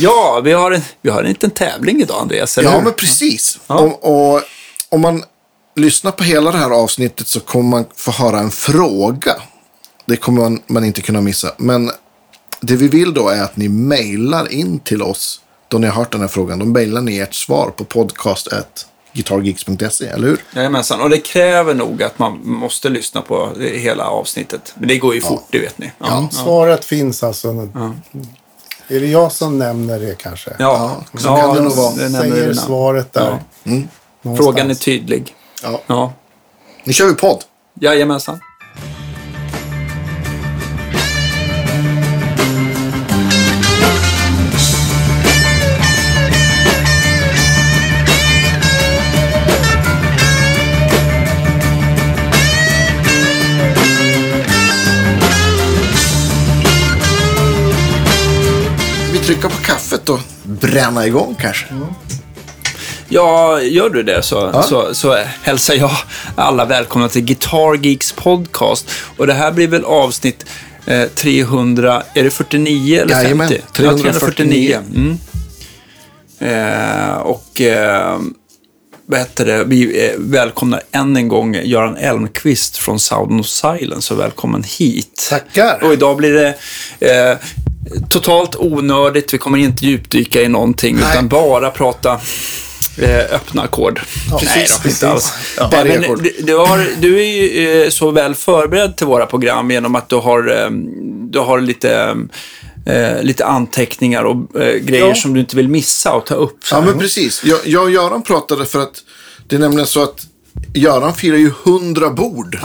Ja, vi har en, vi har en liten tävling idag, Andreas. Eller Ja, hur? men precis. Och, och om man lyssnar på hela det här avsnittet så kommer man få höra en fråga. Det kommer man, man inte kunna missa. Men det vi vill då är att ni mejlar in till oss då ni har hört den här frågan. Då mejlar ni ert svar på podcast.guitargeeks.se, eller hur? Jajamensan, och det kräver nog att man måste lyssna på hela avsnittet. Men det går ju fort, det vet ni. Ja, ja. Svaret finns alltså. Är det jag som nämner det kanske? ja. så kan det nog vara. Säger svaret där. Ja. Någonstans. Frågan är tydlig. Ja. Ja, Nu kör vi podd. jajamensan. Vi trycker på kaffet och bränna igång kanske. Ja, gör du det så, så, så hälsar jag alla välkomna till Guitar Geeks podcast. Och det här blir väl avsnitt eh, 300, är det 49 eller 50? Jajamän, Ja, 349. Mm. Eh, och eh, vad heter det? Vi välkomnar än en gång Göran Elmqvist från Sound of Silence. Så välkommen hit. Tackar. Och idag blir det eh, totalt onördigt. Vi kommer inte djupdyka i någonting, Nej. utan bara prata eh, öppna ackord. Nej precis, precis. alls. Ja. Nej, men du, du, har, du är ju eh, så väl förberedd till våra program genom att du har, eh, du har lite, lite anteckningar och grejer Ja. som du inte vill missa och ta upp. Ja, men precis. Jag, jag och Göran pratade för att det är nämligen så att Göran firar ju 100 bord.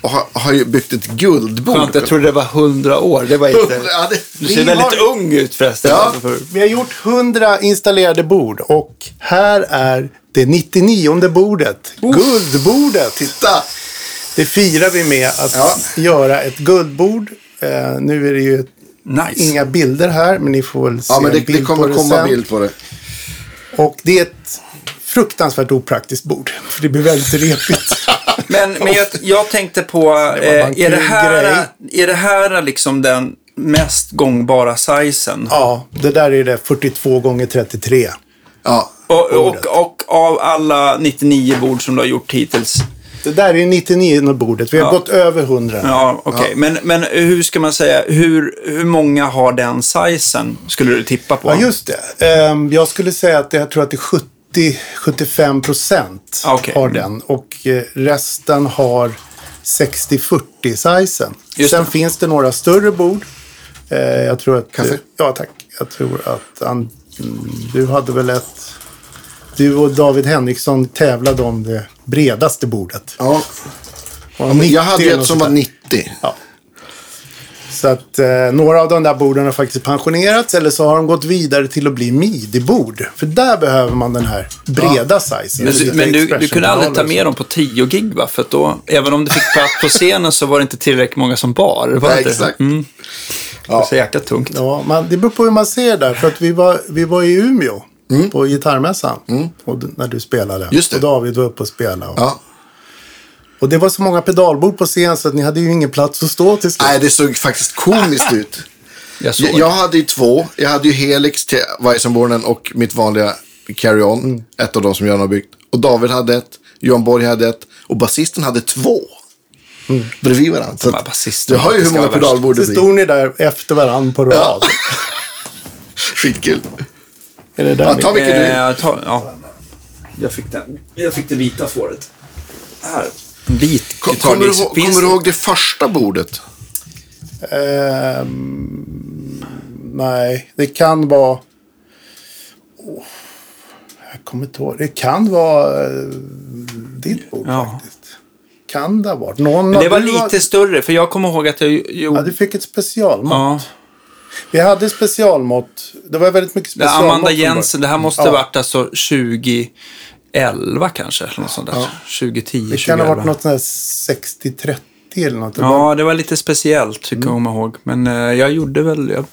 Och har, har ju byggt ett guldbord. Skönt, jag trodde det var hundra år. Det var inte... Ja, det, Du ser väldigt har- ung ut förresten. Ja. Alltså, Vi har gjort 100 installerade bord och här är det 99 bordet. Guldbordet. titta! Det firar vi med att Ja. göra ett guldbord. Eh, nu är det ju Nice. inga bilder här, men ni får väl se Ja, men det, en bild det kommer på det komma sen. bild på det. Och det är ett fruktansvärt opraktiskt bord. För det blir väldigt repigt. Men, men jag, jag tänkte på, eh, är, det här, grej. är det här liksom den mest gångbara sizen? ja, det där är det 42 gånger 33. Ja, Och, och, och av alla 99 bord som du har gjort hittills? Det där är 99 bordet. Vi har Ja. gått över 100. Ja, okej. Men, men hur ska man säga, hur, hur många har den sizen, skulle du tippa på? Ja, just det. Ehm, jag skulle säga att jag tror att det är 70-75 procent Ah, okej. har den. Och eh, resten har 60-40-sizen. Just Sen det. finns det några större bord. Eh, jag tror att... Kaffe? ja, tack. Jag tror att mm, du hade väl ett... Du och David Henriksson tävlade om det bredaste bordet. ja. Och Men 90 jag hade ett som var sånt där. 90. Ja. Så att eh, några av de där borden har faktiskt pensionerats eller så har de gått vidare till att bli midi-bord. För där behöver man den här breda sizen. Men, du, men du, du kunde aldrig ta och med dem på 10 gig va? För att då, även om du fick plats på scenen så var det inte tillräckligt många som bar. Det var Nej, exakt. Mm, det var så jäkla tungt. Ja, man, det beror på hur man ser där. För att vi var, vi var i Umeå på gitarrmässan. Och, d- när du spelade. Mm. Just det. Och David var uppe och spelade. Och, Ja. Och det var så många pedalbord på scen så att ni hade ju ingen plats att stå till slut. Nej, det såg faktiskt komiskt ut. Jag såg. Jag, hade ju två. Jag hade ju Helix till Weissenbornen och mitt vanliga Carry On. Mm. Ett av de som Göran har byggt. Och David hade ett. Johan Borg hade ett. Och basisten hade två. Mm. Bredvid varandra. Så Ja, att du har ju hur många pedalbord det Så blir. stod ni där efter varandra på rad. Skitkul. Är det där Ja, ta vilken du vill. Eh, ta, ja. jag, fick den. jag fick det vita fåret. Här. Vit Kom- Guitar Kommer du, Finns kommer du det- ihåg det första bordet? Ehm, nej, det kan vara... Åh, jag kommer inte ihåg. Det kan vara uh, ditt bord Ja. faktiskt. Kan det ha varit. Någon Men det var du lite större, för jag kommer ihåg att jag Ja, gjorde... du fick ett specialmått. Ja, Vi hade specialmått. Det var väldigt mycket specialmått. Amanda. Jensen, det här måste Ja. varit alltså 2011 kanske, eller något sånt där. 2010, Det kan ha 2011. varit något sånt här 60-30 eller något. Ja, det var lite speciellt, tycker jag kommer ihåg. Men eh, jag gjorde väl... Jag,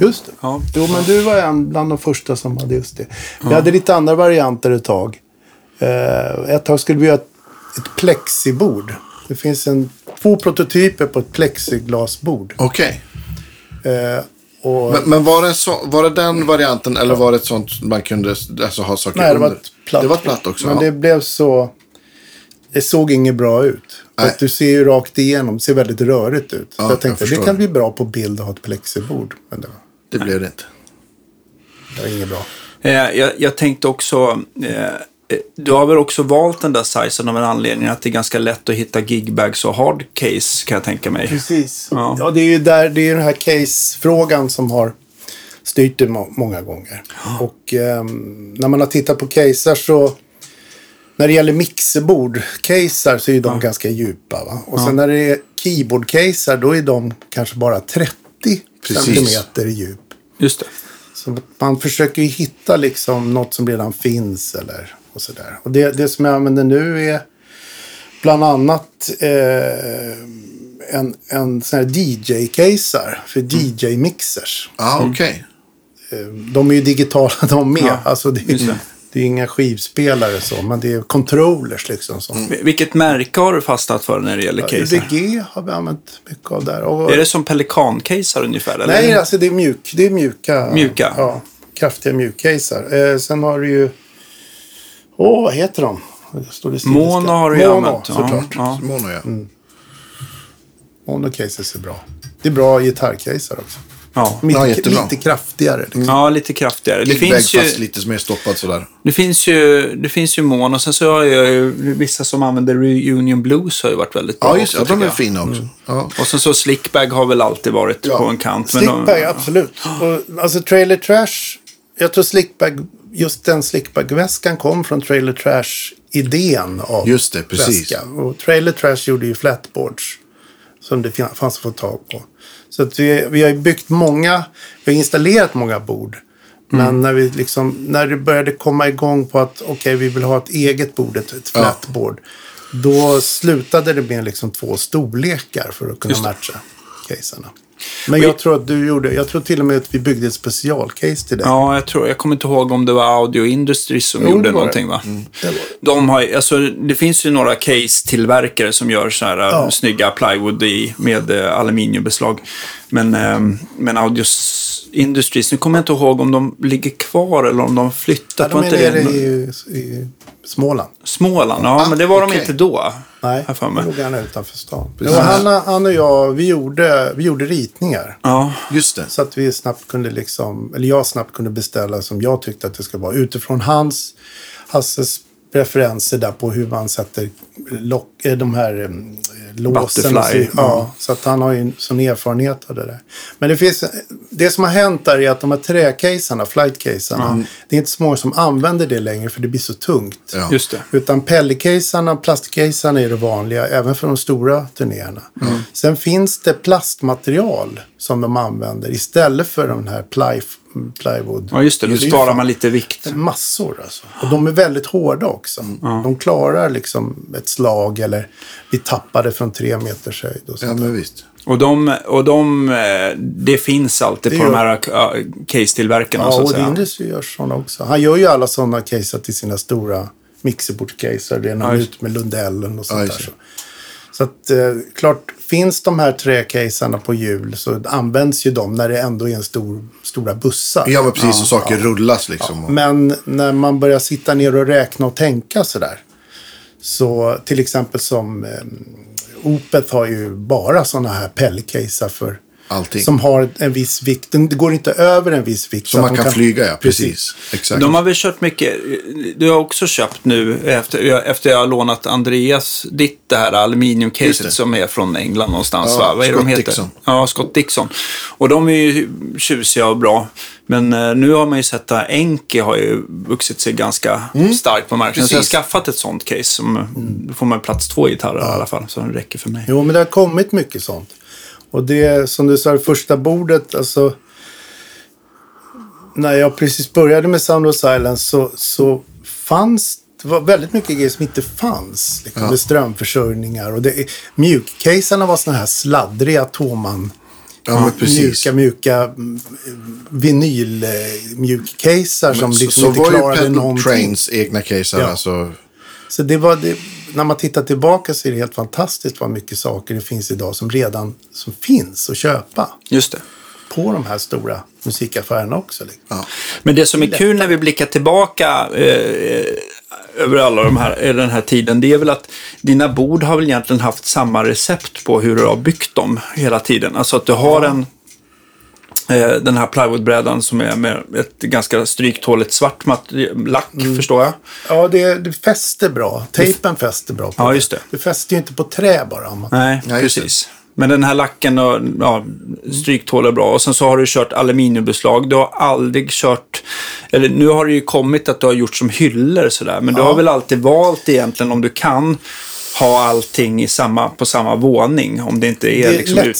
Just det. ja. Jo, men du var en bland de första som hade just det. Vi hade lite andra varianter ett tag. Eh, ett tag skulle vi göra ett, ett plexibord. Det finns en, två prototyper på ett plexiglasbord. Okej. Eh, och Men, men var, det så, var det den varianten eller var det ett sånt man kunde alltså, ha saker nej, det var under? ett platt. Det var ett platt också. Men ja. det blev så... Det såg inget bra ut. Att du ser ju rakt igenom. Det ser väldigt rörigt ut. Så Ja, jag tänkte jag det kan bli bra på bild att ha ett plexibord. Men det var, det blev det inte. det var inget bra. Eh, jag, jag tänkte också, eh, du har väl också valt den där sizen av en anledning att det är ganska lätt att hitta gigbags och hardcase kan jag tänka mig. Precis. Ja. Ja, det är ju där, det är den här case-frågan som har styrt det må- många gånger. Och ehm, när man har tittat på caser så när det gäller mixerbord, caser så är de ganska djupa. Va? Och sen när det är keyboard-caser då är de kanske bara 30 Precis. centimeter i djup. Just det. Så man försöker ju hitta liksom något som redan finns eller och sådär. Och det, det som jag använder nu är bland annat eh, en, en sån här DJ-caser för DJ-mixers. Ja, okej. Eh, De är ju digitala de med. Ja, alltså det, just det. det är inga skivspelare så, men det är controllers liksom. Som, Vil- Vilket märke har du fastnat för när det gäller case? UDG har vi använt mycket av där. Och, Är det som pelikan-caser ungefär? Eller? Nej, alltså det är, mjuk, det är mjuka. Mjuka? Ja, kraftiga mjukcaser. Eh, sen har du ju... Åh, vad heter de? Står det Mono har du ju Mono, använt. Ja, såklart. ja. Mono, ja. Mono cases är bra. Det är bra gitarrcaser också. Ja. Lite, Ja, jättebra. lite kraftigare. Liksom. ja, lite kraftigare. Det finns, ju, fast lite mer stoppad sådär. det, finns ju, det finns ju Mono. Sen så har jag ju vissa som använder Reunion Blues har ju varit väldigt bra Ja, just det. också, Ja, de är jag. fina också. Ja. Och sen så Slickbag har väl alltid varit Ja. på en kant. men Slickbag, de- absolut. Och, alltså Trailer Trash. Jag tror Slickbag, just den Slickbag-väskan kom från Trailer Trash-idén av Just det, precis. väska. Och Trailer Trash gjorde ju flatboards. Som det fanns att få tag på. Så att vi, vi har byggt många, vi har installerat många bord. Mm. Men när, vi liksom, när det började komma igång på att okej, vi vill ha ett eget bord, ett, ett Ja. flatboard. Då slutade det med liksom två storlekar för att kunna matcha caserna. Men jag tror att du gjorde, jag tror till och med att vi byggde ett specialcase till det. Ja, jag tror, jag kommer inte ihåg om det var Audio Industries som Jo, gjorde någonting det. va? Det var- De har, alltså, det finns ju några case-tillverkare som gör så här Ja. äh, snygga plywood i, med äh, aluminiumbeslag. Men, ähm, men Audio Industries, nu kommer jag inte ihåg om de ligger kvar eller om de flyttat. Ja, de är inte nere i, i Småland. Småland, ja, Ah, men det var okej. de inte då. Nej, har för mig. låg han utanför stan. Precis. Jo, han, han och jag, vi gjorde, vi gjorde ritningar. Ja, Just det. Så att vi snabbt kunde liksom, eller jag snabbt kunde beställa som jag tyckte att det ska vara. Utifrån hans, Hasses preferenser där på hur man sätter lock, eh, de här eh, låsen. och så- Butterfly, Ja, ja. så att han har ju en sån erfarenhet av det där. Men det finns, det som har hänt där är att de här träcaserna, flightcaserna, det är inte så många som använder det längre för det blir så tungt. Ja. just det. Utan pellicasarna, plastcaserna är det vanliga, även för de stora turnéerna. Mm. Sen finns det plastmaterial som de använder istället för den här ply, plywood. Ja, just det. Då sparar man lite vikt. Massor alltså. Och de är väldigt hårda också. Mm. De klarar liksom ett slag eller vi tappade från tre meters höjd. Och Ja, sånt. men visst. Och, de, och de, eh, det finns alltid Det på de gör- här ja, case-tillverkarna. Ja, så att och. Industry gör sådana också. Han gör ju alla sådana caser till sina stora mixerbordscaser. Det är Ja, just- ute med Lundellen och sånt Ja, där. Så. Så att eh, klart, finns de här träcaserna på hjul så används ju de när det ändå är en stor, stora bussar. Ja, men precis. Och saker rullas liksom. Och, Men när man börjar sitta ner och räkna och tänka sådär. Så till exempel som eh, Opeth har ju bara sådana här pellcaser för Allting. som har en viss vikt. Den går inte över en viss vikt. så att man de kan, flyga, ja. Precis. Exakt. De har väl kört mycket, du har också köpt nu efter, efter jag har lånat Andreas ditt det här aluminiumcaset som är från England någonstans Ja, va? Vad är Scott de heter? Dixon. Ja, Scott Dixon. Och de är ju tjusiga och bra. Men eh, nu har man ju sett att Enke har ju vuxit sig ganska starkt på marknaden. Så jag har skaffat ett sånt case. Som, Då får man plats två gitarrer i alla fall, så det räcker för mig. Jo, men det har kommit mycket sånt. Och det, som du sa, det första bordet, alltså. När jag precis började med Sound of Silence så, så fanns det var väldigt mycket grejer som inte fanns. Liksom, Ja. Med strömförsörjningar. Och det, mjukcaserna var såna här sladdriga Toman. Ja. Mjuka, mjuka mm, vinylmjukcaser som så, liksom så inte var ju klarade Pedal någonting. Trains egna caser. Ja. Alltså, Så det var det, när man tittar tillbaka så är det helt fantastiskt vad mycket saker det finns idag som redan som finns att köpa. Just det. på de här stora musikaffärerna också. Liksom. Ja. Men det som är kul när vi blickar tillbaka eh, över alla de här, eh, den här tiden, det är väl att dina bord har väl egentligen haft samma recept på hur du har byggt dem hela tiden. Alltså att du har en, den här plywoodbrädan som är med ett ganska stryktåligt svart lack, Mm. förstår jag. Ja, det, det fäster bra. Tejpen fäster bra på Ja, just det. Det fäster ju inte på trä bara. om man- Nej, Ja, precis. Men den här lacken och, ja, stryktål är bra. Och sen så har du kört aluminiumbeslag. Du har aldrig kört, eller nu har det ju kommit att du har gjort som hyllor sådär. Men du har väl alltid valt egentligen om du kan ha allting i samma, på samma våning. Om det inte är, Det är liksom ut...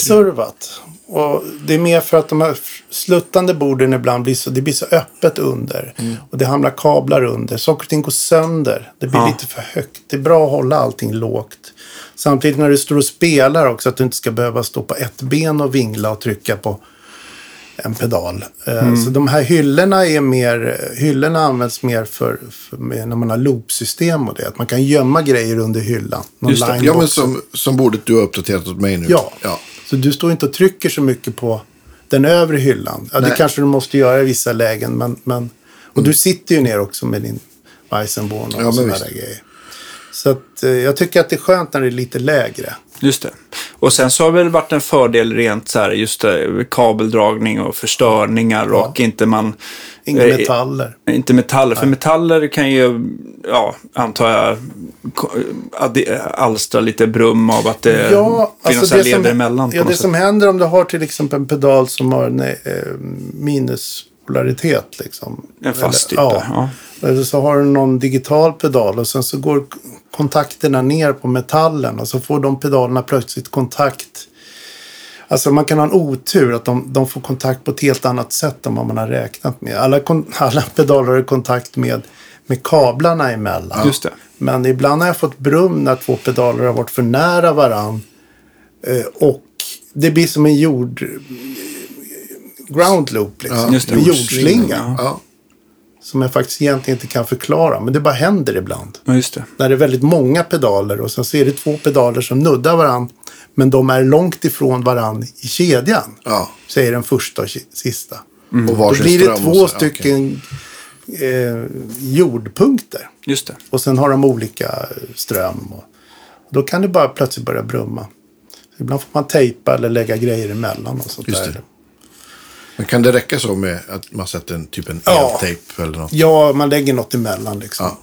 Och det är mer för att de här sluttande borden ibland blir så, det blir så öppet under. Mm. Och det hamnar kablar under. Saker och ting går sönder. Det blir Ja. lite för högt. Det är bra att hålla allting lågt. Samtidigt när du står och spelar också att du inte ska behöva stå på ett ben och vingla och trycka på en pedal. Eh, Mm. Så de här hyllorna är mer, hyllorna används mer för, för när man har loopsystem och det. Att man kan gömma grejer under hyllan. Någon Just det. Ja, men som, som bordet du har uppdaterat åt mig nu. Ja. ja. Så du står inte och trycker så mycket på den övre hyllan. Ja, det kanske du måste göra i vissa lägen. Men, men, och du sitter ju ner också med din Weissenborn och Ja, sådana där grejer. Så att, eh, jag tycker att det är skönt när det är lite lägre. Just det. Och sen så har det väl varit en fördel rent så här, just det, kabeldragning och förstörningar och inte man... Inga eh, metaller. Inte metaller, för metaller kan ju, ja, antar jag, addi- alstra lite brum av att det Ja, finns alltså leder som, emellan. ja, det sätt. som händer om du har till exempel en pedal som har en eh, minuspolaritet. Liksom. En fast Eller- yta, ja. Eller så har du någon digital pedal och sen så går kontakterna ner på metallen och så får de pedalerna plötsligt kontakt. Alltså man kan ha en otur att de, de får kontakt på ett helt annat sätt än vad man har räknat med. Alla, alla pedaler har kontakt med, med kablarna emellan. Just det. Men ibland har jag fått brum när två pedaler har varit för nära varann. Eh, och det blir som en jord... Ground loop liksom. Just det. En jordslinga. Ja. Som jag faktiskt egentligen inte kan förklara. Men det bara händer ibland. Ja, just det. När det är väldigt många pedaler och sen så är det två pedaler som nuddar varann. Men de är långt ifrån varann i kedjan. Ja. Säger den första och sista. Och Då blir det två så. Stycken eh, jordpunkter. Just det. Och sen har de olika ström. Och då kan det bara plötsligt börja brumma. Ibland får man tejpa eller lägga grejer emellan och sånt Just där. Men kan det räcka så med att man sätter en typ en Ja. eltejp eller något? Ja, man lägger något emellan liksom. Ja.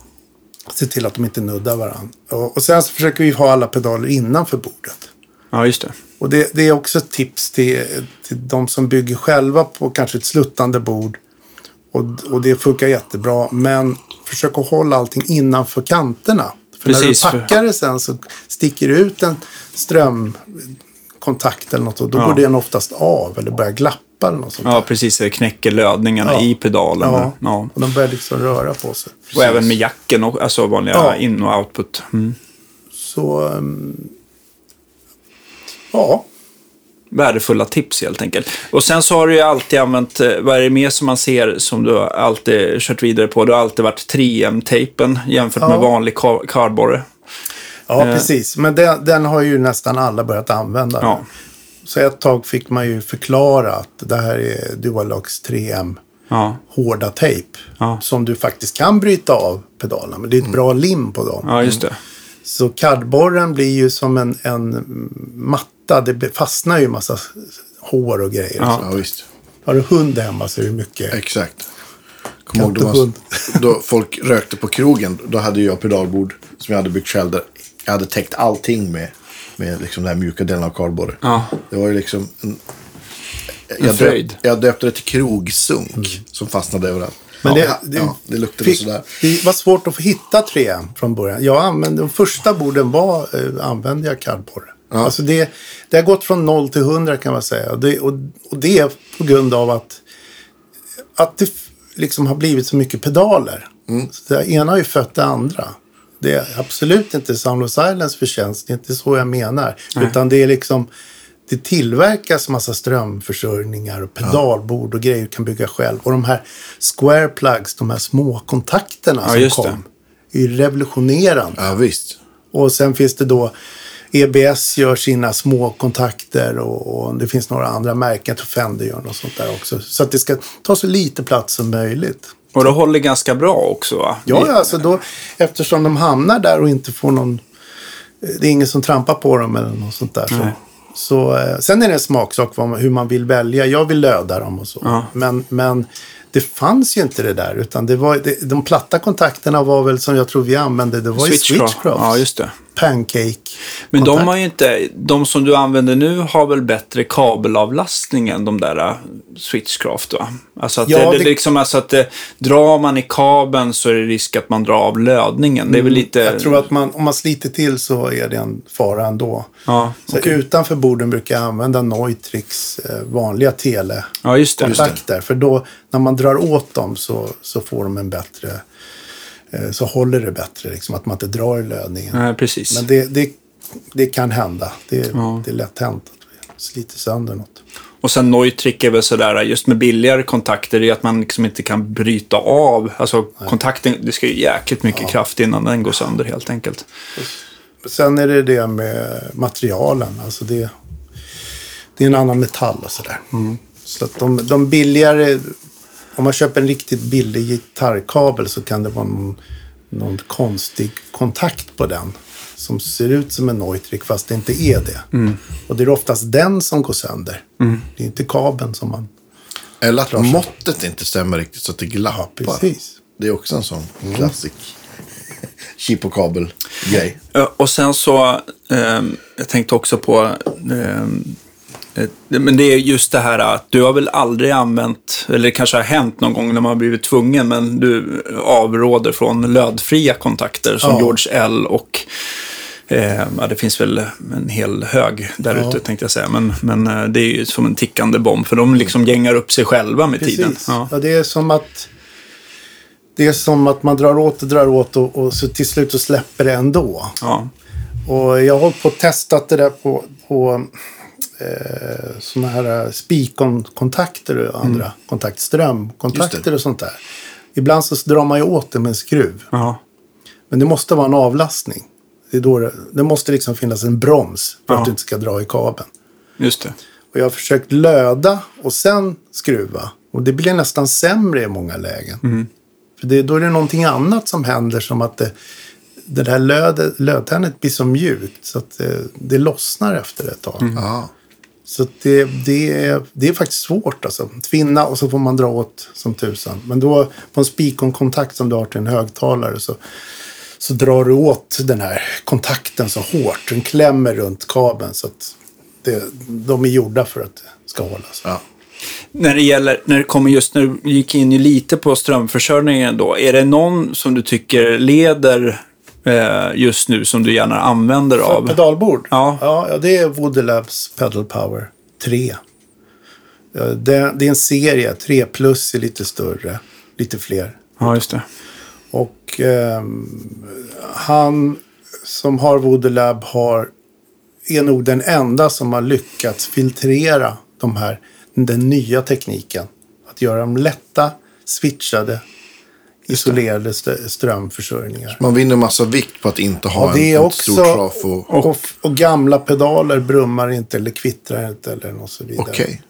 Se till att de inte nuddar varandra. Och, och sen så försöker vi ha alla pedaler innanför bordet. Ja, just det. Och det, det är också ett tips till, till de som bygger själva på kanske ett sluttande bord. Och, och det funkar jättebra. Men försök att hålla allting innanför kanterna. För Precis, när du packar det sen så sticker det ut en strömkontakt eller något. Och då Ja. går den oftast av eller börjar glappa eller något sånt Ja, där. precis. Det knäcker lödningarna Ja. i pedalen. Ja. Ja. Och de börjar liksom röra på sig. Och även med jacken, och, alltså vanliga Ja. in och output. Mm. Så... ehm, ja. Värdefulla tips helt enkelt. Och sen så har du ju alltid använt, eh, vad är det mer som man ser som du alltid kört vidare på? Du har alltid varit 3M-tejpen jämfört med vanlig kar- kardborre. Ja, Eh. precis. Men den, den har ju nästan alla börjat använda. Ja. Så ett tag fick man ju förklara att det här är Dualox 3M Ja, hårda tejp. Ja. Som du faktiskt kan bryta av pedalerna. Men det är ett bra lim på dem. ja just det. Så kardborren blir ju som en, en matta. Det fastnar ju en massa hår och grejer. Ja. Ja, visst. Har du hund hemma så är det mycket. Exakt. Kommer ihåg då, och man, då folk rökte på krogen. Då hade jag pedalbord som jag hade byggt själv. Där jag hade täckt allting med, med liksom den här mjuka delen av kardborre. Ja. Det var ju liksom en... Jag, fröjd. döp, jag döpte det till krogsunk som fastnade överallt. Men ja, det, det, ja, det luktade fick- sådär. Det var svårt att få hitta 3M från början. Jag använde, de första borden var, eh, använde jag kardborre. Alltså det, det har gått från 0 till 100 kan man säga. Och det, och, och det är på grund av att, att det liksom har blivit så mycket pedaler. Så det ena har ju fött det andra. Det är absolut inte Sound of Silence förtjänst. Det är inte så jag menar. Utan det är liksom det tillverkas massa strömförsörjningar och pedalbord och grejer du kan bygga själv. Och de här square plugs, de här små kontakterna Ja, som just det. kom, är ju revolutionerande. Ja, visst. Och sen finns det då EBS gör sina små kontakter och, och det finns några andra märken. Jag tror Fender gör något sånt där också. Så att det ska ta så lite plats som möjligt. Och det håller ganska bra också va? Ja, ja, alltså då, eftersom de hamnar där och inte får någon... Det är ingen som trampar på dem eller något sånt där. Så, så, eh, sen är det en smaksak vad hur man vill välja. Jag vill löda dem och så. Ja. Men, men det fanns ju inte det där. Utan det var, det, de platta kontakterna var väl som jag tror vi använde. Det var ju Switchcraft. switchcrafts. Ja, just det. Pancake. Men de har ju inte, de som du använder nu har väl bättre kabelavlastning än de där äh, Switchcraft va? Alltså att, Ja, det, det, det- liksom, alltså att det, drar man i kabeln så är det risk att man drar av lödningen. Det är väl lite... Mm, Jag tror att man, om man sliter till så är det en fara ändå. Ja, Så okej. utanför borden brukar jag använda Neutrix eh, vanliga tele. ja, just det. kontakter. För då när man drar åt dem så, så får de en bättre, så håller det bättre. Liksom, att man inte drar i lödningen. Nej, precis. Men det, det, det kan hända. Det, Ja. det är lätt hänt att vi sliter sönder något. Och sen Neutrik är väl sådär, just med billigare kontakter, det är att man liksom inte kan bryta av. Alltså kontakten, det ska ju jäkligt mycket kraft innan den går sönder helt enkelt. Sen är det det med materialen. Alltså det, det är en annan metall och sådär. Så att de, de billigare, om man köper en riktigt billig gitarrkabel så kan det vara någon, någon konstig kontakt på den. Som ser ut som en Neutrik fast det inte är det. Och det är oftast den som går sönder. Det är inte kabeln som man... Eller att måttet inte stämmer riktigt så att det glappar. Precis. Det är också en sån klassik chip och kabel-grej. Och sen så, ehm, jag tänkte också på, eh, men det är just det här att du har väl aldrig använt, eller det kanske har hänt någon gång när man har blivit tvungen, men du avråder från lödfria kontakter som Ja. George L och eh, ja, det finns väl en hel hög där Ja. ute tänkte jag säga. Men, men eh, det är ju som en tickande bomb för de liksom gängar upp sig själva med tiden. Precis. Ja. Ja. det är som att det är som att man drar åt och drar åt och, och så till slut så släpper det ändå. Ja. Och jag har hållit på och testat det där på, på eh, sådana här eh, spikonkontakter och andra Mm. kontakt, strömkontakter Just det. och sånt där. Ibland så drar man ju åt det med en skruv. Ja. Men det måste vara en avlastning. Det, är då det, det måste liksom finnas en broms för Ja. att du inte ska dra i kabeln. Just det. Och jag har försökt löda och sen skruva. Och det blir nästan sämre i många lägen. Mm. För det, då är det någonting annat som händer som att det, det där lödet, lödtärnet blir så mjukt så att det, det lossnar efter ett tag. Mm. Så det, det, är, det är faktiskt svårt alltså. Tvinna och så får man dra åt som tusan. Men då på en spikonkontakt som du har till en högtalare så, så drar du åt den här kontakten så hårt. Den klämmer runt kabeln så att det, de är gjorda för att det ska hållas. Ja. När det gäller, när det kommer just när du gick in lite på strömförsörjningen då, är det någon som du tycker leder just nu som du gärna använder För av? pedalbord? Ja. ja. det är Woody Labs Pedal Power 3. Ja, Det, är en serie. 3 plus är lite större. Lite fler. Ja, just det. Och ehm, han som har Woody Lab har, är nog den enda som har lyckats filtrera de här, den nya tekniken. Att göra dem lätta, switchade, isolerade st- strömförsörjningar. Man vinner massa vikt på att inte ha Ja, det är en, ett också- stort trafo. Och, och gamla pedaler brummar inte eller kvittrar inte eller något så vidare. Okej.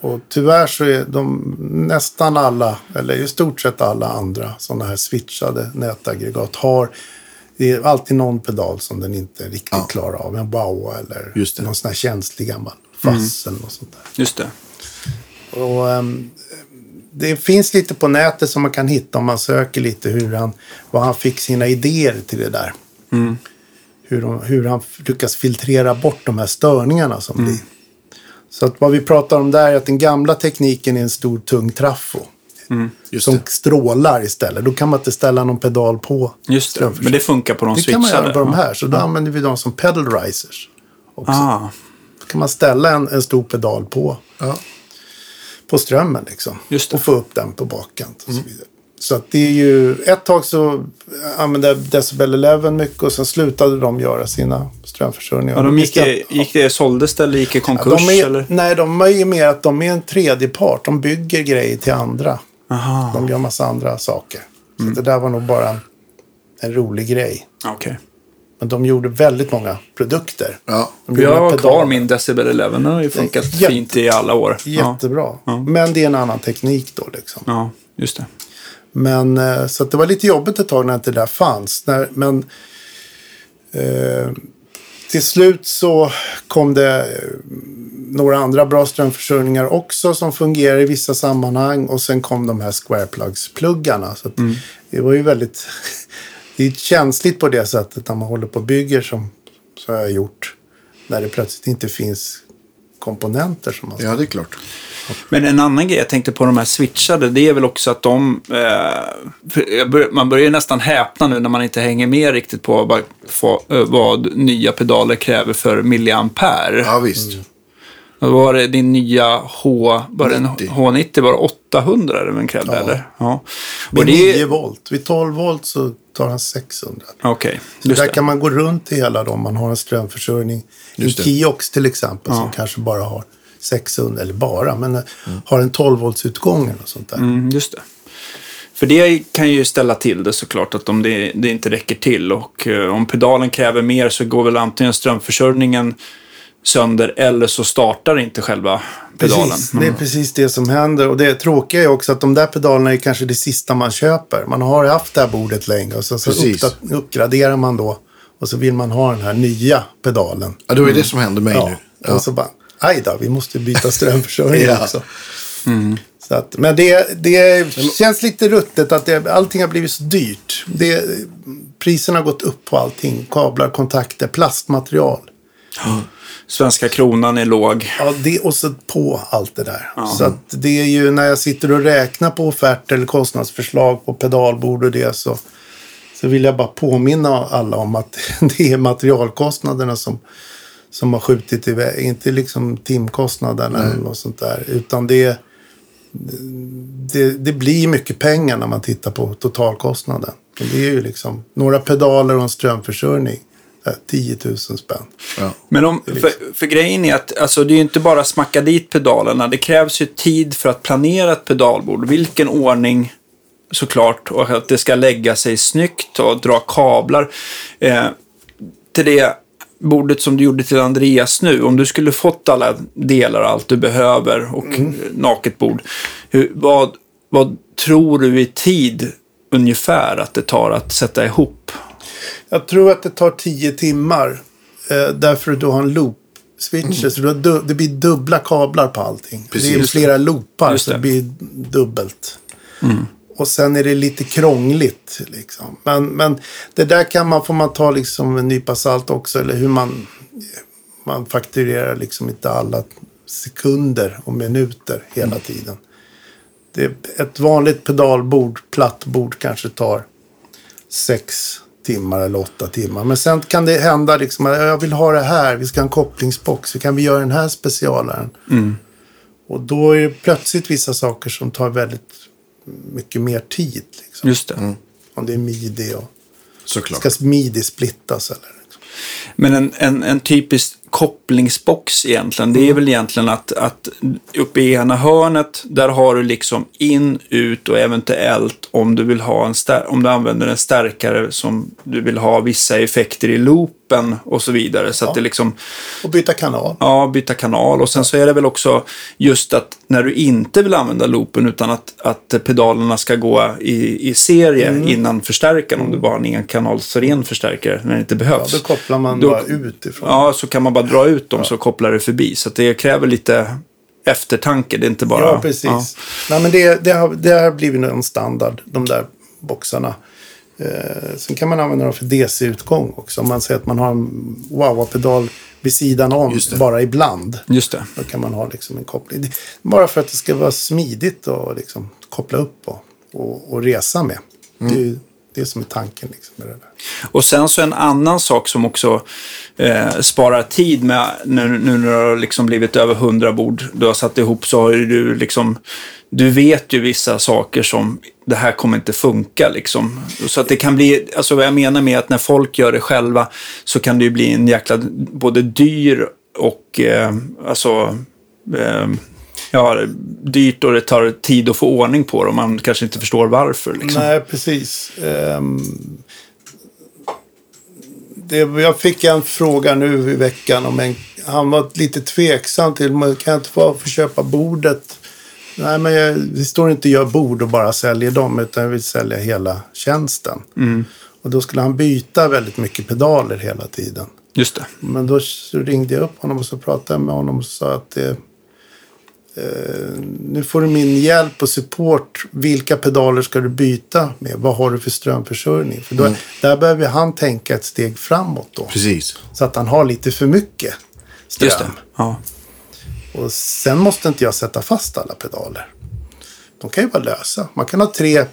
Och tyvärr så är de nästan alla, eller i stort sett alla andra sådana här switchade nätaggregat har det är alltid någon pedal som den inte riktigt Ja. klarar av. En Baua eller någon sån här känslig gammal fass eller något sånt där. Just det. Och, ehm, det finns lite på nätet som man kan hitta om man söker lite hur han, vad han fick sina idéer till det där. Hur, de, hur han lyckas filtrera bort de här störningarna som blir. Så att vad vi pratar om där är att den gamla tekniken är en stor tung trafo. Just som det. strålar istället. Då kan man inte ställa någon pedal på. Just det. Men det funkar på de Det kan man switchade? göra på de här. Så då använder vi dem som pedal risers. Också. Ah, Då kan man ställa en, en stor pedal på Ja. På strömmen liksom. Just det. Mm. Och få upp den på bakkant och så vidare. Så att det är ju, ett tag så använde Decibel 11 mycket och sen slutade de göra sina strömförsörjningar. ja, de gick, jag- gick det, såldes det eller gick det i Ja, konkurs? de är, eller? Nej, de är ju mer att de är en tredje part. De bygger grejer till andra. Aha, De gör massa andra saker. Så Mm. det där var nog bara en, en rolig grej. okej. Men de gjorde väldigt många produkter. Ja. Jag har kvar min Decibel 11. Den har ju funkat Jätte- fint i alla år. Jättebra. Ja. Men det är en annan teknik då liksom. ja just det. Men eh, så att det var lite jobbigt ett tag när inte det där fanns. När, men eh, till slut så kom det eh, några andra bra strömförsörjningar också som fungerar i vissa sammanhang. Och sen kom de här square plugs-pluggarna. Så att det var ju väldigt... det är känsligt på det sättet när man håller på och bygger som, som jag har gjort. När det plötsligt inte finns komponenter som man ska... ja, det är klart. Men en annan grej jag tänkte på de här switchade, det är väl också att de... Eh, man börjar ju nästan häpna nu när man inte hänger med riktigt på vad, få- eh, vad nya pedaler kräver för milliampere. Ja, visst. Vad Var det din nya H... Var en 90? H90? Var det 800 den krävde Ja. eller? Ja. Vid Och det 9 är... volt. Vid 12 volt så tar han 600. Okej, Så just där det. kan man gå runt i hela då. om Man har en strömförsörjning. Det. Kiox till exempel som kanske bara har 600, eller bara, men eh, har en 12 volts utgång eller sånt där. Mm, just det. För det kan ju ställa till det såklart, att om det, det inte räcker till och eh, om pedalen kräver mer så går väl antingen strömförsörjningen sönder eller så startar inte själva pedalen. Precis, det är precis det som händer. Och det tråkiga är också att de där pedalerna är kanske det sista man köper. Man har haft det här bordet länge och så, så uppgraderar man då. Och så vill man ha den här nya pedalen. Ja, det var ju det som hände mig Ja, nu. Ja. och så bara, aj då, vi måste byta strömförsörjning Ja. också. Så att, men det, det känns lite ruttet att det, allting har blivit så dyrt. Det, priserna har gått upp på allting. Kablar, kontakter, plastmaterial. Svenska kronan är låg. Ja, det, och så på allt det där. Så att det är ju när jag sitter och räknar på offerter eller kostnadsförslag på pedalbord och det så, så vill jag bara påminna alla om att det är materialkostnaderna som, som har skjutit iväg. Inte liksom timkostnaderna eller något sånt där. Utan det, det, det blir mycket pengar när man tittar på totalkostnaden. Det är ju liksom några pedaler och en strömförsörjning. Så här, 10 000 spänn. Ja. Men om, för, för grejen är att alltså, det är ju inte bara smacka dit pedalerna. Det krävs ju tid för att planera ett pedalbord. Vilken ordning såklart. Och att det ska lägga sig snyggt och dra kablar. Eh, till det bordet som du gjorde till Andreas nu. Om du skulle fått alla delar, allt du behöver och mm. naket bord. Hur, vad, vad tror du i tid ungefär att det tar att sätta ihop? Jag tror att det tar 10 timmar. Eh, därför att du har en loop switcher. Så du det blir dubbla kablar på allting. Precis. Det är flera loopar Just så det. det blir dubbelt. Och sen är det lite krångligt. Liksom. Men, men det där kan man, får man ta liksom en nypa salt också. Eller hur man, man fakturerar liksom inte alla sekunder och minuter hela tiden. Det ett vanligt pedalbord, plattbord kanske tar sex timmar eller åtta timmar. Men sen kan det hända liksom att jag vill ha det här, vi ska ha en kopplingsbox, så kan vi göra den här specialaren. Och då är det plötsligt vissa saker som tar väldigt mycket mer tid. Liksom. Just det. Om det är midi och Såklart. ska midi-splittas eller liksom. Men en, en, en typisk kopplingsbox egentligen, det är väl egentligen att, att uppe i ena hörnet, där har du liksom in, ut och eventuellt om du vill ha en om du använder en stärkare som du vill ha vissa effekter i loopen och så vidare. Så att det liksom, Och byta kanal. ja, byta kanal. Och sen så är det väl också just att när du inte vill använda loopen utan att, att pedalerna ska gå i, i serie innan förstärkaren, om du bara har en enkanalsren förstärkare när det inte Ja, behövs. då kopplar man Då- bara utifrån. Ja, så kan man bara dra ut dem så kopplar det förbi. Så det kräver lite eftertanke. Det är inte bara... Ja, precis. Nej, men det, det, har, det har blivit en standard, de där boxarna. Eh, sen kan man använda dem för DC-utgång också. Om man säger att man har en wah-wah-pedal vid sidan om, bara ibland. Just det. Då kan man ha liksom en koppling. Bara för att det ska vara smidigt och liksom koppla upp och, och, och resa med. Det är det det som är tanken. Liksom med det där. Och sen så en annan sak som också eh, sparar tid med nu, nu när det har liksom blivit över 100 bord du har satt ihop så har ju du liksom du vet ju vissa saker som det här kommer inte funka liksom. Så att det kan bli, alltså vad jag menar med att när folk gör det själva så kan det ju bli en jäkla både dyr och eh, alltså eh, ja, dyrt och det tar tid att få ordning på det och man kanske inte förstår varför. Liksom. Nej, precis. Ehm, det, jag fick en fråga nu i veckan om en... Han var lite tveksam till, kan jag inte få, köpa bordet? Nej, men jag, det står inte gör bord och bara säljer dem, utan jag vill sälja hela tjänsten. Och då skulle han byta väldigt mycket pedaler hela tiden. Just det. Men då ringde jag upp honom och så pratade jag med honom och sa att det, nu får du min hjälp och support. Vilka pedaler ska du byta med? Vad har du för strömförsörjning? För då, Där behöver han tänka ett steg framåt då. Precis. Så att han har lite för mycket ström. Just det. Ja. Och sen måste inte jag sätta fast alla pedaler. De kan ju vara lösa. Man kan ha tre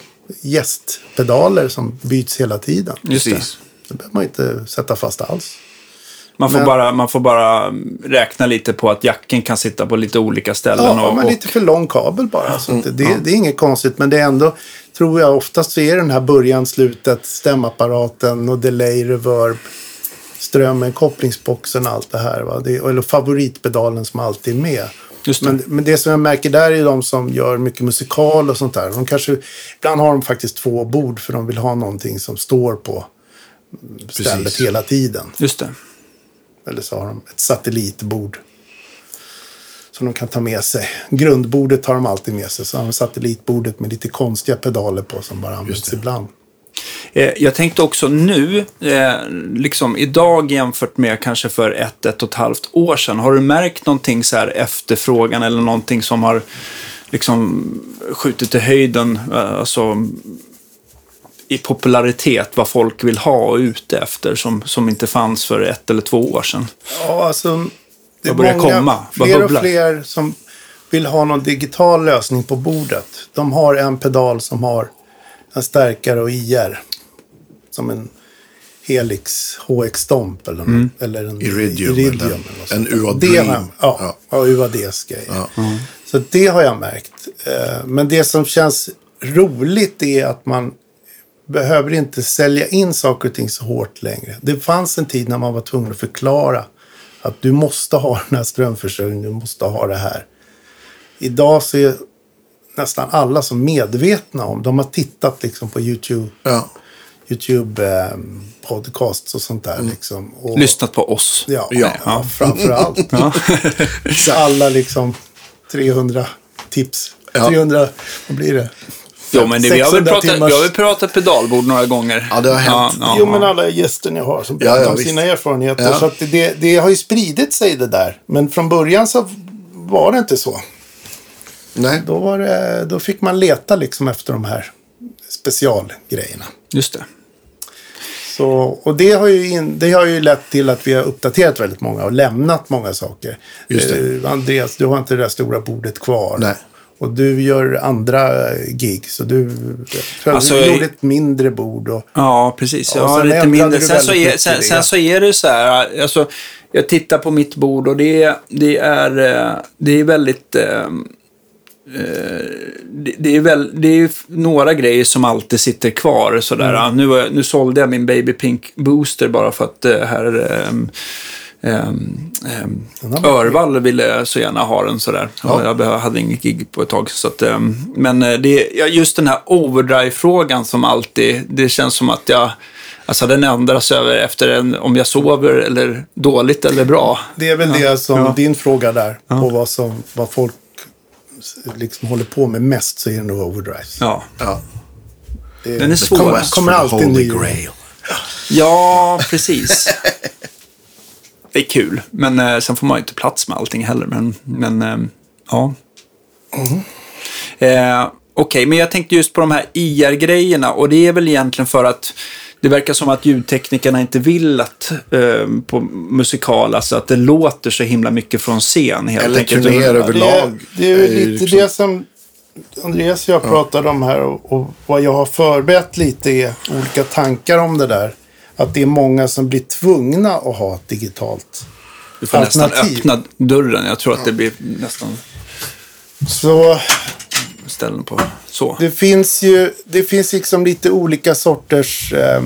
gästpedaler som byts hela tiden. Just det. Precis. Det behöver man inte sätta fast alls. Man får, Men- bara, man får bara räkna lite på att jacken kan sitta på lite olika ställen. Ja, och, men och, lite för lång kabel bara. Så att det, det, det är inget konstigt. Men det är ändå, tror jag, oftast så är den här början, slutet, stämapparaten och delay, reverb, strömmen, kopplingsboxen, allt det här. Va? Det, eller favoritpedalen som alltid är med. Just det. Men, men det som jag märker där är de som gör mycket musikal och sånt där. De kanske, ibland har de faktiskt två bord för de vill ha någonting som står på stället Precis. hela tiden. Just det. Eller så har de ett satellitbord. Som de kan ta med sig. Grundbordet tar de alltid med sig. Så har de satellitbordet med lite konstiga pedaler på som bara används ibland. Eh, Jag tänkte också nu, eh, liksom idag jämfört med kanske för ett, ett och ett halvt år sedan. Har du märkt någonting så här efterfrågan eller någonting som har liksom skjutit i höjden, eh, alltså i popularitet, vad folk vill ha och ute efter som, som inte fanns för ett eller två år sedan? Ja, alltså. Det är många, komma? Vad fler och fler som vill ha någon digital lösning på bordet. De har en pedal som har en stärkare och IR. Som en Helix HX Stomp eller, Mm. eller en Iridium, Iridium eller en. UAD. Det har, ja, Ja. ja. UADs grejer. Ja. Så det har jag märkt. Eh, Men det som känns roligt är att man behöver inte sälja in saker och ting så hårt längre. Det fanns en tid när man var tvungen att förklara att du måste ha den här strömförsörjningen, du måste ha det här. Idag så är nästan alla så medvetna om, de har tittat liksom på YouTube, Ja. YouTube eh, podcasts och sånt där. Liksom. Och, Lyssnat på oss. Ja, Ja. ja. framför allt. Så alla liksom 300 tips. Ja. 300, vad blir det? Jo, men det, vi, har väl 600 pratat, timmars- vi har väl pratat pedalbord några gånger. Ja, det har hänt. Ja, Jo, men alla gäster ni har som Ja, berättar ja, om sina erfarenheter. Ja. Så att det, det har ju spridit sig det där. Men från början så var det inte så. Nej. Då, var det, då fick man leta liksom efter de här specialgrejerna. Just det. Så, och det har, ju in, det har ju lett till att vi har uppdaterat väldigt många och lämnat många saker. Just det. Eh, Andreas, du har inte det där stora bordet kvar. Nej. Och du gör andra gig. Så du, Alltså, du gjorde ett mindre bord. Och, Ja, precis. Och Ja, sen lite mindre. Sen så, är, sen, det. sen så är det så här, alltså, jag tittar på mitt bord och det, är- det är, eh, det är väldigt... eh, eh, det, det, är väl, det är några grejer som alltid sitter kvar. Sådär. Mm. Nu, nu sålde jag min Baby Pink Booster bara för att eh, här... har varit Örvall ville så gärna ha den sådär. Ja. Jag hade inget gig på ett tag. Så att, ehm, men eh, det, ja, just den här overdrive-frågan som alltid, det känns som att jag, alltså den ändras över efter en, om jag sover eller dåligt eller bra. det är väl det som Ja. din fråga där. På vad, som, vad folk liksom håller på med mest så är det nog overdrives. Ja, Ja. Det Den är svår. kommer, Quest kommer the alltid ny. Ja precis. Det är kul, men eh, sen får man ju inte plats med allting heller. Men, men eh, ja. Eh, Okej, men jag tänkte just på de här IR-grejerna och det är väl egentligen för att det verkar som att ljudteknikerna inte vill att eh, på musikal, alltså att det låter så himla mycket från scen helt Eller enkelt. turnéer Det, överlag. det är ju är ju lite liksom- det som Andreas och jag pratade om här och, och vad jag har förberett lite är olika tankar om det där. Att det är många som blir tvungna att ha ett digitalt. Du får nästan alternativ. öppna dörren. Jag tror att det blir nästan Så ställen på så. det finns ju det finns liksom lite olika sorters eh,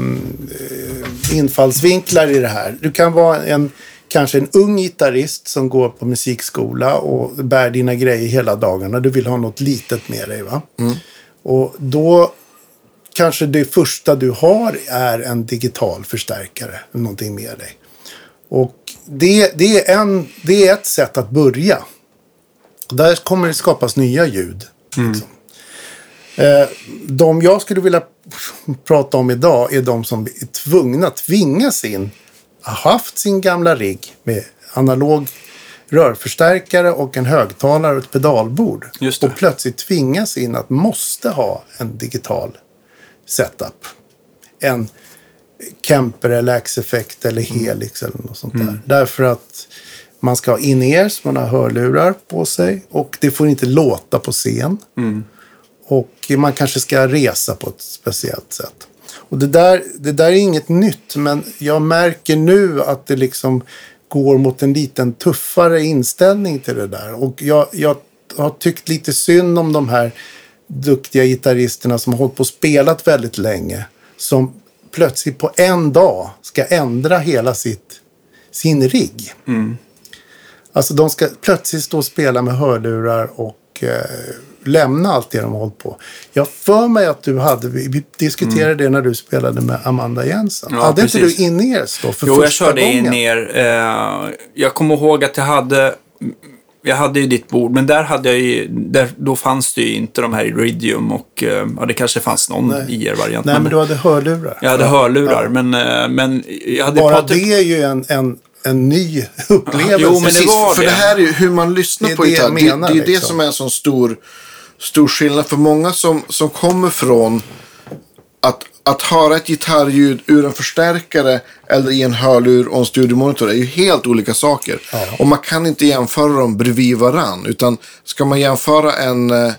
infallsvinklar i det här. Du kan vara en kanske en ung gitarrist som går på musikskola och bär dina grejer hela dagarna. Du vill ha något litet med dig. va? Och då kanske det första du har är en digital förstärkare. Någonting med dig. Och det, det, är en, det är ett sätt att börja. Där kommer det skapas nya ljud. Liksom. Eh, de jag skulle vilja prata om idag är de som är tvungna, tvingas in, har haft sin gamla rigg med analog rörförstärkare och en högtalare och ett pedalbord. Och plötsligt tvingas in att måste ha en digital setup. En Kemper eller X-effekt eller Helix eller något sånt där. Därför att man ska ha in-ears, man har hörlurar på sig och det får inte låta på scen. Och man kanske ska resa på ett speciellt sätt. Och det där, det där är inget nytt, men jag märker nu att det liksom går mot en liten tuffare inställning till det där. Och jag, jag har tyckt lite synd om de här duktiga gitarristerna som har hållit på och spelat väldigt länge. Som plötsligt på en dag ska ändra hela sitt, sin rigg. Alltså de ska plötsligt stå och spela med hörlurar och eh, lämna allt det de har hållit på. Jag för mig att du hade, vi diskuterade det när du spelade med Amanda Jensen. Mm. Ja, hade inte precis. du in-ears då för Jo, jag första körde gången? in ner. Eh, jag kommer ihåg att jag hade... Jag hade ju ditt bord, men där hade jag ju... Där, då fanns det ju inte de här Iridium och... Eh, ja, det kanske fanns någon. IR-variant. Nej, men du hade hörlurar. Jag hade hörlurar, men, eh, men jag hade Bara Patrik- det är ju en, en, en ny upplevelse. Jo, men det var för det. det här är ju hur man lyssnar Det på det gitarr. Det, menar, det är ju det liksom. som är en sån stor, stor skillnad. För många som, som kommer från att, att höra ett gitarrljud ur en förstärkare eller i en hörlur och en studiomonitor är ju helt olika saker. Och man kan inte jämföra dem bredvid varann. Utan ska man jämföra en eh,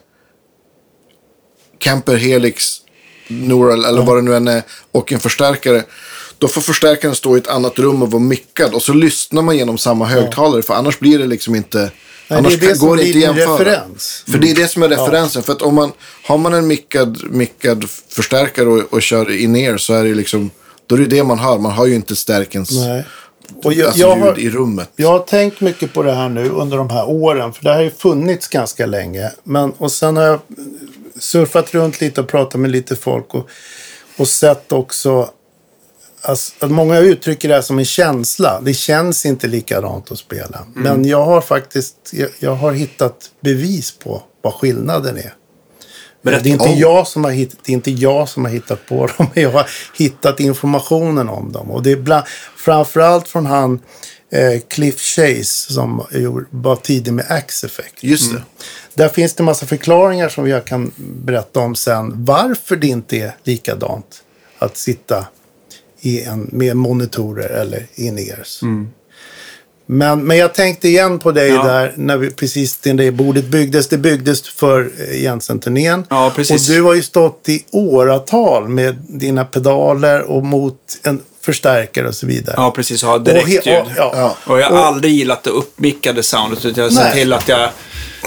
Kemper Helix Neural eller vad det nu än är och en förstärkare. Då får förstärkaren stå i ett annat rum och vara mickad. Och så lyssnar man genom samma högtalare. För annars blir det liksom inte... Nej, annars det är det som blir inte jämföra. referens. För det är det som är referensen. För att om man har man en mickad, mickad förstärkare och, och kör in er så är det liksom... Då är det det man hör. Man har ju inte stärkens Nej. Och jag, alltså, jag, har, i rummet. jag har tänkt mycket på det här nu under de här åren. För det här har ju funnits ganska länge. Men, och sen har jag surfat runt lite och pratat med lite folk. Och, och sett också alltså, att många uttrycker det här som en känsla. Det känns inte likadant att spela. Men jag har faktiskt jag, jag har hittat bevis på vad skillnaden är. Berätta. Det är, inte jag som har hittat, det är inte jag som har hittat på dem. men Jag har hittat informationen om dem. Och det är bland, framförallt från han eh, Cliff Chase som var tidig med Axe Effect. Just det. Där finns det massa förklaringar som jag kan berätta om sen. Varför det inte är likadant att sitta i en, med monitorer eller in-ears. Men, men jag tänkte igen på dig Ja. där när vi precis när det bordet byggdes. Det byggdes för eh, Jensen-turnén. Ja, precis. Och du har ju stått i åratal med dina pedaler och mot en förstärkare och så vidare. Ja, precis. Ha Och he- direktljud. ja, ja. Och jag har Och- aldrig gillat det uppmickade soundet. Utan jag ser Nej. till att jag,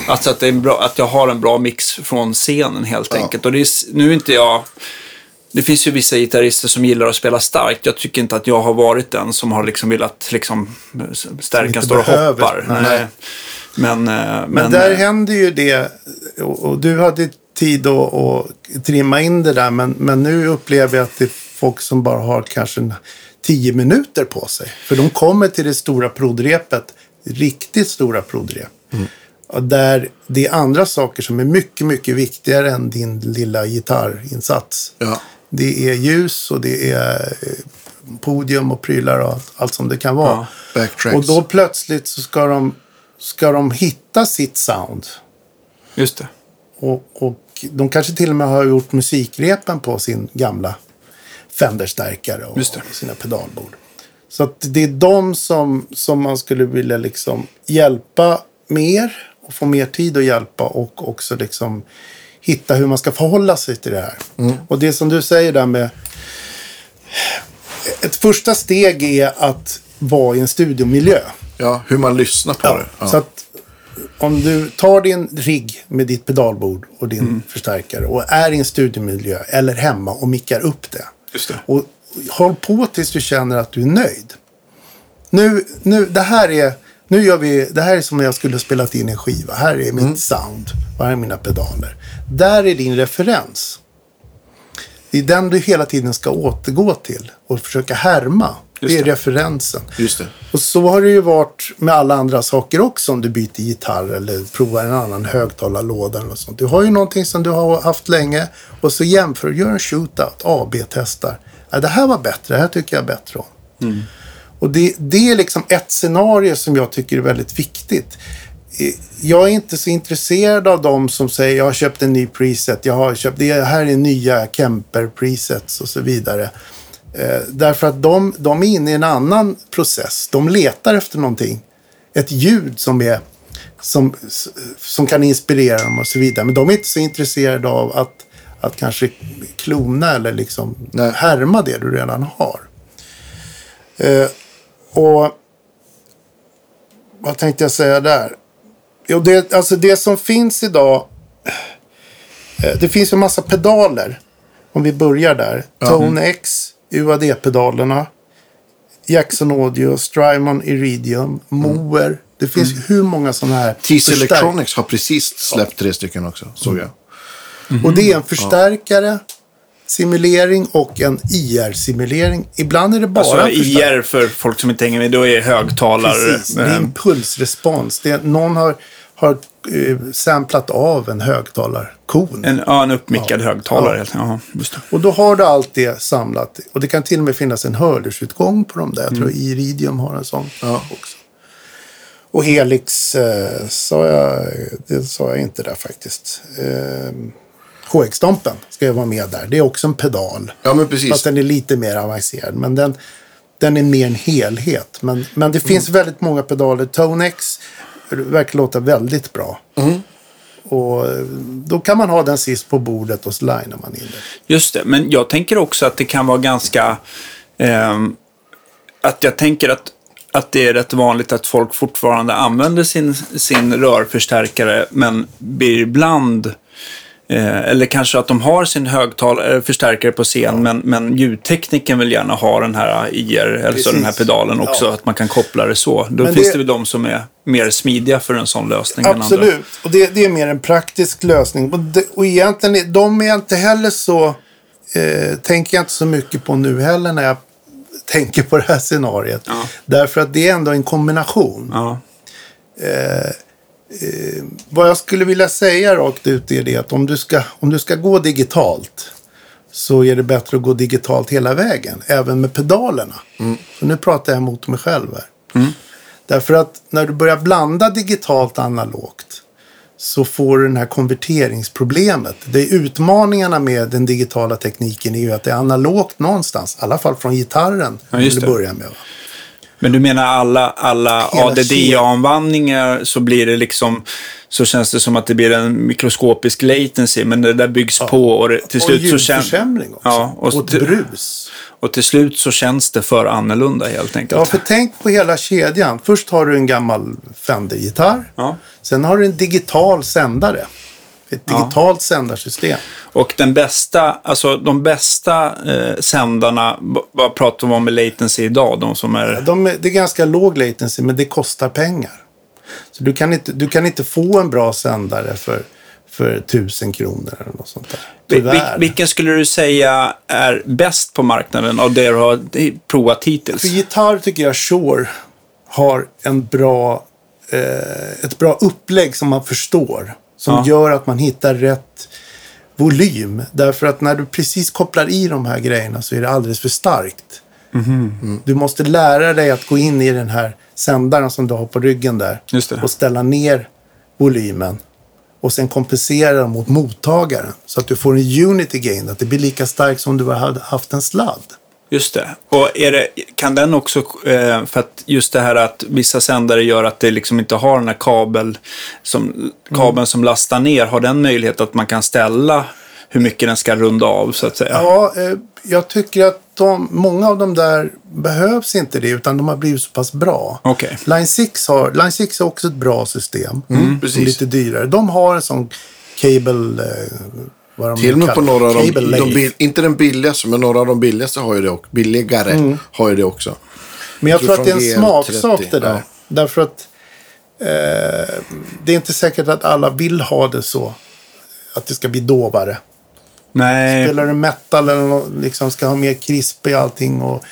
alltså att, det är bra, att jag har en bra mix från scenen helt enkelt. Och det är, nu är inte jag... Det finns ju vissa gitarrister som gillar att spela starkt. Jag tycker inte att jag har varit den som har liksom velat liksom, stärkan står och behöver. hoppar. Nej. Men, eh, men, Men där eh, händer ju det. Och, du hade tid att, att trimma in det där. Men, men nu upplever jag att det är folk som bara har kanske en tio minuter på sig. För de kommer till det stora prodrepet. Riktigt stora prodrep. Och där det är andra saker som är mycket, mycket viktigare än din lilla gitarrinsats. Ja. Det är ljus och det är eh, podium och prylar och allt som det kan vara. Ja. Och då plötsligt så ska de, ska de hitta sitt sound. Just det. Och, och de kanske till och med har gjort musikrepen på sin gamla Fender-stärkare och sina pedalbord. Så att det är de som, som man skulle vilja liksom hjälpa mer och få mer tid att hjälpa och också liksom hitta hur man ska förhålla sig till det här. Mm. Och det som du säger där med ett första steg är att vara i en studiomiljö. Ja, hur man lyssnar på det. Ja. Så att om du tar din rigg med ditt pedalbord och din Mm. förstärkare och är i en studiemiljö eller hemma och mickar upp det. Just det. Och håll på tills du känner att du är nöjd. Nu, nu, det här är, nu gör vi, det här är som när jag skulle spelat in en skiva. Här är Mm. mitt sound och här är mina pedaler. Där är din referens. Det är den du hela tiden ska återgå till och försöka härma. Just det är det. referensen. Just det. Och så har det ju varit med alla andra saker också om du byter gitarr eller provar en annan högtalarlåda eller något sånt. Du har ju någonting som du har haft länge och så jämför du, gör en shootout, AB-testar. Ja, det här var bättre, det här tycker jag bättre om. Och det, det är liksom ett scenario som jag tycker är väldigt viktigt. Eh, Jag är inte så intresserad av dem som säger jag har köpt en ny preset, jag har köpt, det här är nya Kemper presets och så vidare. Eh, därför att de, de är inne i en annan process. De letar efter någonting. Ett ljud som, är, som, som kan inspirera dem och så vidare. Men de är inte så intresserade av att, att kanske klona eller liksom Nej. härma det du redan har. Eh, och vad tänkte jag säga där? Jo, det, alltså det som finns idag. eh, Det finns en massa pedaler. Om vi börjar där. Tone X, UAD-pedalerna. Jackson Audio, Strymon Iridium, Moer. Det finns hur många sådana här. TC Electronics har precis släppt tre stycken också, såg jag. Och det är en förstärkare, simulering och en IR-simulering. Ibland är det bara Alltså. IR för folk som inte hänger med, då är högtalare. Precis, det är impulsrespons. Det är, någon har, har eh, samplat av en högtalarkon. En, ja, en uppmickad Ja. högtalare. Ja. helt- Ja, just det. Och då har du allt det samlat. Och det kan till och med finnas en hörlursutgång på dem där. Jag tror Iridium har en sån också. Och Helix eh, sa jag, det sa jag inte där faktiskt. Eh, HX-stompen ska ju vara med där. Det är också en pedal. Ja, men precis. Fast den är lite mer avancerad. Men den, den är mer en helhet. Men, men det finns väldigt många pedaler. Tonex verkar låta väldigt bra. Och eh, då kan man ha den sist på bordet och så linar man in det. Just det, men jag tänker också att det kan vara ganska... ehm, att jag tänker att, att det är rätt vanligt att folk fortfarande använder sin, sin rörförstärkare, men blir ibland... Eh, eller kanske att de har sin högtalare, förstärkare på scen, men, men ljudtekniken vill gärna ha den här IR, alltså den här pedalen också, Ja. att man kan koppla det så. Då Men finns det- det väl de som är mer smidiga för en sån lösning än andra. Absolut. Och det, det är mer en praktisk lösning. Och, det, och egentligen, de är inte heller så... Eh, tänker jag inte så mycket på nu heller när jag tänker på det här scenariet. Ja. Därför att det är ändå en kombination. Ja, Vad jag skulle vilja säga rakt ut är det att om du ska, om du ska gå digitalt så är det bättre att gå digitalt hela vägen, även med pedalerna. Så nu pratar jag mot mig själv här. Därför att när du börjar blanda digitalt och analogt så får du den här konverteringsproblemet. Det är utmaningarna med den digitala tekniken är ju att det är analogt någonstans, i alla fall från gitarren Ja, till att börja med. Men du menar alla, alla ADD-omvandlingar så blir det liksom, så känns det som att det blir en mikroskopisk latency, men det där byggs på och det, till och slut så känns... Ja, och, och brus. och till slut så känns det för annorlunda helt enkelt. Ja, för tänk på hela kedjan. Först har du en gammal Fender-gitarr. Ja. Sen har du en digital sändare. Ett Ja. digitalt sändarsystem. Och den bästa, alltså de bästa eh, sändarna, vad pratar vi om med latency idag? De som är... De, är- det är ganska låg latency, men det kostar pengar. Så du kan inte, du kan inte få en bra sändare för, för tusen kronor eller något sånt där. Tyvärr. vilken skulle du säga är bäst på marknaden av det du har provat hittills? För gitarr tycker jag Shure har en bra, eh, ett bra upplägg som man förstår. Som Ja. gör att man hittar rätt volym. Därför att när du precis kopplar i de här grejerna så är det alldeles för starkt. Mhm. Mm. Du måste lära dig att gå in i den här sändaren som du har på ryggen där. Just det. Och ställa ner volymen. Och sen kompensera mot mottagaren. Så att du får en unity gain. Att det blir lika starkt som du hade haft en sladd. Just det. Och är det, kan den också, eh, för att just det här att vissa sändare gör att det liksom inte har den här kabel som, kabeln som lastar ner, har den möjlighet att man kan ställa hur mycket den ska runda av så att säga? Ja, eh, jag tycker att de, många av de där behövs inte det, utan de har blivit så pass bra. Okej. Line 6 har, Line 6 är också ett bra system. Mm, lite dyrare. De har en sån cable... Vad de Till och med på några av de, de bil, inte den billigaste, men några av de billigaste har ju det och billigare Mm. har ju det också. Men jag tror tror att det är en smaksak GL30, det där. ja. Därför att eh, det är inte säkert att alla vill ha det så. Att det ska bli dovare. Nej, Spelar du metal eller liksom ska ha mer krisp i allting och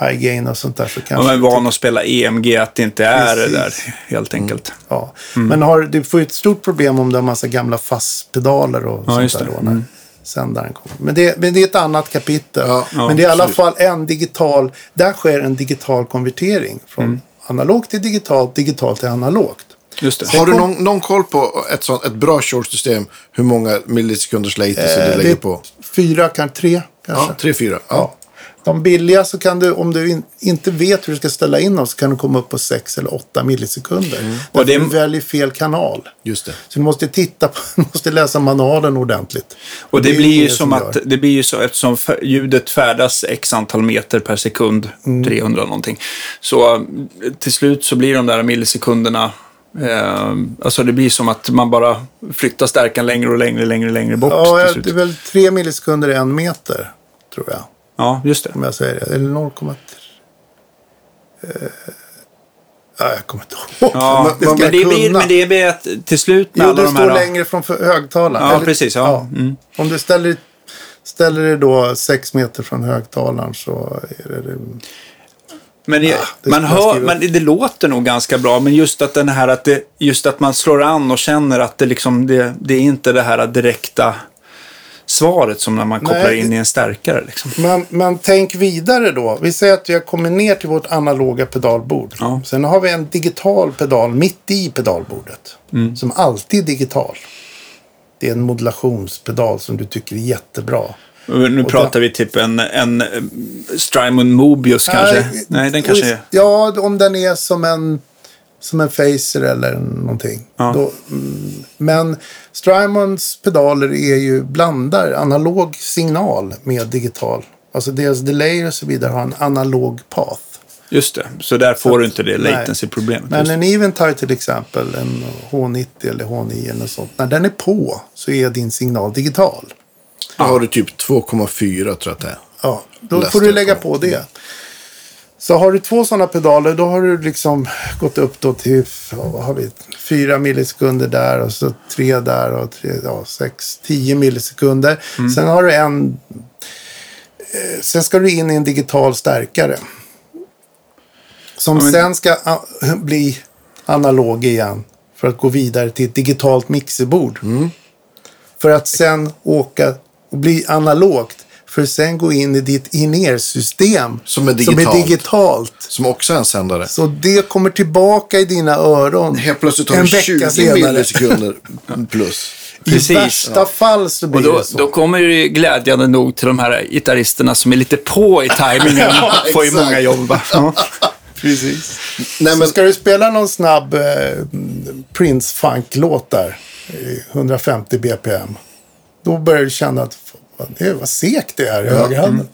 high gain och sånt där så om kanske... man är van att spela EMG, att det inte är det där Precis. helt enkelt. Ja. Mm. Men har, du får ju ett stort problem om du har massa gamla fastpedaler och Ja, sånt där då när sändaren kommer. Men det, men det är ett annat kapitel. Ja. men det är i alla fall en digital, där sker en digital konvertering från Mm. analogt till digitalt, digitalt till analogt. Just det. Har du någon, någon koll på ett, sånt, ett bra short-system? Hur många millisekunders latency Eh, du det lägger är på? Fyra, kanske tre kanske. Ja, tre, fyra. Ja. De billiga så kan du, om du in, inte vet hur du ska ställa in dem, så kan du komma upp på 6 eller 8 millisekunder. Mm. Och det- det... du väljer fel kanal. Just det. Så du måste titta på, du måste läsa manualen ordentligt. Och det, är blir ju ingen som att, det blir ju så, eftersom ljudet färdas x antal meter per sekund, Mm. 300 någonting, så eh, till slut så blir de där millisekunderna, eh, alltså det blir som att man bara flyttar stärkan längre och längre, längre, längre bort Ja, det är väl 3 millisekunder i en meter, tror jag. Ja, just det. Om jag säger det. Eller 0,3. Eh, ja, jag kommer inte ihåg. Ja, det men, det blir, men det blir att till slut med Jo, alla de står här... längre från högtalaren. Ja, precis, ja. Mm. Om du ställer, ställer dig då sex meter från högtalaren så är det... Men, det, Ah, det man hör, men det, det låter nog ganska bra, men just att den här att det, just att man slår an och känner att det liksom, det, det är inte det här direkta svaret som när man kopplar Nej, in i en stärkare liksom. Men, men tänk vidare då. Vi säger att vi har kommit ner till vårt analoga pedalbord. Ja. Sen har vi en digital pedal mitt i pedalbordet. Mm. Som alltid är digital. Det är en modulationspedal som du tycker är jättebra. Nu Och pratar vi typ en, en eh, Strymon Mobius kanske? Nej, den kanske är... Ja, om den är som en, som en Facer eller någonting. Ja. Då, mm, men Strymons pedaler är ju blandar analog signal med digital. Alltså deras delay och så vidare har en analog path. Just det, så där får du inte det latency-problemet. Men en Eventide till exempel, en H90 eller H9 eller något sånt. När den är på så är din signal digital. Då har du typ 2,4 tror jag att det är. Ja, då Läste får du lägga på. på det. Så har du två sådana pedaler, då har du liksom gått upp då till vad har vi, fyra millisekunder där och så tre där och tre, ja, sex, tio millisekunder. Mm. Sen har du en... Eh, sen ska du in i en digital stärkare. Som Ja, men- sen ska ah, bli analog igen. För att gå vidare till ett digitalt mixerbord. Mm. För att sen åka och bli analogt. För att sen gå in i ditt in-ear-system. Som är Som är digitalt. digitalt. Som också är en sändare. Så det kommer tillbaka i dina öron. Helt plötsligt har en du vecka 20 senare. millisekunder plus. Precis, I värsta fall så blir Och då, det så. då kommer det glädjande nog till de här gitarristerna som är lite på i tajmingen. Ja, får ju många jobb. Ja. Precis. Nej, Så men, ska du spela någon snabb eh, Prince Funk-låt där. i 150 BPM. Då börjar du känna att det vad segt det är i högerhanden.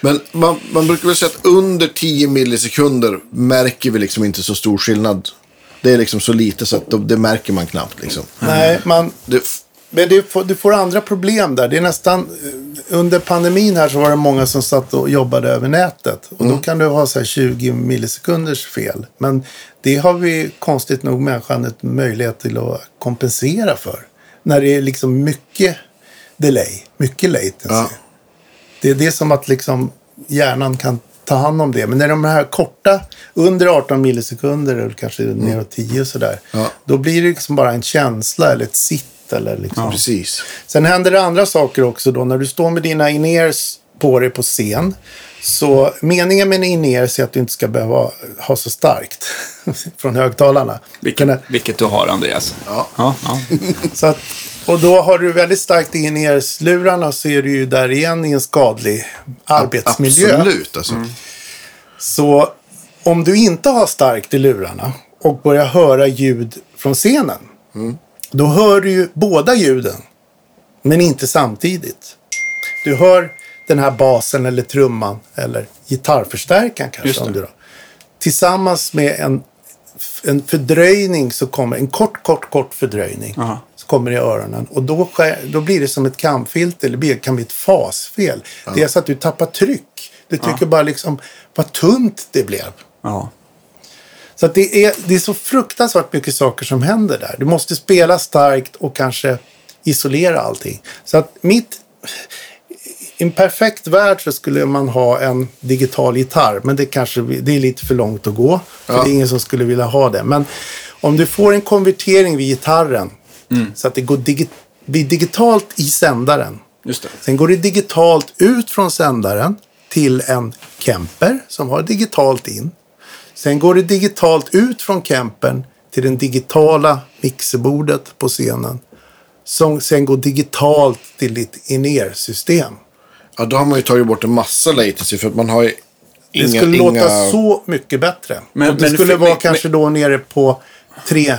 men man, man brukar väl säga att under 10 millisekunder märker vi liksom inte så stor skillnad. Det är liksom så lite så att då- det märker man knappt. Liksom. Nej, man, Det, Men du får, du får andra problem där. Det är nästan, under pandemin här så var det många som satt och jobbade över nätet. Och då kan du ha så här 20 millisekunders fel. Men det har vi konstigt nog människan ett möjlighet till att kompensera för. När det är liksom mycket delay, mycket latency. Ja. Det är det som att liksom hjärnan kan ta hand om det. Men när de här korta, under 18 millisekunder eller kanske neråt 10 och sådär. Ja. Då blir det liksom bara en känsla eller ett sitt. Eller liksom. Precis. Sen händer det andra saker också då. När du står med dina in-ears på dig på scen. Så meningen med in-ears är att du inte ska behöva ha så starkt från högtalarna. Vilket, Kunna- vilket du har, Andreas. Ja. Ja, ja. Så att, och då har du väldigt starkt in-ears-lurarna så är du ju där igen i en skadlig arbetsmiljö. Absolut. Alltså. Så om du inte har starkt i lurarna och börjar höra ljud från scenen. Då hör du ju båda ljuden. Men inte samtidigt. Du hör den här basen eller trumman eller gitarrförstärkaren kanske. Om du då. Tillsammans med en, en fördröjning så kommer en kort, kort, kort fördröjning. Aha. Så kommer det i öronen. Och då, då blir det som ett kamfilter. Eller det kan bli ett fasfel. Det är så att du tappar tryck. Du tycker bara liksom vad tunt det blev. ja. Så att det, är, det är så fruktansvärt mycket saker som händer där. Du måste spela starkt och kanske isolera allting. Så att mitt I en perfekt värld så skulle man ha en digital gitarr. Men det kanske det är lite för långt att gå. För Ja. det är ingen som skulle vilja ha det. Men om du får en konvertering vid gitarren. Så att det går digi- blir digitalt i sändaren. Just det. Sen går det digitalt ut från sändaren till en Kemper som har digitalt in. Sen går det digitalt ut från Kempern till den digitala mixerbordet på scenen. Som sen går digitalt till ditt in-ear-system. Ja, då har man ju tagit bort en massa latency för att man har ju Det inga... skulle låta inga... så mycket bättre. Men- och det men- skulle vara men- kanske då nere på 3-4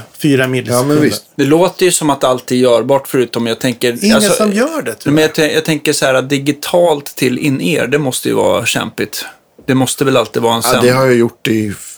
millisekunder. Ja, men visst. Det låter ju som att allt är görbart förutom jag tänker... Ingen alltså, som gör det tror Men jag. jag, tän- jag tänker så här att digitalt till in-ear, det måste ju vara kämpigt. Det måste väl alltid vara en Ja, sänd... det har jag gjort i f-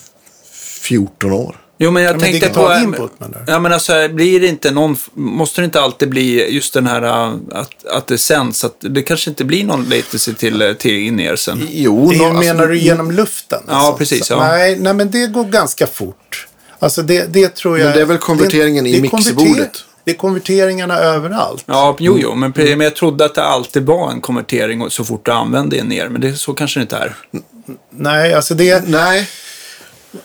14 år. Jo, men jag men tänkte på... input, du? Ja, men alltså, blir det inte någon... Måste det inte alltid bli just den här äh, att, att det sänds? Att det kanske inte blir någon latency till, äh, till in-ear sen? Jo, Det nå- är, menar alltså, du genom luften? Ja, precis, Så, ja. Nej, nej, men det går ganska fort. Alltså det, det tror jag... Men det är väl konverteringen i det är mixerbordet? Det är konverteringarna överallt. Ja, jo, jo, men, pre- men jag trodde att det alltid var en konvertering så fort du använde in-ear, men det, så kanske det inte är. Nej, alltså det... Nej,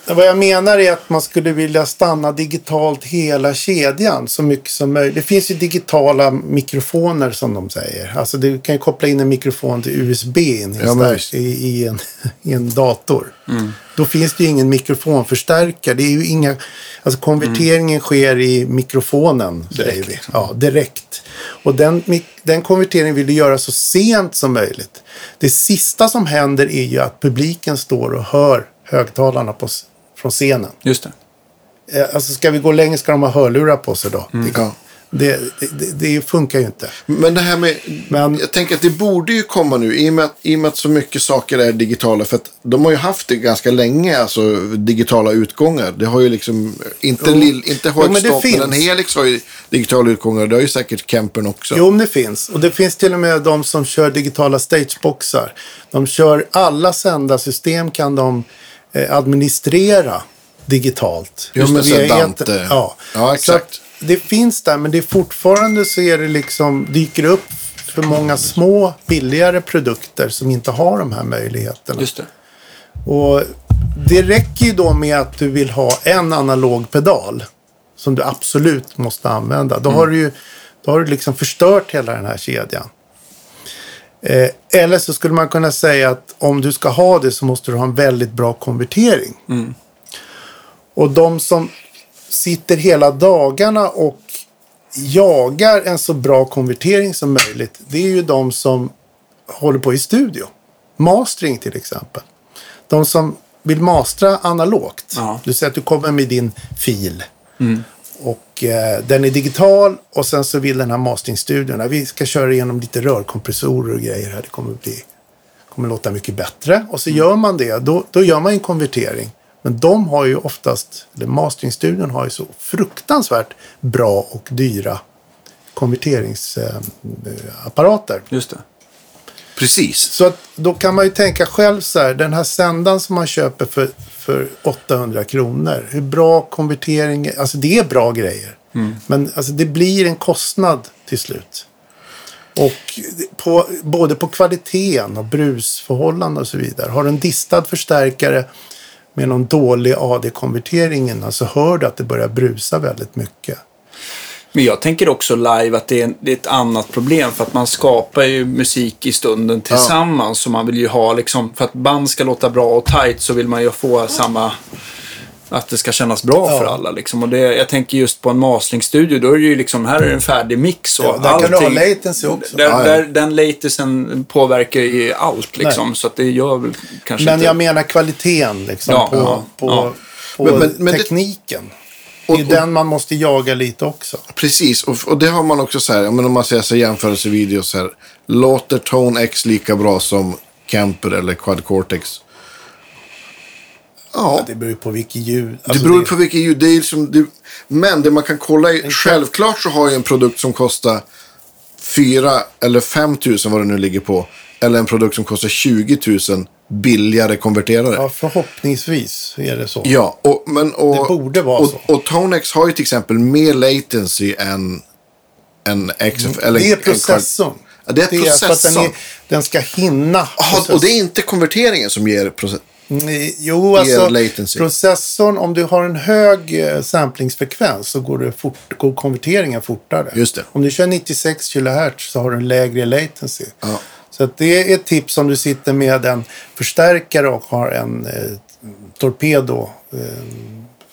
Vad jag menar är att man skulle vilja stanna digitalt hela kedjan så mycket som möjligt. Det finns ju digitala mikrofoner som de säger. Alltså du kan ju koppla in en mikrofon till USB in i, Ja, men i, i, en, i en dator. Då finns det ju ingen mikrofonförstärkare. Det är ju inga, alltså konverteringen sker i mikrofonen, säger vi. Ja, direkt. Och den, den konverteringen vill du göra så sent som möjligt. Det sista som händer är ju att publiken står och hör högtalarna på, från scenen. Just det. Eh, Alltså ska vi gå längre ska de ha hörlurar på sig då. Det, ja. det, det, det funkar ju inte. Men det här med... Men- Jag tänker att det borde ju komma nu i och, med att, i och med att så mycket saker är digitala. För att de har ju haft det ganska länge, alltså digitala utgångar. Det har ju liksom, inte, lill, inte Jo, men det men. Helix har ju digitala utgångar. Det har ju säkert Kempern också. Jo, men det finns. Och det finns till och med de som kör digitala stageboxar. De kör alla sändarsystem kan de administrera digitalt. Just så via Dante. Ja, Ja, exakt. det finns där, men det är fortfarande så är det liksom, dyker upp för många små, billigare produkter som inte har de här möjligheterna. Just det. Och det räcker ju då med att du vill ha en analog pedal som du absolut måste använda. Då har du ju då har du liksom förstört hela den här kedjan. Eh, eller så skulle man kunna säga att om du ska ha det så måste du ha en väldigt bra konvertering. Och de som sitter hela dagarna och jagar en så bra konvertering som möjligt. Det är ju de som håller på i studio. Mastering till exempel. De som vill mastra analogt. Ja. Du säger att du kommer med din fil. Och eh, den är digital och sen så vill den här masteringstudion. Vi ska köra igenom lite rörkompressorer och grejer här. Det kommer bli kommer låta mycket bättre. Och så gör man det. Då, då gör man en konvertering. Men de har ju oftast, eller masteringstudion har ju så fruktansvärt bra och dyra konverteringsapparater. Just det. Precis. Så att då kan man ju tänka själv så här, den här sändan som man köper för, för 800 kronor. Hur bra konvertering, alltså det är bra grejer. Men alltså det blir en kostnad till slut. Och på, både på kvaliteten och brusförhållanden och så vidare. Har du en distad förstärkare med någon dålig AD-konvertering så hör du att det börjar brusa väldigt mycket. Men jag tänker också live att det är, det är ett annat problem för att man skapar ju musik i stunden tillsammans. Så man vill ju ha liksom, för att band ska låta bra och tight så vill man ju få samma, att det ska kännas bra Ja. för alla liksom. Och det, jag tänker just på en masteringstudio, då är det ju liksom, här är en färdig mix och Ja, där kan du ha latency också. Där, Ja, ja. där, den latencen påverkar ju allt liksom, så att det gör väl kanske Men inte... jag menar kvaliteten liksom, Ja, på, ja, på, ja. på Men- men- men det- tekniken. Det är Och- den man måste jaga lite också. Precis, och, och det har man också så här, ja, men om man ser så jämförelsevideos här. Låter Tone X lika bra som Camper eller Quad Cortex? Ja, Det beror ju på vilket ljud. det Alltså, beror på vilket ljud. Det är liksom, det, men det man kan kolla i, självklart så har ju en produkt som kostar 4 eller 5 tusen vad det nu ligger på. Eller en produkt som kostar 20 000 billigare konverterare. Ja, förhoppningsvis är det så. Ja, och, men, och, Det borde vara och, så. Och Tonex har ju till exempel mer latency än, än XF. eller Mm. det är processorn. Ja, det är Det är för att den, processorn. är, den ska hinna. Jaha, och det är inte konverteringen som ger process... Jo, alltså latency. processorn, om du har en hög eh, samplingsfrekvens så går, det fort, går konverteringen fortare. Just det. Om du kör 96 kHz så har du en lägre latency. Ja. Så det är ett tips om du sitter med en förstärkare och har en eh, Torpedo eh,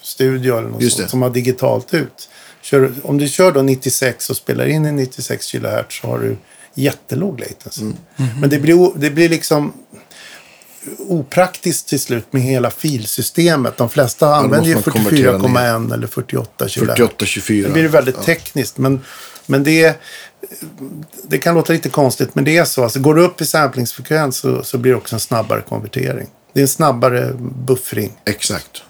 Studio eller något sånt som har digitalt ut. Kör, om du kör då 96 och spelar in i 96 kHz så har du jättelåg latency. Mm. Men det blir, det blir liksom opraktiskt till slut med hela filsystemet. De flesta använder ju måste man konvertera 44,1 eller 48 kHz. 48, 24. Det blir väldigt tekniskt. Men, men det, är- det kan låta lite konstigt, men det är så. Alltså, går du upp i samplingsfrekvens så, så blir det också en snabbare konvertering. Det är en snabbare buffring. Exakt.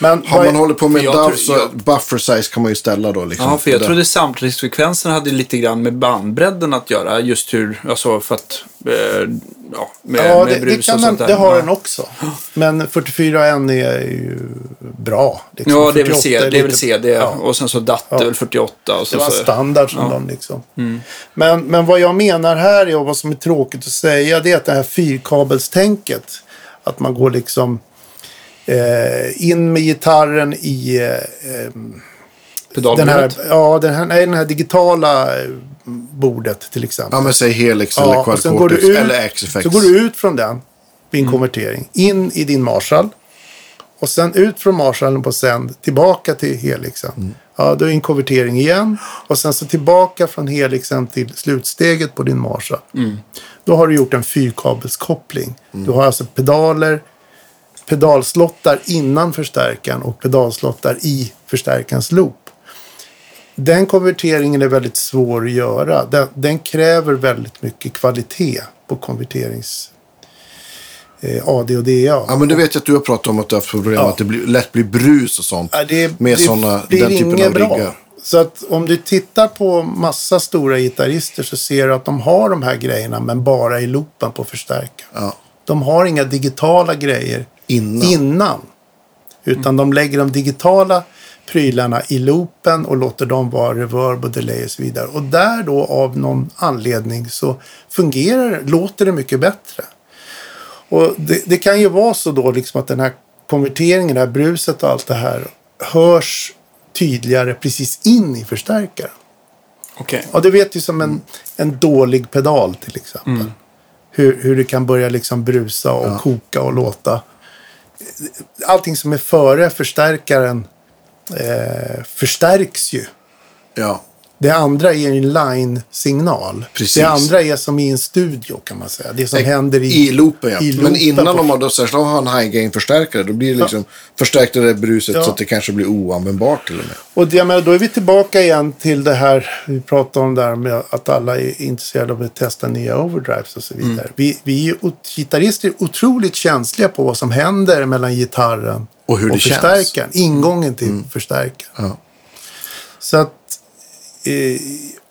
Men Har man håller på med DAW så jag- buffer size kan man ju ställa då. Liksom, Ja, för jag trodde samplingsfrekvensen hade lite grann med bandbredden att göra. Just hur, alltså för att, eh, ja, med, Ja, med det, brus det, kan och sånt där. det har ja. den också. Men 44N är ju bra. liksom. Ja, det är väl 48 C, det är väl lite- C, det, ja. och sen så DAT är väl 48. Och så, Det var så, standard som ja. de liksom. Men, men vad jag menar här är, och vad som är tråkigt att säga, det är att det här fyrkabelstänket. Att man går liksom eh, in med gitarren i eh, den här, pedalbordet. ja, den här, nej, den här digitala eh, bordet till exempel. Ja, men säg Helix eller Ja, går du Quadcortex ut, eller XFX. Så går du ut från den vid en Mm. konvertering. In i din Marshall. Och sen ut från Marshallen på sänd. Tillbaka till Helixen. Mm. Ja, då är en konvertering igen. Och sen så tillbaka från Helixen till slutsteget på din Marshall. Mm. Då har du gjort en fyrkabelskoppling. Mm. Du har alltså pedaler, pedalslottar innan förstärkaren och pedalslottar i förstärkarens loop. Den konverteringen är väldigt svår att göra. Den, den kräver väldigt mycket kvalitet på konverterings... Eh, AD och DA. Ja, men det vet att du har pratat om att du har haft problem Ja. att det blir, lätt blir brus och sånt. Ja, det, med det såna, blir den typen inget av bra. riggar. Så att om du tittar på massa stora gitarrister så ser du att de har de här grejerna men bara i loopen på förstärkaren. Ja. De har inga digitala grejer Innan. innan. Utan de lägger de digitala prylarna i loopen och låter dem vara reverb och delay och så vidare. Och där då av någon anledning så fungerar det, låter det mycket bättre. Och det, det kan ju vara så då liksom att den här konverteringen, det här bruset och allt det här hörs tydligare precis in i förstärkaren. Okej. Ja, det vet ju som en, en dålig pedal till exempel. Hur, hur det kan börja liksom brusa och koka och låta. Allting som är före förstärkaren eh, förstärks ju. Ja. Det andra är en line-signal. Det andra är som i en studio kan man säga. Det som händer i, I loopen, ja. i Men loopen innan på- de har, då, särskilt om de har en high gain-förstärkare, då blir det liksom förstärkte det bruset Ja. så att det kanske blir oanvändbart till och med. Och det, menar, då är vi tillbaka igen till det här vi pratade om där med att alla är intresserade av att testa nya overdrives och så Mm. vidare. Vi, vi ot- gitarrister är otroligt känsliga på vad som händer mellan gitarren Och hur det känns. förstärkaren. Ingången till förstärkaren. Ja. Så att eh,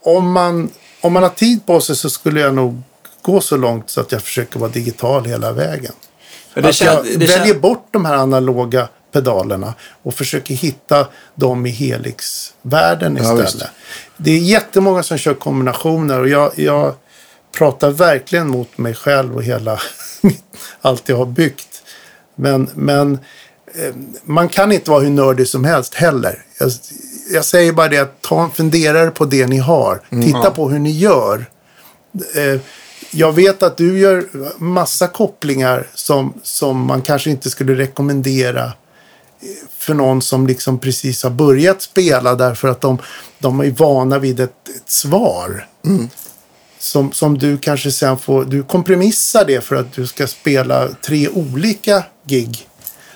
om, man, om man har tid på sig så skulle jag nog gå så långt så att jag försöker vara digital hela vägen. Det att jag det väljer bort de här analoga pedalerna och försöker hitta dem i Helix-världen Ja, istället. visst. det är jättemånga som kör kombinationer och jag, jag pratar verkligen mot mig själv och hela allt jag har byggt. Men, men eh, man kan inte vara hur nördig som helst heller. Jag, jag säger bara det att ta en funderare på det ni har. Titta på hur ni gör. Eh, jag vet att du gör massa kopplingar som, som man kanske inte skulle rekommendera eh, för någon som liksom precis har börjat spela därför att de, de är vana vid ett, ett svar. Som, som du kanske sen får, du kompromissar det för att du ska spela tre olika gig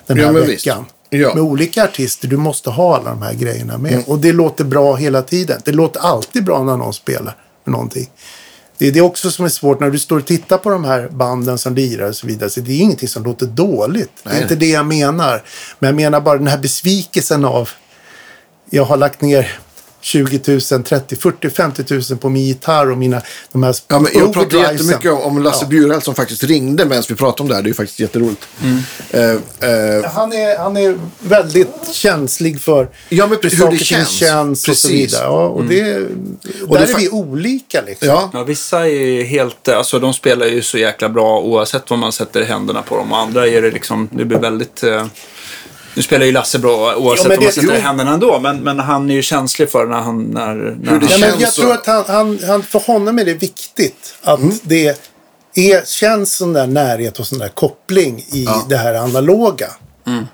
den Ja, här men visst. Ja. Med olika artister, du måste ha alla de här grejerna med. Och det låter bra hela tiden. Det låter alltid bra när någon spelar någonting. Det är det också som är svårt när du står och tittar på de här banden som lirar och så vidare. Så det är ingenting som låter dåligt. Det är Nej. inte det jag menar. Men jag menar bara den här besvikelsen av jag har lagt ner 20 000, 30, 40, 50 000 på min gitarr och mina de här Ja, men jag pratar overdrivesen. jättemycket om, om Lasse Ja. Bjureld som faktiskt ringde medan vi pratade om det här. Det är ju faktiskt jätteroligt. Eh, eh, Han är, han är väldigt känslig för Ja, men hur hur det känns. känns och så Precis. vidare. Ja, och det, Och där det är vi olika liksom. ja, Ja, vissa är ju helt, alltså de spelar ju så jäkla bra oavsett vad man sätter händerna på dem. Och andra är det liksom, det blir väldigt... Eh, nu spelar ju Lasse bra oavsett Ja, vad man sätter jo. i händerna ändå. Men, men han är ju känslig för när han... När, när det han, Ja, men känns jag så. tror att han, han, han, för honom är det viktigt att Mm. det är, känns sån där närhet och sån där koppling i det här analoga. Mm.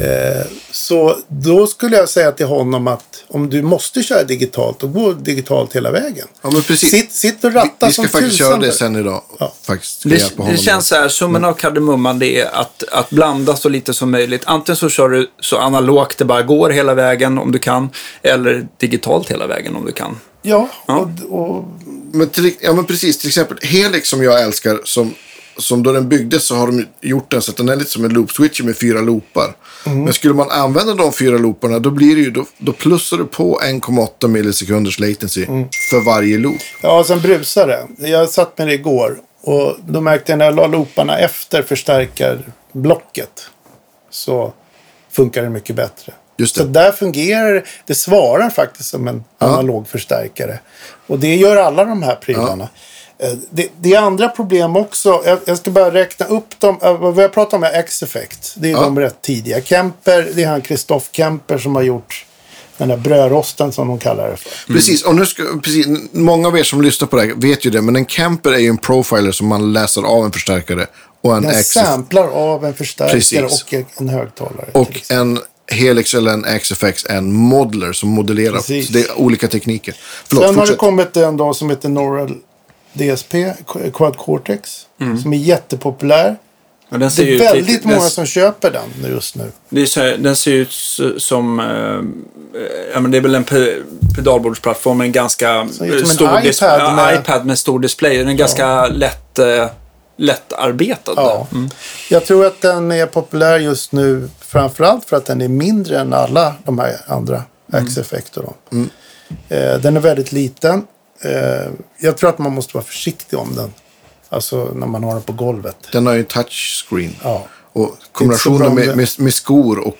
Eh, så då skulle jag säga till honom att om du måste köra digitalt, då gå digitalt hela vägen. ja, men precis. Sitt, sitt och vi, ratta vi ska som faktiskt tusan göra det sen idag. Ja. Faktiskt. Ska det, det känns så här, summan av kardemumman det är att, att blanda så lite som möjligt. Antingen så kör du så analogt det bara går hela vägen om du kan. Eller digitalt hela vägen om du kan. Ja, Ja. Och, och, Men, till, ja, men precis, till exempel Helix som jag älskar, som, som då den byggdes så har de gjort den så att den är lite som en loop switcher med fyra loopar. Mm. Men skulle man använda de fyra looparna då blir det ju, då, då plussar du på 1,8 millisekunders latency Mm. för varje loop. ja, sen brusar det. Jag satt med det igår och då märkte jag när jag la looparna efter förstärkarblocket så funkar det mycket bättre. Just Så det. där fungerar det. Det svarar faktiskt som en analog förstärkare. Och det gör alla de här prylarna. Eh, Det, det är andra problem också. Jag, jag ska bara räkna upp dem. Eh, Vad jag pratar om är X-Effect. Det är Ja. de rätt tidiga. Kemper, det är han Christoph Kemper som har gjort den där brödrosten som de kallar det för. Precis, och nu ska, precis, många av er som lyssnar på det här vet ju det, men en camper är ju en profiler som man läser av en förstärkare och en Den X samplar av en förstärkare Precis. och en högtalare. och en Helix eller en XFX är en modeler som modellerar. Det är olika tekniker. Förlåt, Sen har det fortsätt. kommit en dag som heter Neural DSP, Quad Cortex, som är jättepopulär. Ser Det är väldigt lite- många den- som köper den just nu. Det är så, den ser ut som... Eh, ja, men det är väl en pe pedalbordsplattform med en ganska en stor dis- iPad ja, med- iPad med stor display. Den är ganska lätt, eh, lättarbetad. Ja. Mm. Jag tror att den är populär just nu framförallt för att den är mindre än alla de här andra X-effekter. då. Eh, den är väldigt liten. Eh, jag tror att man måste vara försiktig om den. Alltså när man har den på golvet. Den har ju en touchscreen. Ja. Och kombinationen om med, med, med skor och,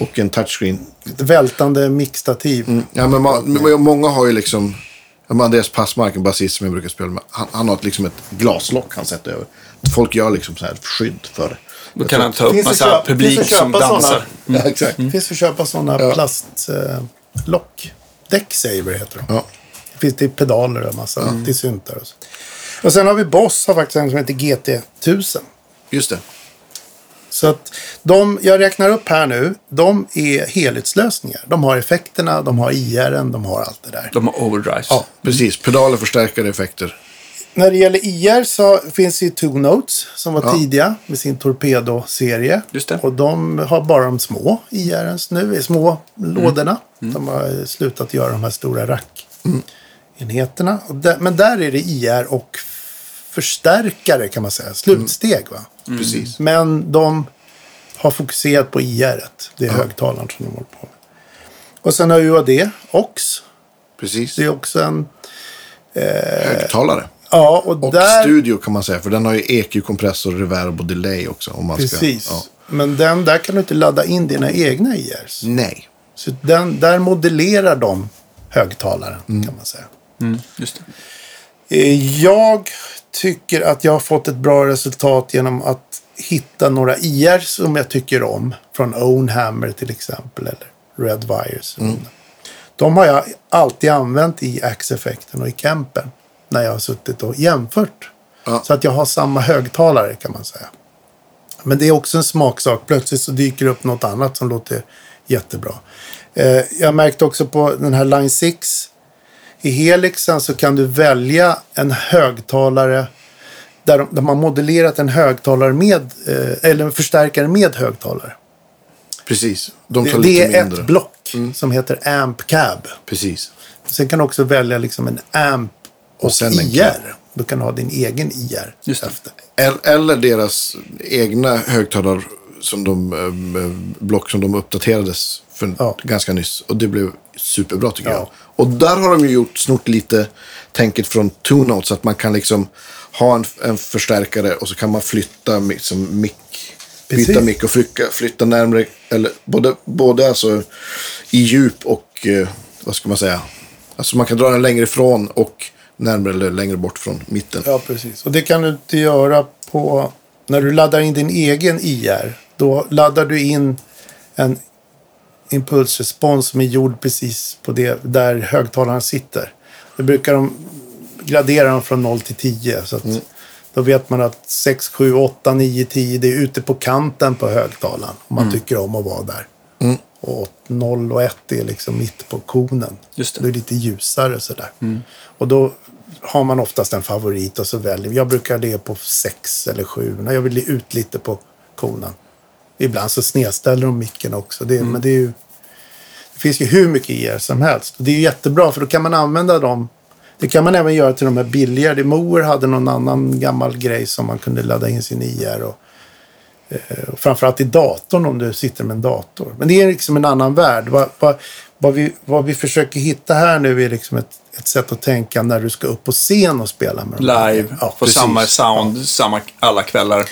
och en touchscreen. Ett vältande mixtativ. Ja, men ma- men många har ju liksom... Andreas Passmark, en basist som jag brukar spela med. Han, han har ett, liksom ett glaslock han sätter över. Folk gör liksom så här skydd för det. Då kan han ta upp massa köp- publik som köpa dansar. sådana? Ja, exakt. Det finns att köpa sådana Ja. plastlock. Decksaver heter de. Ja. Det finns till pedaler och massa, till syntar och så. Och sen har vi Boss har faktiskt en som heter GT1000. Just det. Så att de jag räknar upp här nu, de är helhetslösningar. De har effekterna, de har IR, de har allt det där. De har overdrives. Ja. Precis. Pedaler, förstärkare, effekter. När det gäller IR så finns ju Two Notes som var Ja. tidiga med sin Torpedo-serie. Just det. Och de har bara de små IRs nu, i små lådorna. De har slutat göra de här stora rackenheterna. Och där- Men där är det IR och förstärkare kan man säga. Slutsteg va. Precis. Men de har fokuserat på IR. -et. Det är högtalaren som de håller på med. Och sen har UAD, OX. Precis. Det är också en... Högtalare. Ja, och, Och där... studio kan man säga. För den har ju EQ, kompressor, reverb och delay också. Om man Precis. Ska, ja. Men den, där kan du inte ladda in dina egna IRs. Nej. Så den, där modellerar de högtalaren kan man säga. Mm, just det. Eh, Jag tycker att jag har fått ett bra resultat genom att hitta några IR som jag tycker om. Från Ownhammer till exempel. Eller Red Wires. De har jag alltid använt i Axe-effekten och i Kempen. När jag har suttit och jämfört. Ja. Så att jag har samma högtalare kan man säga. Men det är också en smaksak. Plötsligt så dyker det upp något annat som låter jättebra. Eh, jag märkte också på den här Line 6. I Helixen så kan du välja en högtalare där, de, där man modellerat en högtalare med, eh, eller en förstärkare med högtalare. Precis. De Det, tar det lite är mindre. ett block som heter Amp Cab. Precis. Sen kan du också välja liksom en Amp och, Och sen en IR. cab. Du kan ha din egen IR. Just det. efter. El- Eller deras egna högtalare som de, eh, block som de uppdaterades för Ja. ganska nyss. Och det blev superbra tycker Ja. jag. Och där har de ju gjort snort lite tänket från Two Notes. Att man kan liksom ha en, en förstärkare och så kan man flytta liksom mick. Byta mick och flytta, flytta närmare. Eller både, både alltså i djup och eh, vad ska man säga. Alltså man kan dra den längre ifrån och närmare eller längre bort från mitten. Ja, precis. Och det kan du inte göra på... När du laddar in din egen IR, då laddar du in en impulsrespons som är gjord precis på det där högtalaren sitter. Då brukar de gradera dem från 0 till 10. Så att Då vet man att 6, 7, 8, 9, 10 det är ute på kanten på högtalaren. Om man tycker om att vara där. Och 0 och 1 är liksom mitt på konen. Just det. det är lite ljusare sådär. Och då har man oftast en favorit och så väljer Jag brukar det på 6 eller 7 när jag vill ut lite på konen. Ibland så snedställer de micken också. Det, Men det ju... Det finns ju hur mycket IR som helst. Och det är ju jättebra för då kan man använda dem. Det kan man även göra till de här billigare. Moer hade någon annan gammal grej som man kunde ladda in sin IR. Och, eh, och framförallt i datorn om du sitter med en dator. Men det är liksom en annan värld. Vad, vad, vad, vi, vad vi försöker hitta här nu är liksom ett, ett sätt att tänka när du ska upp på scen och spela med. Live, Ja, på precis. samma sound, samma alla kvällar.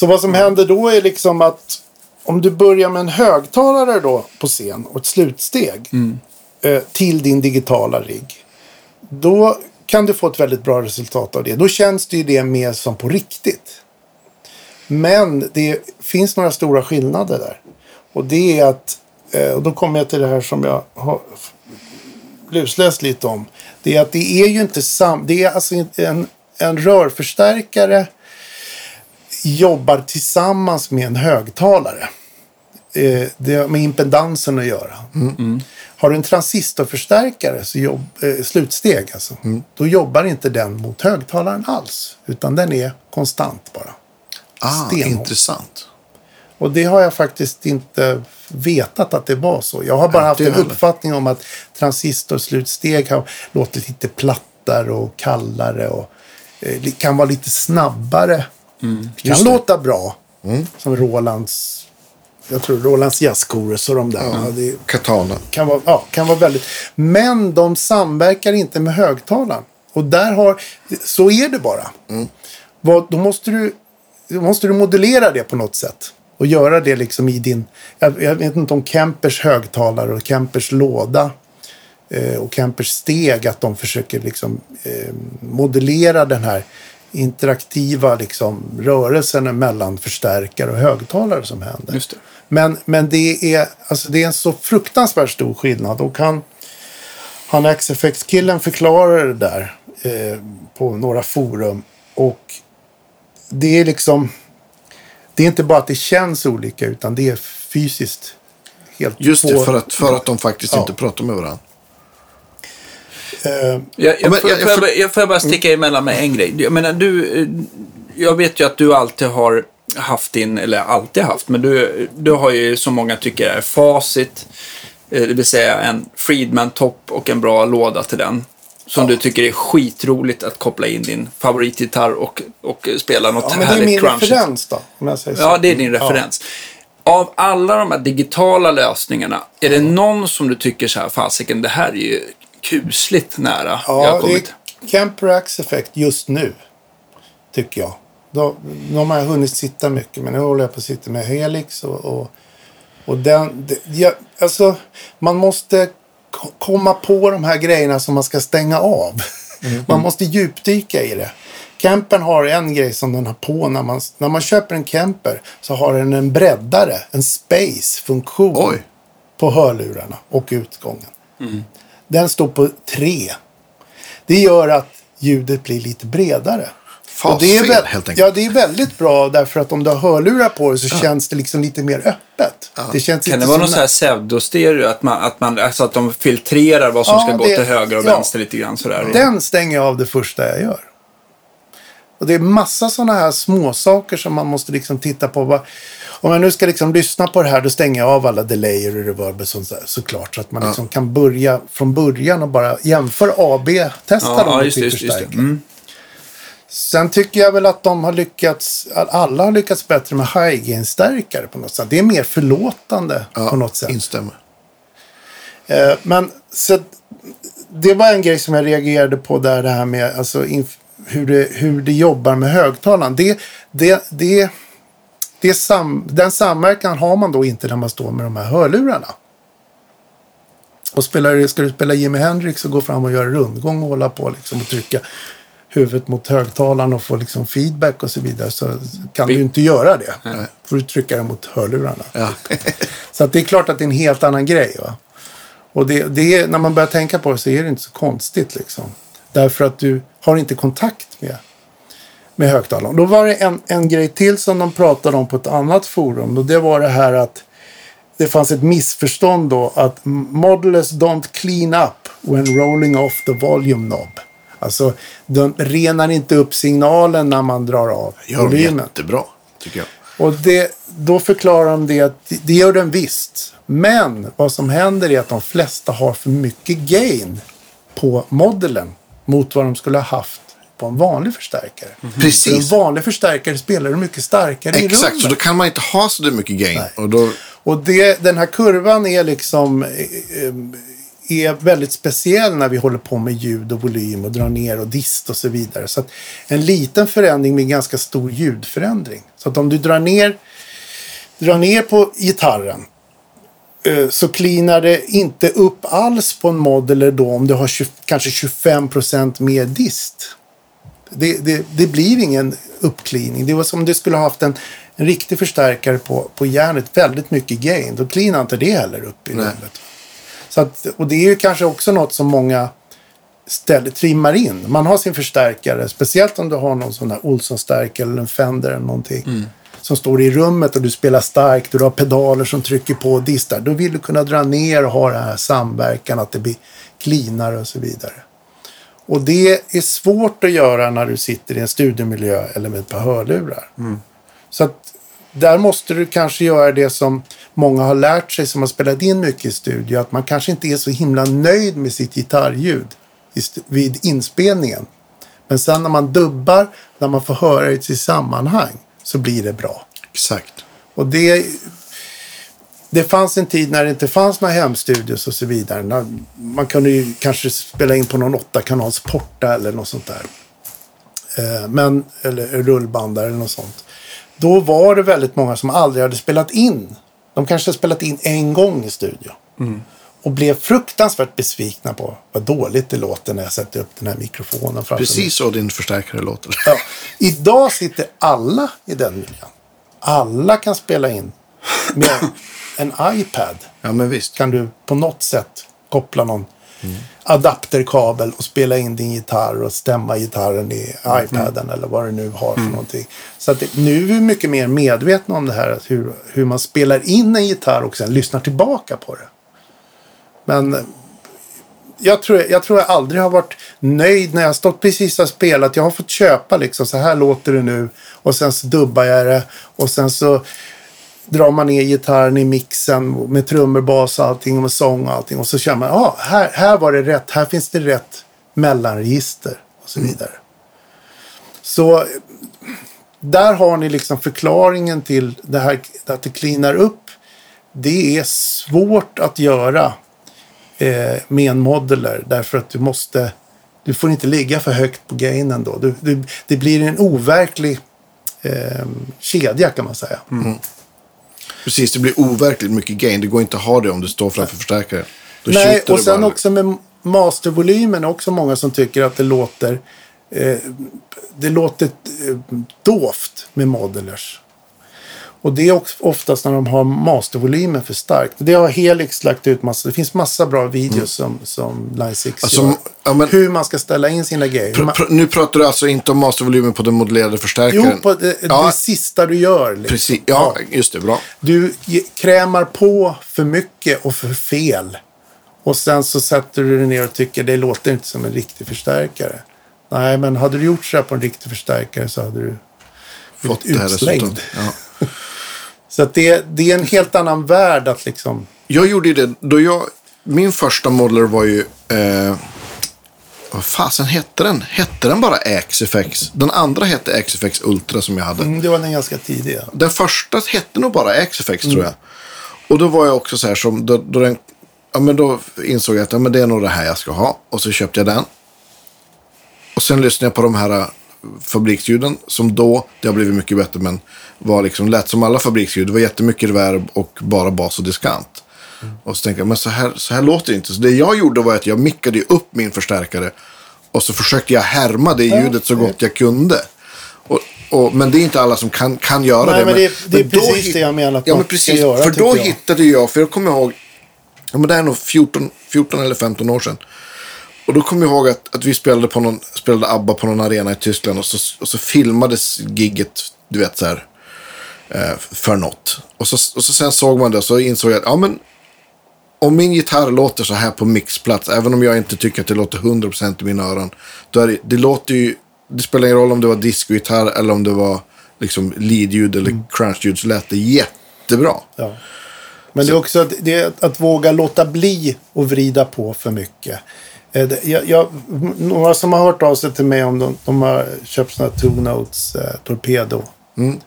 Så vad som händer då är liksom att om du börjar med en högtalare då på scen och ett slutsteg eh, till din digitala rigg. Då kan du få ett väldigt bra resultat av det. Då känns det ju det mer som på riktigt. Men det finns några stora skillnader där. Och det är att, eh, och då kommer jag till det här som jag har lusläst lite om. Det är att det är ju inte sam... Det är alltså en, en rörförstärkare jobbar tillsammans med en högtalare. Eh, det har med impedansen att göra. Har du en transistorförstärkare, så jobb, eh, slutsteg alltså, då jobbar inte den mot högtalaren alls. Utan den är konstant bara. Ah, intressant. Och det har jag faktiskt inte vetat att det var så. Jag har bara Ja, haft en uppfattning om att transistorslutsteg har låtit lite plattare och kallare och eh, kan vara lite snabbare. Kan Mm. Just det. låta bra. Som Rolands, jag tror Rolands jazzchorus och de där. Ja, det Katana. kan vara, ja, kan vara väldigt. Men de samverkar inte med högtalaren. Och där har, så är det bara. Vad, då måste du, då måste du modulera det på något sätt. Och göra det liksom i din, jag, jag vet inte om Kempers högtalare och Kempers låda eh, och Kempers steg, att de försöker liksom eh, modellera den här interaktiva liksom, rörelsen mellan förstärkare och högtalare som händer. Just det. Men, men det, är, alltså det är en så fruktansvärt stor skillnad. Och han, han X-Effects-killen förklarar det där eh, på några forum. Och det är liksom... Det är inte bara att det känns olika, utan det är fysiskt helt Just det, två- för att, för att de faktiskt Ja. inte pratar med varandra. Eh, Jag, jag, får, jag- får, jag får jag bara sticka emellan med en grej? Jag menar, du... eh, Jag vet ju att du alltid har haft din, eller alltid haft, men du, du har ju som många tycker är facit. eh, Det vill säga en Friedman-topp och en bra låda till den. Som du tycker är skitroligt att koppla in din favoritgitarr och, och spela något ja, men det är min crunchigt. referens då, om jag säger så. Ja, det är din referens. Av alla de här digitala lösningarna, är det någon som du tycker så här, fasiken, det här är ju kusligt nära jag har Ja, det är Kemper Axe Effect just nu. Tycker jag. Då, de har jag hunnit sitta mycket, men nu håller jag på att sitta med Helix. Och, och, och den, det, ja, alltså, man måste ko- komma på de här grejerna som man ska stänga av. Man måste djupdyka i det. Campern har en grej som den har på när man, när man köper en Kemper. Så har den en breddare, en space-funktion på hörlurarna och utgången. Den står på tre. Det gör att ljudet blir lite bredare. Och det är Fasfel, väl- helt enkelt. Ja, det är väldigt bra därför att om du har hörlurar på dig så känns det liksom lite mer öppet. Det känns Kan inte det vara någon sån här pseudostereo? Att, man, att, man, alltså att de filtrerar vad som Ja, ska gå det- till höger och ja. vänster lite grann sådär? Den stänger jag av det första jag gör. Och det är massa sådana här små saker som man måste liksom titta på. Om jag nu ska liksom lyssna på det här, då stänger jag av alla delayer och reverb och sånt där, såklart. Så att man liksom kan börja från början och bara jämföra AB-testa Ja, dem ja just, just, just. Mm. Sen tycker jag väl att de har lyckats, alla har lyckats bättre med high gain-stärkare på något sätt. Det är mer förlåtande på något sätt. Instämmer. Eh, men så det var en grej som jag reagerade på där det här med alltså, hur, det, hur det jobbar med högtalaren. Det, det, det, det sam, den samverkan har man då inte när man står med de här hörlurarna. Och spelar, ska du spela Jimi Hendrix och gå fram och göra rundgång och hålla på liksom och trycka huvudet mot högtalaren och få liksom feedback och så vidare så kan du ju inte göra det. får du trycka den mot hörlurarna. Ja. Så att det är klart att det är en helt annan grej. Va? Och det, det är, när man börjar tänka på det så är det inte så konstigt. Liksom. Därför att du har inte kontakt med, med högtalaren. Då var det en, en grej till som de pratade om på ett annat forum. Och det var det här att det fanns ett missförstånd då att modelers don't clean up when rolling off the volume knob. Alltså, de renar inte upp signalen när man drar av Gör de volymen. jättebra, tycker jag. Och det, då förklarar de det att det- det gör den visst. Men vad som händer är att de flesta har för mycket gain på modellen mot vad de skulle ha haft på en vanlig förstärkare. För en Precis. vanlig förstärkare spelar du mycket starkare i Exakt, rummet. så då kan man inte ha så mycket gain. Och då, Och det, den här kurvan är liksom eh, eh, är väldigt speciell när vi håller på med ljud och volym och drar ner och dist och så vidare. Så en liten förändring med ganska stor ljudförändring. Så att om du drar ner, drar ner på gitarren eh, så cleanar det inte upp alls på en modeller då om du har 20, kanske 25% mer dist. Det, det, det blir ingen uppcleaning. Det var som om du skulle ha haft en, en riktig förstärkare på, på järnet. Väldigt mycket gain. Då cleanar inte det heller upp i rummet. Så att, och det är ju kanske också något som många ställer, trimmar in. Man har sin förstärkare, speciellt om du har någon sån här Olsson-stärkare eller en Fender eller någonting. Som står i rummet och du spelar starkt och du har pedaler som trycker på och distar. Då vill du kunna dra ner och ha den här samverkan, att det blir cleanare och så vidare. Och det är svårt att göra när du sitter i en studiemiljö eller med ett par hörlurar. Så att där måste du kanske göra det som många har lärt sig som har spelat in mycket i studio. Att man kanske inte är så himla nöjd med sitt gitarrljud vid inspelningen. Men sen när man dubbar, när man får höra det i sitt sammanhang, så blir det bra. exakt. Och det, det fanns en tid när det inte fanns några hemstudios och så vidare. Man kunde ju kanske spela in på någon åtta kanals porta eller något sånt där. Eh, Men, eller rullbandare eller något sånt. Då var det väldigt många som aldrig hade spelat in. De kanske spelat in en gång i studio. Och blev fruktansvärt besvikna på vad dåligt det låter när jag sätter upp den här mikrofonen. Precis så din förstärkare låter. Ja. Idag sitter alla i den miljön. Alla kan spela in med en iPad. Ja, men visst. Kan du på något sätt koppla någon adapterkabel och spela in din gitarr och stämma gitarren i iPaden eller vad du nu har för någonting. Så att nu är vi mycket mer medvetna om det här, att hur, hur man spelar in en gitarr och sen lyssnar tillbaka på det. Men eh, jag tror, jag tror jag aldrig har varit nöjd när jag stått precis och spelat. Jag har fått köpa liksom, så här låter det nu. Och sen så dubbar jag det. Och sen så drar man ner gitarren i mixen med trummor, bas och allting och med sång och allting. Och så känner man, ja, här, här var det rätt. Här finns det rätt mellanregister och så vidare. Så där har ni liksom förklaringen till det här att det cleanar upp. Det är svårt att göra eh, med en modeler därför att du måste du får inte ligga för högt på gainen då. Du, du, det blir en overklig eh, kedja kan man säga. Precis, det blir overkligt mycket gain. Det går inte att ha det om du står framför förstärkare. Då Nej, och sen bara. också med mastervolymen är också många som tycker att det låter eh, det låter eh, dovt med modelers. Och det är också oftast när de har mastervolymen för starkt. Det har Helix lagt ut massa. Det finns massa bra videos som, som Line 6 Mm. Alltså, gör. ja, men- Hur man ska ställa in sina grejer. Pr- pr- nu pratar du alltså inte om mastervolymen på den modellerade förstärkaren? Jo, på det, ja, det sista du gör. Liksom. precis. Ja, just det. Bra. Du krämar på för mycket och för fel. Och sen så sätter du dig ner och tycker det låter inte som en riktig förstärkare. Nej, men hade du gjort så här på en riktig förstärkare så hade du Fått blivit det här utslängd. Så det, det är en helt annan värld att liksom... Jag gjorde ju det. Då jag, min första modeller var ju... Eh, vad fasen hette den? Hette den bara XFX? Den andra hette XFX Ultra som jag hade. Mm, det var den ganska tidiga. Den första hette nog bara XFX tror jag. Och då var jag också så här som, då, då den ja, men då insåg jag att ja, men det är nog det här jag ska ha. Och så köpte jag den. Och sen lyssnade jag på de här fabriksljuden som då, det har blivit mycket bättre, men var liksom lät som alla fabriksljud. Det var jättemycket reverb och bara bas och diskant. Och så tänkte jag, men så här, så här låter det inte. Så det jag gjorde var att jag mickade upp min förstärkare. Och så försökte jag härma det ljudet så gott jag kunde. Och, och, men det är inte alla som kan, kan göra Nej, det. men det- det är då precis det jag menar att Ja, man men ska precis. göra, För då jag. hittade jag, för jag kommer ihåg, ja, men det är nog 14, 14 eller 15 år sedan. Och då kommer jag ihåg att, att vi spelade, på någon, spelade ABBA på någon arena i Tyskland och så, och så filmades gigget, du vet så här, eh, för något. Och så, och så sen såg man det och så insåg jag att, ja men, om min gitarr låter så här på mixplats, även om jag inte tycker att det låter 100% i mina öron, då är det, det låter ju, det spelar ingen roll om det var discogitarr eller om det var liksom leadljud eller crunchljud, så lät det jättebra. Ja. Men det är också att, det att våga låta bli och vrida på för mycket. Eh, Jag, jag, några som har hört av sig till mig om de, de har köpt sådana Two Notes eh, Torpedo.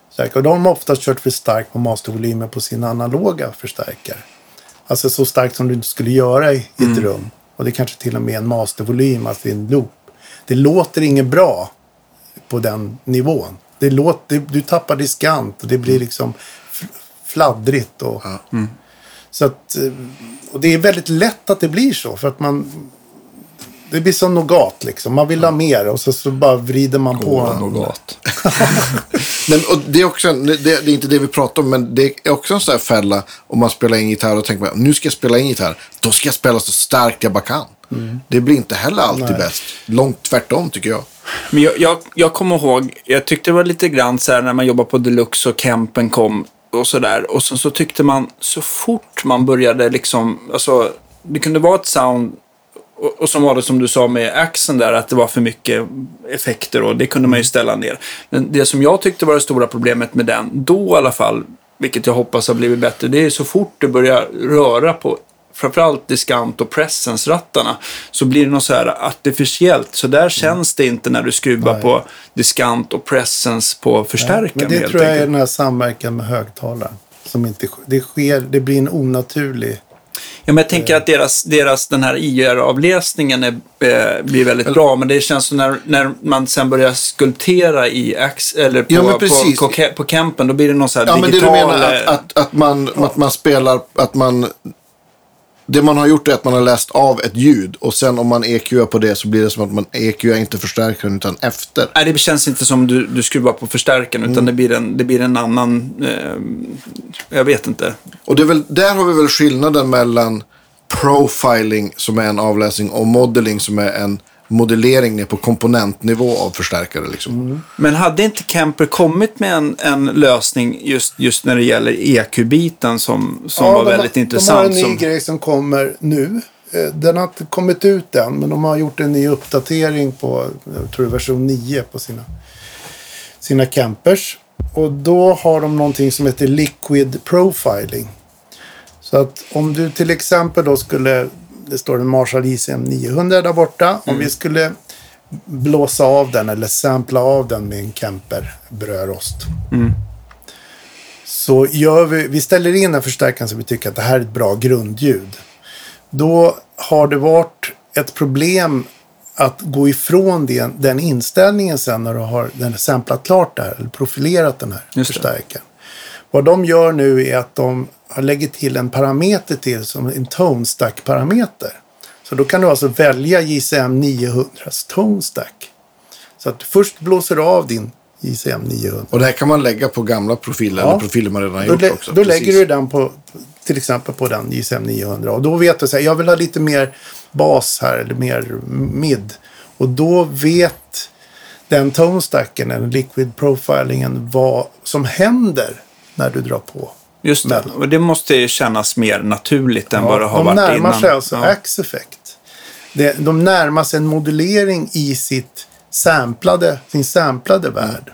Stärkare. Och de har oftast kört för starkt på mastervolymen på sina analoga förstärkare. Alltså så starkt som du inte skulle göra i ett rum. Och det är kanske till och med en mastervolym, alltså en loop. Det låter inget bra på den nivån. Det låter, du tappar diskant och det blir liksom f- fladdrigt. Och, så att, eh, och det är väldigt lätt att det blir så. För att man... Det blir som nougat liksom. Man vill ha mer och så, så bara vrider man på. Något. Nej, och det, är också, en- det, det är inte det vi pratar om, men det är också en sån här fälla om man spelar in gitarr och tänker nu ska jag spela in gitarr, då ska jag spela så starkt jag bara kan. Det blir inte heller alltid Nej. bäst. Långt tvärtom tycker jag. Men jag, jag, jag kommer ihåg, jag tyckte det var lite grann så här när man jobbade på Deluxe och Kempen kom och så där. Och sen så tyckte man så fort man började liksom, alltså det kunde vara ett sound och, och som var det som du sa med axeln där, att det var för mycket effekter och det kunde man ju ställa ner. Men det som jag tyckte var det stora problemet med den, då i alla fall, vilket jag hoppas har blivit bättre, det är så fort du börjar röra på framförallt diskant och presence-rattarna så blir det något så här artificiellt. Så där känns det inte när du skruvar Nej. på diskant och presence på förstärkaren. Men det tror jag är enkelt. den här samverkan med högtalaren. Som inte, det sker, det blir en onaturlig... Ja, men jag tänker att deras, deras den här IR-avläsningen är, eh, blir väldigt bra, men det känns som när, när man sen börjar skulptera i ax, eller på, Ja, på, på, på, campen, då blir det någon så här Ja, men det digital... du menar att, eh, att, att, man, att man spelar, att man... Det man har gjort är att man har läst av ett ljud och sen om man EQar på det så blir det som att man EQar inte förstärkaren utan efter. Nej, det känns inte som du, du skruvar på förstärkaren, utan det, blir en, det blir en annan... Eh, jag vet inte. Och det är väl, där har vi väl skillnaden mellan profiling som är en avläsning och modeling som är en modellering ner på komponentnivå av förstärkare. Liksom. Men hade inte Kemper kommit med en, en lösning just, just när det gäller EQ-biten som, som var de har- väldigt De har intressant? en ny som, grej som kommer nu. Eh, Den har inte kommit ut än, men de har gjort en ny uppdatering på, jag tror version 9 på sina, sina campers. Och då har de någonting som heter liquid profiling. Så att om du till exempel då skulle, det står en Marshall ICM 900 där borta. Om vi skulle blåsa av den eller sampla av den med en Kemper brödrost. Så gör vi, vi ställer in en förstärkare som vi tycker att det här är ett bra grundljud. Då har det varit ett problem att gå ifrån den, den inställningen sen när du har den samplat klart där eller profilerat den här Just det. förstärkaren. Vad de gör nu är att de lägger till en parameter till som en tone stack parameter. Så då kan du alltså välja JCM 900 tone stack. Så att först blåser du av din JCM 900. Och det här kan man lägga på gamla profiler Ja. eller profiler man redan Då, gjort också. då Precis. lägger du den på, till exempel på den JSM 900. Och då vet du så här, jag vill ha lite mer bas här, eller mer mid. Och då vet den tonestacken, eller liquid profilingen, vad som händer när du drar på. Just det. mellan. Och det måste ju kännas mer naturligt än vad det har de varit närmar innan. sig alltså Ja. Axe-effekt. Det- De närmar sig en modulering i sitt samplade, sin samplade värld.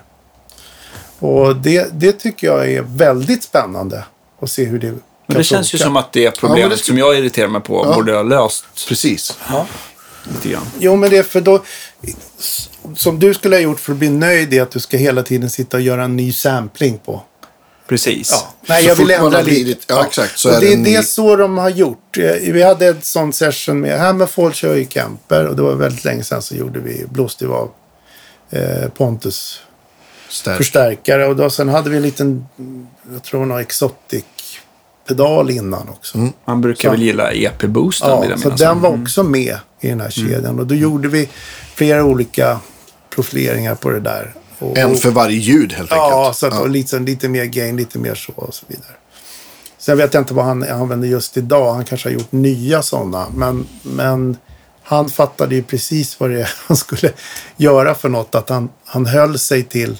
Och det, det tycker jag är väldigt spännande att se hur det kan Men det känns ju som att det problemet Ja, det ska- som jag irriterar mig på Ja. borde ha löst Precis. Ja. lite grann. Jo, men det är för då... Som du skulle ha gjort för att bli nöjd är att du ska hela tiden sitta och göra en ny sampling på Precis. Ja. Nej, Så jag vill ändra lite. ja, exakt, så och är det, det är så de har gjort. Eh, Vi hade en sån session med Hammerfall kör ju camper och det var väldigt länge sedan så gjorde vi blåste vi av eh, Pontus Stärk. förstärkare och då, sen hade vi en liten, jag tror någon exotic pedal innan också. Man brukar Så- väl gilla EP-boosten Ja, så minnas. den var också med i den här kedjan. Och då gjorde vi flera olika profileringar på det där. Och, En för varje ljud helt Ja, enkelt. så att, och lite, lite mer gain, lite mer så och så vidare. Sen vet jag inte vad han använder just idag. Han kanske har gjort nya sådana. Men, men han fattade ju precis vad det är han skulle göra för något. Att han, han höll sig till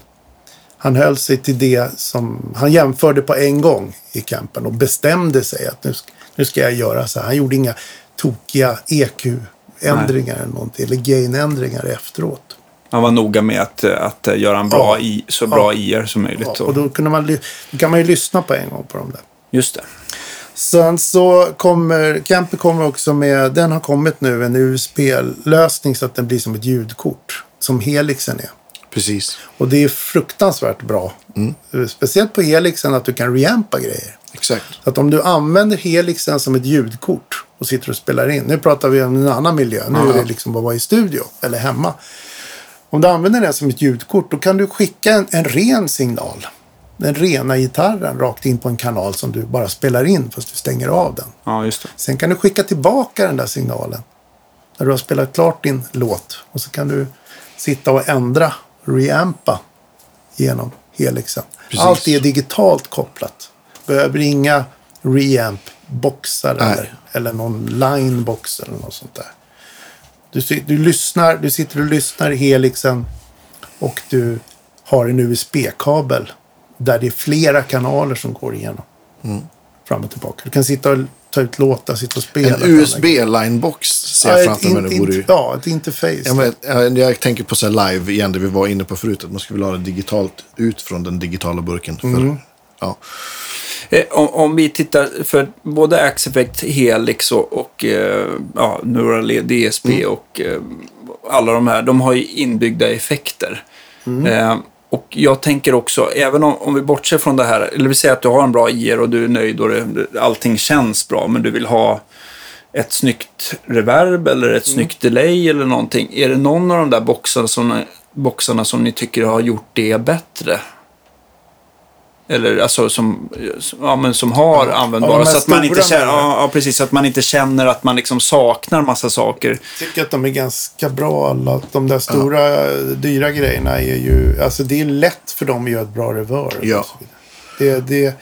han höll sig till det som han jämförde på en gång i campen och bestämde sig att nu, nu ska jag göra så här. Han gjorde inga tokiga EQ-ändringar eller någonting, eller gain-ändringar efteråt. Han var noga med att, att göra en bra Ja. i, så bra IR som möjligt. Ja, och då, kunde man, då kan man ju lyssna på en gång på dem där. just det. Sen så kommer, Camper kommer också med, den har kommit nu, en USB-lösning så att den blir som ett ljudkort. Som Helixen är. Precis. Och det är fruktansvärt bra. Speciellt på Helixen att du kan reampa grejer. Exakt. Så att om du använder Helixen som ett ljudkort och sitter och spelar in. Nu pratar vi om en annan miljö. Nu är det liksom att vara i studio eller hemma. Om du använder den som ett ljudkort då kan du skicka en, en ren signal. Den rena gitarren rakt in på en kanal som du bara spelar in fast du stänger av den. Ja, just det. Sen kan du skicka tillbaka den där signalen. När du har spelat klart din låt. Och så kan du sitta och ändra, reampa genom helixen. Precis. Allt är digitalt kopplat. Behöver inga reamp-boxar eller, eller någon line-box eller något sånt där. Du, du, lyssnar, du sitter och lyssnar i helixen och du har en USB-kabel där det är flera kanaler som går igenom. Fram och tillbaka. Du kan sitta och ta ut låtar, sitta och spela. En USB-linebox ser jag Ja, framför mig. Det vore ju... in, ja, ett interface. Ja, men, jag, jag tänker på så live igen, det vi var inne på förut. Att man skulle vilja ha det digitalt ut från den digitala burken. För, Mm. ja. Eh, Om, om vi tittar, för både Axe Effect, Helix och, och eh, ja, Neural DSP Mm. och eh, alla de här, de har ju inbyggda effekter. Mm. Eh, och jag tänker också, även om, om vi bortser från det här, eller vi säger att du har en bra IR och du är nöjd och det, allting känns bra, men du vill ha ett snyggt reverb eller Mm. ett snyggt delay eller någonting. Är det någon av de där boxarna som, boxarna som ni tycker har gjort det bättre? Eller alltså som, ja, men som har användbara. Ja, här så att man inte känner, ja, ja, precis. Så att man inte känner att man liksom saknar massa saker. Jag tycker att de är ganska bra alla. De där stora dyra grejerna är ju... Alltså det är lätt för dem att göra ett bra och Ja. Det, det,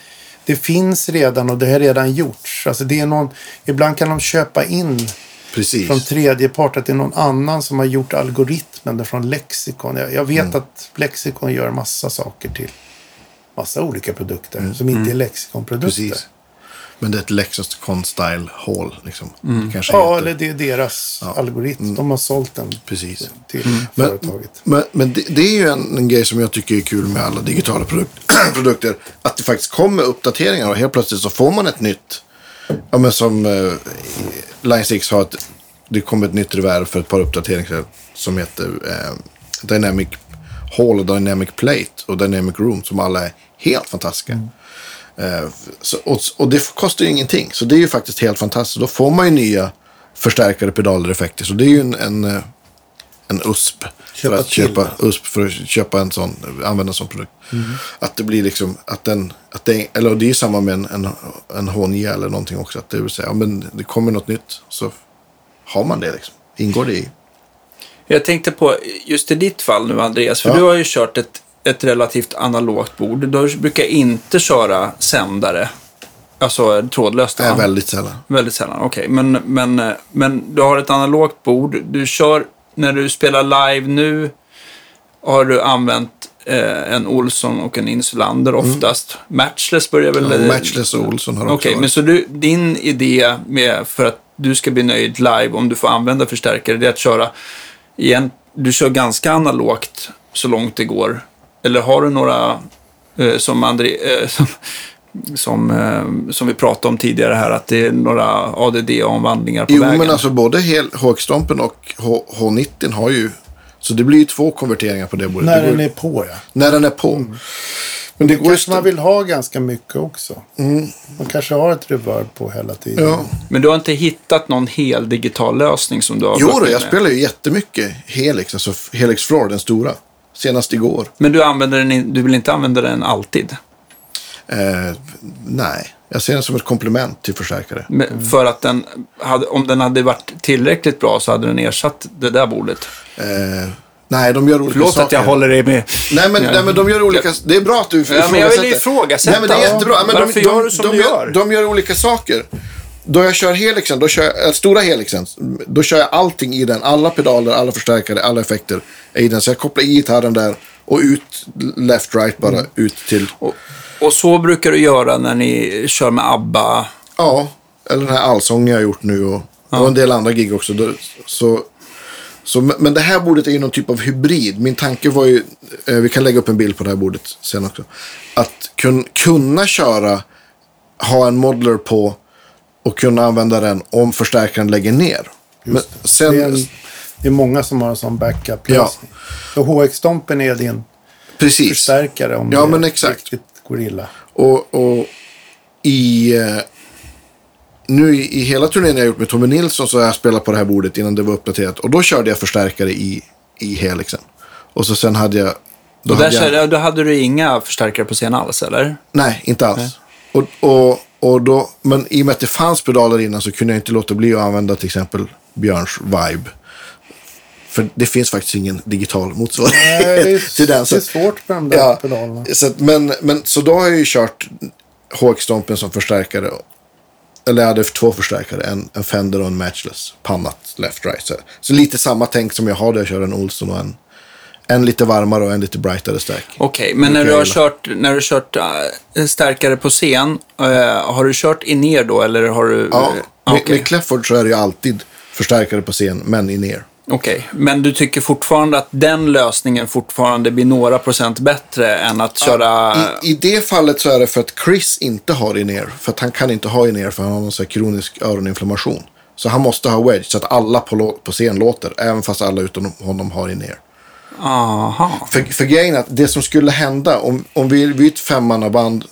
det finns redan och det har redan gjorts. Alltså det är någon, ibland kan de köpa in Precis. från tredje part att det är någon annan som har gjort algoritmen från Lexicon. Jag, jag vet att Lexicon gör massa saker till massa olika produkter som inte är Lexicon-produkter. Precis. Men det är ett Lexicon Style Hall. Liksom. Mm. Ja, heter. eller det är deras algoritm. De har sålt den Precis. till Men, företaget. men, men det, det är ju en, en grej som jag tycker är kul med alla digitala produk produkter. Att det faktiskt kommer uppdateringar och helt plötsligt så får man ett nytt. Ja men som eh, Line 6 har ett, det kom ett nytt reverb för ett par uppdateringar som heter eh, Dynamic Hall och Dynamic Plate och Dynamic Room som alla är helt fantastiska. Eh, så, och, och det kostar ju ingenting. Så det är ju faktiskt helt fantastiskt. Då får man ju nya förstärkare, pedaler, effekter. Så det är ju en, en, eh, en USP. Köpa för att till. köpa USP för att köpa en sån, använda en sån produkt. Att det blir liksom, att den, att det, eller det är ju samma med en, en, en H9 eller någonting också. Att det vill säga, ja men det kommer något nytt. Så har man det liksom. Ingår det i. Jag tänkte på, just i ditt fall nu Andreas, för Ja. du har ju kört ett, ett relativt analogt bord. Du brukar inte köra sändare, alltså trådlöst. Va? väldigt sällan. Väldigt sällan, okej. Men, men, eh, men du har ett analogt bord. Du kör, när du spelar live nu, har du använt eh, en Olsson och en Insulander oftast. Matchless börjar väl... Mm. Ja, Matchless och Olsson har också Okej, men så du, din idé med, för att du ska bli nöjd live, om du får använda förstärkare, det är att köra igen. Du kör ganska analogt så långt det går. Eller har du några, eh, som, André, eh, som, som, eh, som vi pratade om tidigare här, att det är några ADD-omvandlingar på Jo, vägen? men alltså både hel- HX-Stompen och H- H90 har ju... Så det blir ju två konverteringar på det bordet. När Det går- den är på ja. När den är på. Men det Det går kanske man vill ha ganska mycket också. Man kanske har ett reverb på hela tiden. Ja. Men du har inte hittat någon hel digital lösning som du har Jo, då, jag med? spelar ju jättemycket Helix, alltså Helix Floor, den stora. Senast igår. Men du, använder den, du vill inte använda den alltid? Eh, nej, jag ser den som ett komplement till förstärkare. Men För att den, hade, om den hade varit tillräckligt bra så hade den ersatt det där bordet. Eh, nej, de gör olika Förlåt saker. att jag håller dig med. Nej men, nej, men de gör olika... Det är bra att du Ja, men jag vill ifrågasätter. ifrågasätta. Nej, men det är jättebra. Men Varför de, gör du som de, du gör? gör? De gör olika saker. Då jag kör helixen, då kör jag, äh, stora helixen, då kör jag allting i den. Alla pedaler, alla förstärkare, alla effekter är i den. Så jag kopplar i gitarren där och ut, left, right, bara Mm. ut till... Och, och så brukar du göra när ni kör med ABBA. Ja, eller den här allsången jag har gjort nu och, och en del andra gig också. Så, så, men men det här bordet är ju någon typ av hybrid. Min tanke var ju, eh, vi kan lägga upp en bild på det här bordet sen också. Att kun, kunna köra, ha en modeler på och kunna använda den om förstärkaren lägger ner. Men sen, Det, är en, det är många som har en sån backup-lösning. Och HX-Stompen är din precis. förstärkare om Ja, det men exakt. riktigt går illa. Och, och i, eh, nu i, i hela turnén jag gjort med Tommy Nilsson så har jag spelat på det här bordet innan det var uppdaterat. Och då körde jag förstärkare i, i helixen. Och så sen hade jag... Då Och där, hade jag då hade du inga förstärkare på scen alls, eller? nej, inte alls. Och, och, och då, men i och med att det fanns pedaler innan så kunde jag inte låta bli att använda till exempel Björns Vibe. För det finns faktiskt ingen digital motsvarighet Nej, det är, till den. det Så är att- svårt med de där Ja, pedalerna. så men, men, så då har jag ju kört HX-Stompen som förstärkare. Eller jag hade två förstärkare, en, en Fender och en Matchless. Pannat left right. Så, så lite samma tänk som jag har där jag kör en Olsson och en, en lite varmare och en lite brightare stack. Okej, men när du har kört, när du har kört äh, stärkare på scen, äh, har du kört in ner då, eller har du... Ja, äh, med, Okej, med Clefford så är det ju alltid förstärkare på scen, men i ner. Okej. men du tycker fortfarande att den lösningen fortfarande blir några procent bättre än att köra... I, I det fallet så är det för att Chris inte har in ear. För att han kan inte ha in ear för han har någon sån kronisk öroninflammation. Så han måste ha wedge så att alla på, på scen låter. Även fast alla utom honom har in ear. Aha. För, för grejen är att det som skulle hända om, om vi, vi är ett femmannaband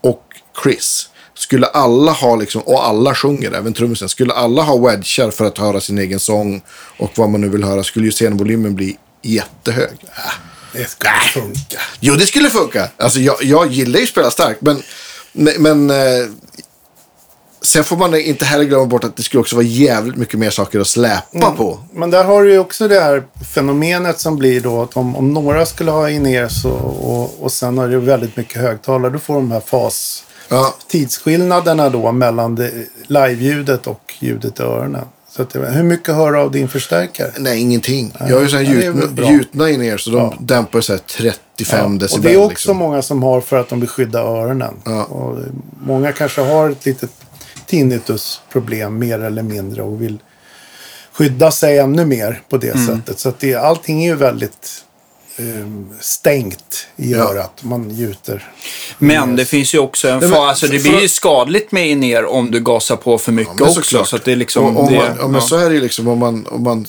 och Chris. Skulle alla ha liksom, och alla sjunger, även trummisen. Skulle alla ha wedgar för att höra sin egen sång och vad man nu vill höra. Skulle ju scenvolymen bli jättehög. Äh. Det skulle funka. Jo, det skulle funka. Alltså, jag, jag gillar ju att spela starkt, men, men, men eh, sen får man inte heller glömma bort att det skulle också vara jävligt mycket mer saker att släpa på. Men där har du ju också det här fenomenet som blir då att om, om några skulle ha in er så, och, och sen har du väldigt mycket högtalare, då får de här fas Ja, tidsskillnaderna då mellan det, live-ljudet och ljudet i öronen. Så att, hur mycket hör du av din förstärkare? nej, ingenting. Jag har ju sådana Ja, gjutna, gjutna in er så de Ja. dämpar så här 35 och decibel. det är också liksom. många som har för att de vill skydda öronen. Ja. Och många kanske har ett litet tinnitusproblem mer eller mindre och vill skydda sig ännu mer på det Mm. sättet. Så att det, allting är ju väldigt eh, stängt i Ja. örat. Man gjuter. Men det finns ju också en fara, alltså det blir ju skadligt med in er om du gasar på för mycket men också. Så att det är liksom... och, om det, man, ja, ja. så är det ju liksom om man, om man,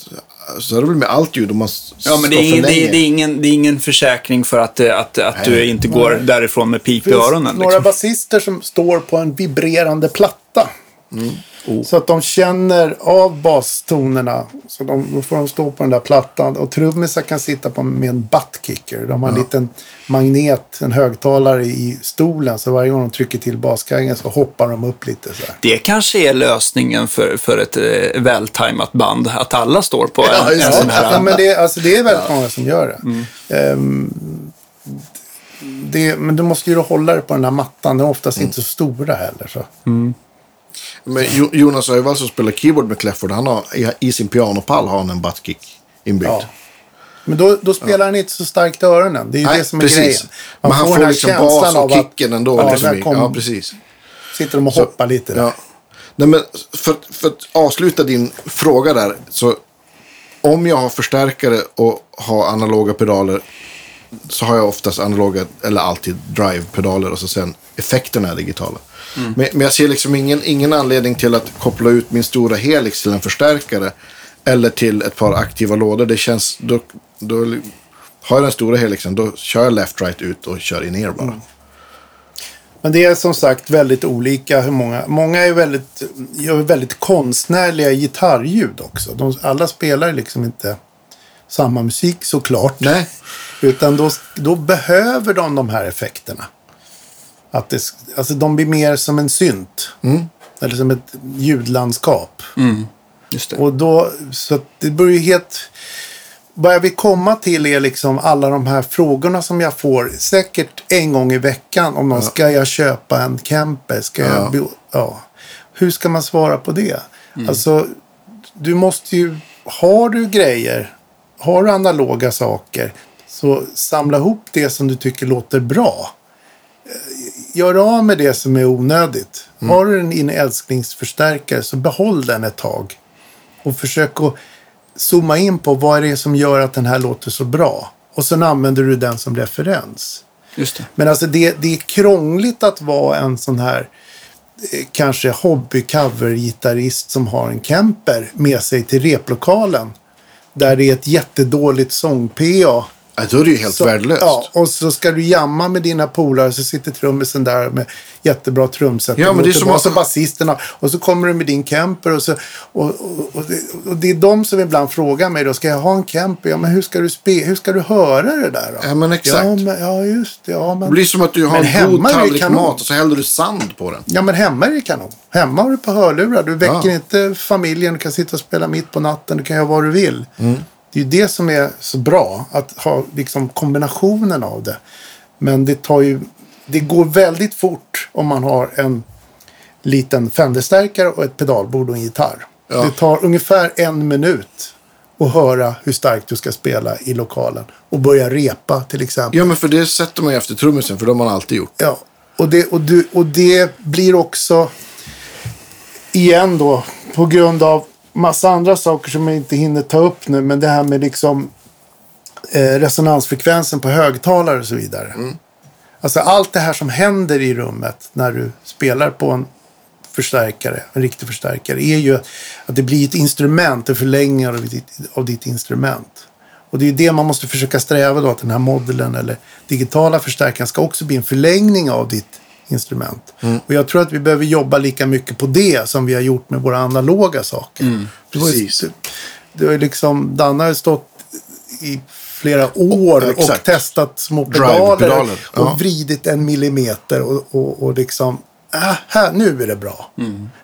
så är det väl med allt ljud om man Ja, men det är, ingen, det, är, det, är ingen, det är ingen försäkring för att, eh, att, att du Nej. inte går därifrån med pip i öronen. några Liksom. basister som står på en vibrerande platta. Mm. Oh. Så att de känner av bastonerna. Så de, då får de stå på den där plattan. Och trummisar kan sitta på med en buttkicker. De har en liten magnet, en högtalare i stolen. Så varje gång de trycker till baskaggen så hoppar de upp lite så här. Det kanske är lösningen för, för ett eh, vältajmat band, att alla står på Ja, en, just en det. sån här. Ja, men det, alltså, det är väldigt många som gör det. Ehm, det. Men du måste ju hålla dig på den här mattan. De är oftast Mm. inte så stora heller. Så. Men Jo- Jonas Öjvall som spelar keyboard med Clefford, han har i, sin pianopall har han en buttkick inbyggd. Ja. Men då, då spelar han inte så starkt i öronen. Det är ju Nej, det som är precis. grejen. Men han får här liksom bas och kicken ändå. Ja, liksom kom, ja, precis. sitter de och hoppar lite där. Ja. Nej, men för, för att avsluta din fråga där. Så om jag har förstärkare och har analoga pedaler så har jag oftast analoga, eller alltid drive-pedaler och så sen effekterna är digitala. Mm. Men, men jag ser liksom ingen, ingen anledning till att koppla ut min stora Helix till en förstärkare eller till ett par aktiva lådor. Det känns, då, då Har jag den stora helixen då kör jag left, right, ut och kör in ner bara. Mm. Men det är som sagt väldigt olika hur många. Många är väldigt, gör väldigt konstnärliga gitarrljud också. De, alla spelar liksom inte samma musik såklart. Nej. Utan då, då behöver de de här effekterna. Att det, alltså de blir mer som en synt. Eller som ett ljudlandskap. Det. Och då, så det beror ju helt... Vad jag vill komma till är liksom alla de här frågorna som jag får säkert en gång i veckan. Om någon, ska jag köpa en camper? Ska Ja. jag ja. Hur ska man svara på det? Alltså, du måste ju... Har du grejer, har du analoga saker, så samla ihop det som du tycker låter bra. Gör av med det som är onödigt. Har du en in älsklingsförstärkare så behåll den ett tag. Och försök att zooma in på vad är det som gör att den här låter så bra. Och sen använder du den som referens. Just det. Men alltså det, det är krångligt att vara en sån här eh, kanske hobby-cover-gitarrist som har en Kemper med sig till replokalen. Där det är ett jättedåligt sång-PA. Ja, då är det ju helt Så- värdelöst. Ja, och så ska du jamma med dina polare så sitter trummisen där med jättebra trumset. Ja, men det är som och att- så basisterna. Och så kommer du med din Kemper och, så, och, och, och, det, och det är de som ibland frågar mig då. Ska jag ha en Kemper? Ja, men hur ska du, spe, hur ska du höra det där då? Ja, men exakt. Ja, men, ja just det. Ja, men, Det blir som att du har en god tallrik mat och så häller du sand på den. Ja, men hemma är det kanon. Hemma har du på hörlurar. Du väcker Ja. inte familjen. Du kan sitta och spela mitt på natten. Du kan göra vad du vill. Mm. Det är ju det som är så bra. Att ha liksom kombinationen av det. Men det tar ju... Det går väldigt fort om man har en liten Fender-stärkare och ett pedalbord och en gitarr. Ja. Det tar ungefär en minut att höra hur starkt du ska spela i lokalen. Och börja repa till exempel. Ja, men för det sätter man ju efter trummisen, för det har man alltid gjort. Ja, och det, och, du, och det blir också igen då på grund av massa andra saker som jag inte hinner ta upp nu. Men det här med liksom eh, resonansfrekvensen på högtalare och så vidare. Alltså allt det här som händer i rummet när du spelar på en förstärkare, en riktig förstärkare, är ju att det blir ett instrument, en förlängning av ditt, av ditt instrument. Och det är det man måste försöka sträva då, att den här modeln eller digitala förstärkaren ska också bli en förlängning av ditt instrument. Och jag tror att vi behöver jobba lika mycket på det som vi har gjort med våra analoga saker. Ju- precis. Det var ju liksom, Danne har stått i flera år och, exakt. testat små pedaler och ja. vridit en millimeter och, och, och liksom, ah, här, nu är det bra.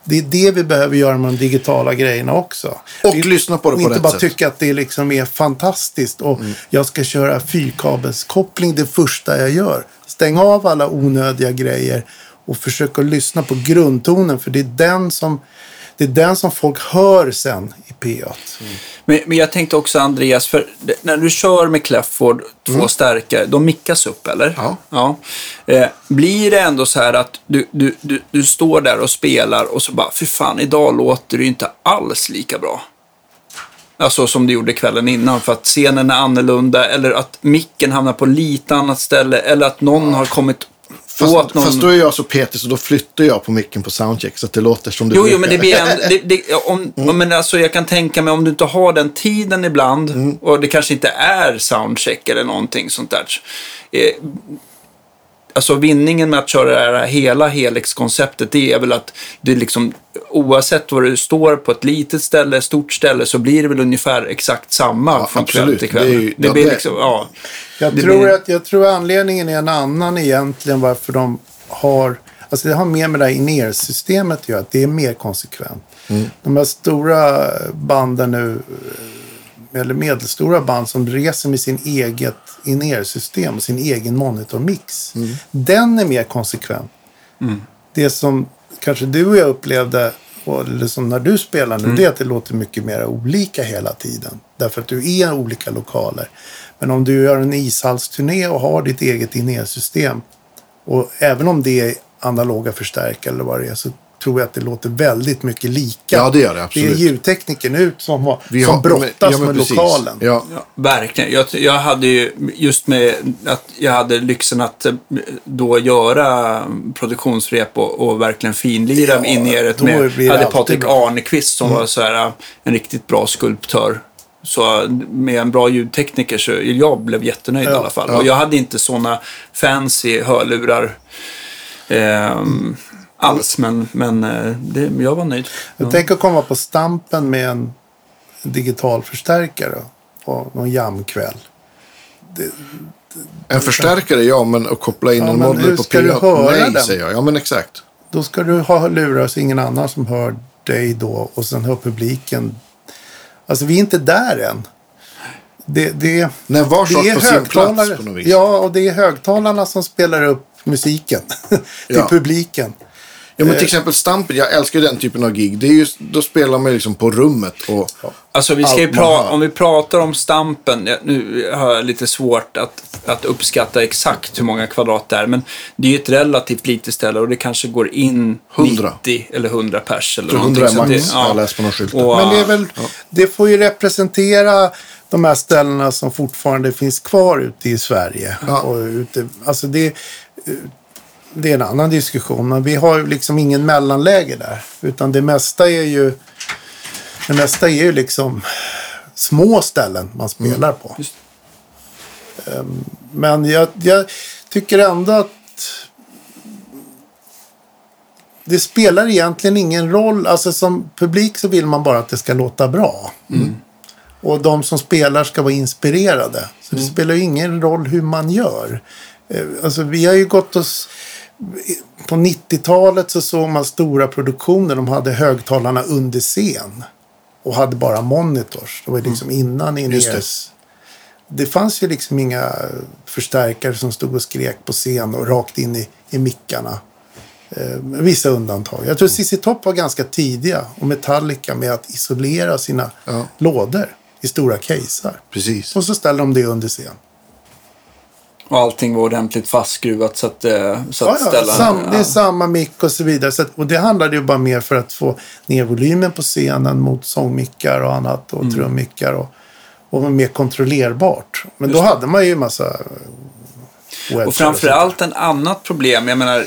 Det är det vi behöver göra med de digitala grejerna också. Och är- lyssna på det på inte rätt bara sätt. tycka att det liksom är fantastiskt och jag ska köra fyrkabelskoppling det första jag gör. Stäng av alla onödiga grejer och försök att lyssna på grundtonen för det är den som, det är den som folk hör sen i P8. Men, men jag tänkte också Andreas, för när du kör med Clefford, två stärkare, de mickas upp eller? Ja. ja. Eh, blir det ändå så här att du, du, du, du står där och spelar och så bara, för fan, idag låter det ju inte alls lika bra. Alltså som du gjorde kvällen innan, för att scenen är annorlunda eller att micken hamnar på lite annat ställe eller att någon har kommit Fast, någon... fast då är jag så petig så då flyttar jag på micken på soundcheck så att det låter som det Jo, brukar. jo, men det blir en, det, det, om, men alltså, jag kan tänka mig om du inte har den tiden ibland och det kanske inte är soundcheck eller någonting sånt där. Eh, alltså vinningen med att köra det här hela Helix-konceptet det är väl att det liksom oavsett var du står på ett litet ställe, stort ställe så blir det väl ungefär exakt samma Ja, från kväll till kväll. Det är ju- det ja, blir det- liksom, ja. Jag Det tror, blir- att, jag tror anledningen är en annan egentligen varför de har... Alltså det har mer med det här in-ear-systemet att göra. Att det är mer konsekvent. De här stora banden nu, eller medelstora band som reser med sin eget in-ear-system och sin egen monitormix. Den är mer konsekvent. Det som kanske du och jag upplevde, eller som när du spelar nu, det är att det låter mycket mer olika hela tiden. Därför att du är i olika lokaler. Men om du gör en ishallsturné och har ditt eget in-ear-system och även om det är analoga förstärkare eller vad det är så tror jag att det låter väldigt mycket lika. Ja, det gör det, Det är absolut. ljudtekniken ut som, har, Vi som har- brottas men- ja, men med precis. lokalen. Ja. Ja, verkligen. Jag, jag hade ju just med att jag hade lyxen att eh, då göra produktionsrep och, och verkligen finlira Ja, in i det med. det hade Patrik. Mm. Arnekvist som var så här, en riktigt bra skulptör. Så med en bra ljudtekniker så jag blev jättenöjd i Ja, alla fall. ja. Och jag hade inte sådana fancy hörlurar ehm, alls, men, men eh, det, jag var nöjd. Jag tänker komma på Stampen med en digital förstärkare på någon jamkväll. En förstärkare, ja, men att koppla in Ja, en hur på ska du PA. höra Nej, den? säger jag. Ja, men exakt. Då ska du ha lurar så ingen annan som hör dig då och sen hör publiken. Alltså vi är inte där än. Det, det, Nej, var sak det är på sin plats högtalare. på något vis. Ja, och det är högtalarna som spelar upp musiken till Ja. publiken. Ja, men till Eh. exempel Stampen, jag älskar den typen av gig. Det är just, då spelar man liksom på rummet och... Alltså vi ska pra- om vi pratar om Stampen, ja, nu har jag lite svårt att, att uppskatta exakt hur många kvadrat det är, men det är ju ett relativt litet ställe och det kanske går in 100. 90 eller 100 pers eller tror någonting. 100 är max, det- har jag läst på någon skylt. Och, Men det, är väl, det får ju representera de här ställena som fortfarande finns kvar ute i Sverige. Ja. Och ute, alltså det, det är en annan diskussion. Men vi har liksom ingen mellanläge där. Utan det mesta är ju, det mesta är ju liksom små ställen man spelar på. Just. Ehm, Men jag, jag tycker ändå att det spelar egentligen ingen roll. Alltså som publik så vill man bara att det ska låta bra. Och de som spelar ska vara inspirerade. Så det spelar ju ingen roll hur man gör. Eh, Alltså vi har ju gått oss... På 90-talet så såg man stora produktioner. De hade högtalarna under scen. Och hade bara monitors. Det var liksom innan Just det. Det fanns ju liksom inga förstärkare som stod och skrek på scen och rakt in i, i mickarna. Eh, vissa undantag. Jag tror ZZ Top var ganska tidiga och Metallica med att isolera sina Ja. lådor i stora casear. Precis. Och så ställer de det under scen. Och allting var ordentligt fastskruvat så att, eh, så Ja, att ja, ställa... sam, det är ja. samma mick och så vidare. Så att, och det handlade ju bara mer för att få ner volymen på scenen mot sångmickar och annat och trummickar och, och mer kontrollerbart. Men då Just det. hade man ju en massa... Och framförallt en annat problem, jag menar,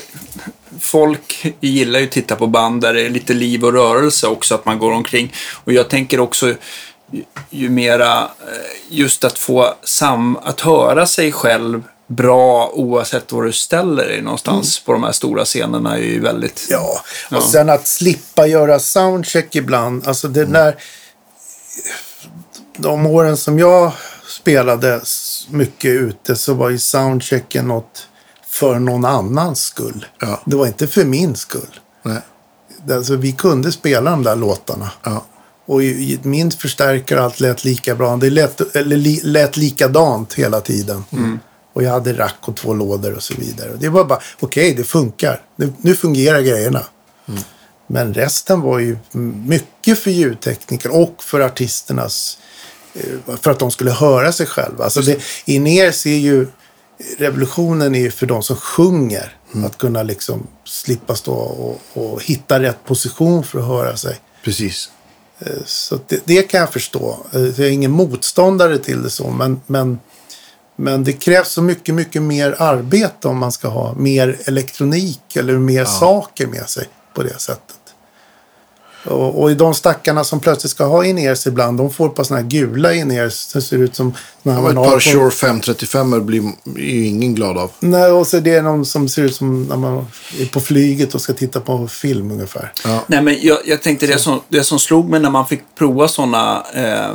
folk gillar ju att titta på band där det är lite liv och rörelse också, att man går omkring. Och jag tänker också, ju, mera, eh, just att få sam, att höra sig själv bra oavsett var du ställer dig någonstans på de här stora scenerna är ju väldigt... Ja, och Ja. sen att slippa göra soundcheck ibland. Alltså det där... De åren som jag spelade mycket ute så var ju soundchecken något för någon annans skull. Ja. Det var inte för min skull. Nej. Alltså, vi kunde spela de där låtarna. Ja. Och min förstärkare allt lät lika bra. Det lät, eller li, lät likadant hela tiden. Och jag hade rack och två lådor och så vidare. Och det var bara, okej, det funkar. Nu, nu fungerar grejerna. Men resten var ju mycket för ljudtekniker och för artisternas... eh, För att de skulle höra sig själva. Alltså det, Inears är ju... Revolutionen är ju för de som sjunger. Att kunna liksom slippa stå och, och hitta rätt position för att höra sig. Precis. Så att det, det kan jag förstå. Eh, Jag är ingen motståndare till det så, men, men, men det krävs så mycket, mycket mer arbete om man ska ha mer elektronik eller mer saker med sig på det sättet. Och, och i de stackarna som plötsligt ska ha in-ears ibland, de får på sådana här gula in-ears. Det ser ut som... När man ett par på- Shure 535 blir ju ingen glad av. Nej, och så det är någon som ser ut som när man är på flyget och ska titta på film ungefär. Ja. Nej, men jag, jag tänkte det som, det som slog mig när man fick prova sådana eh,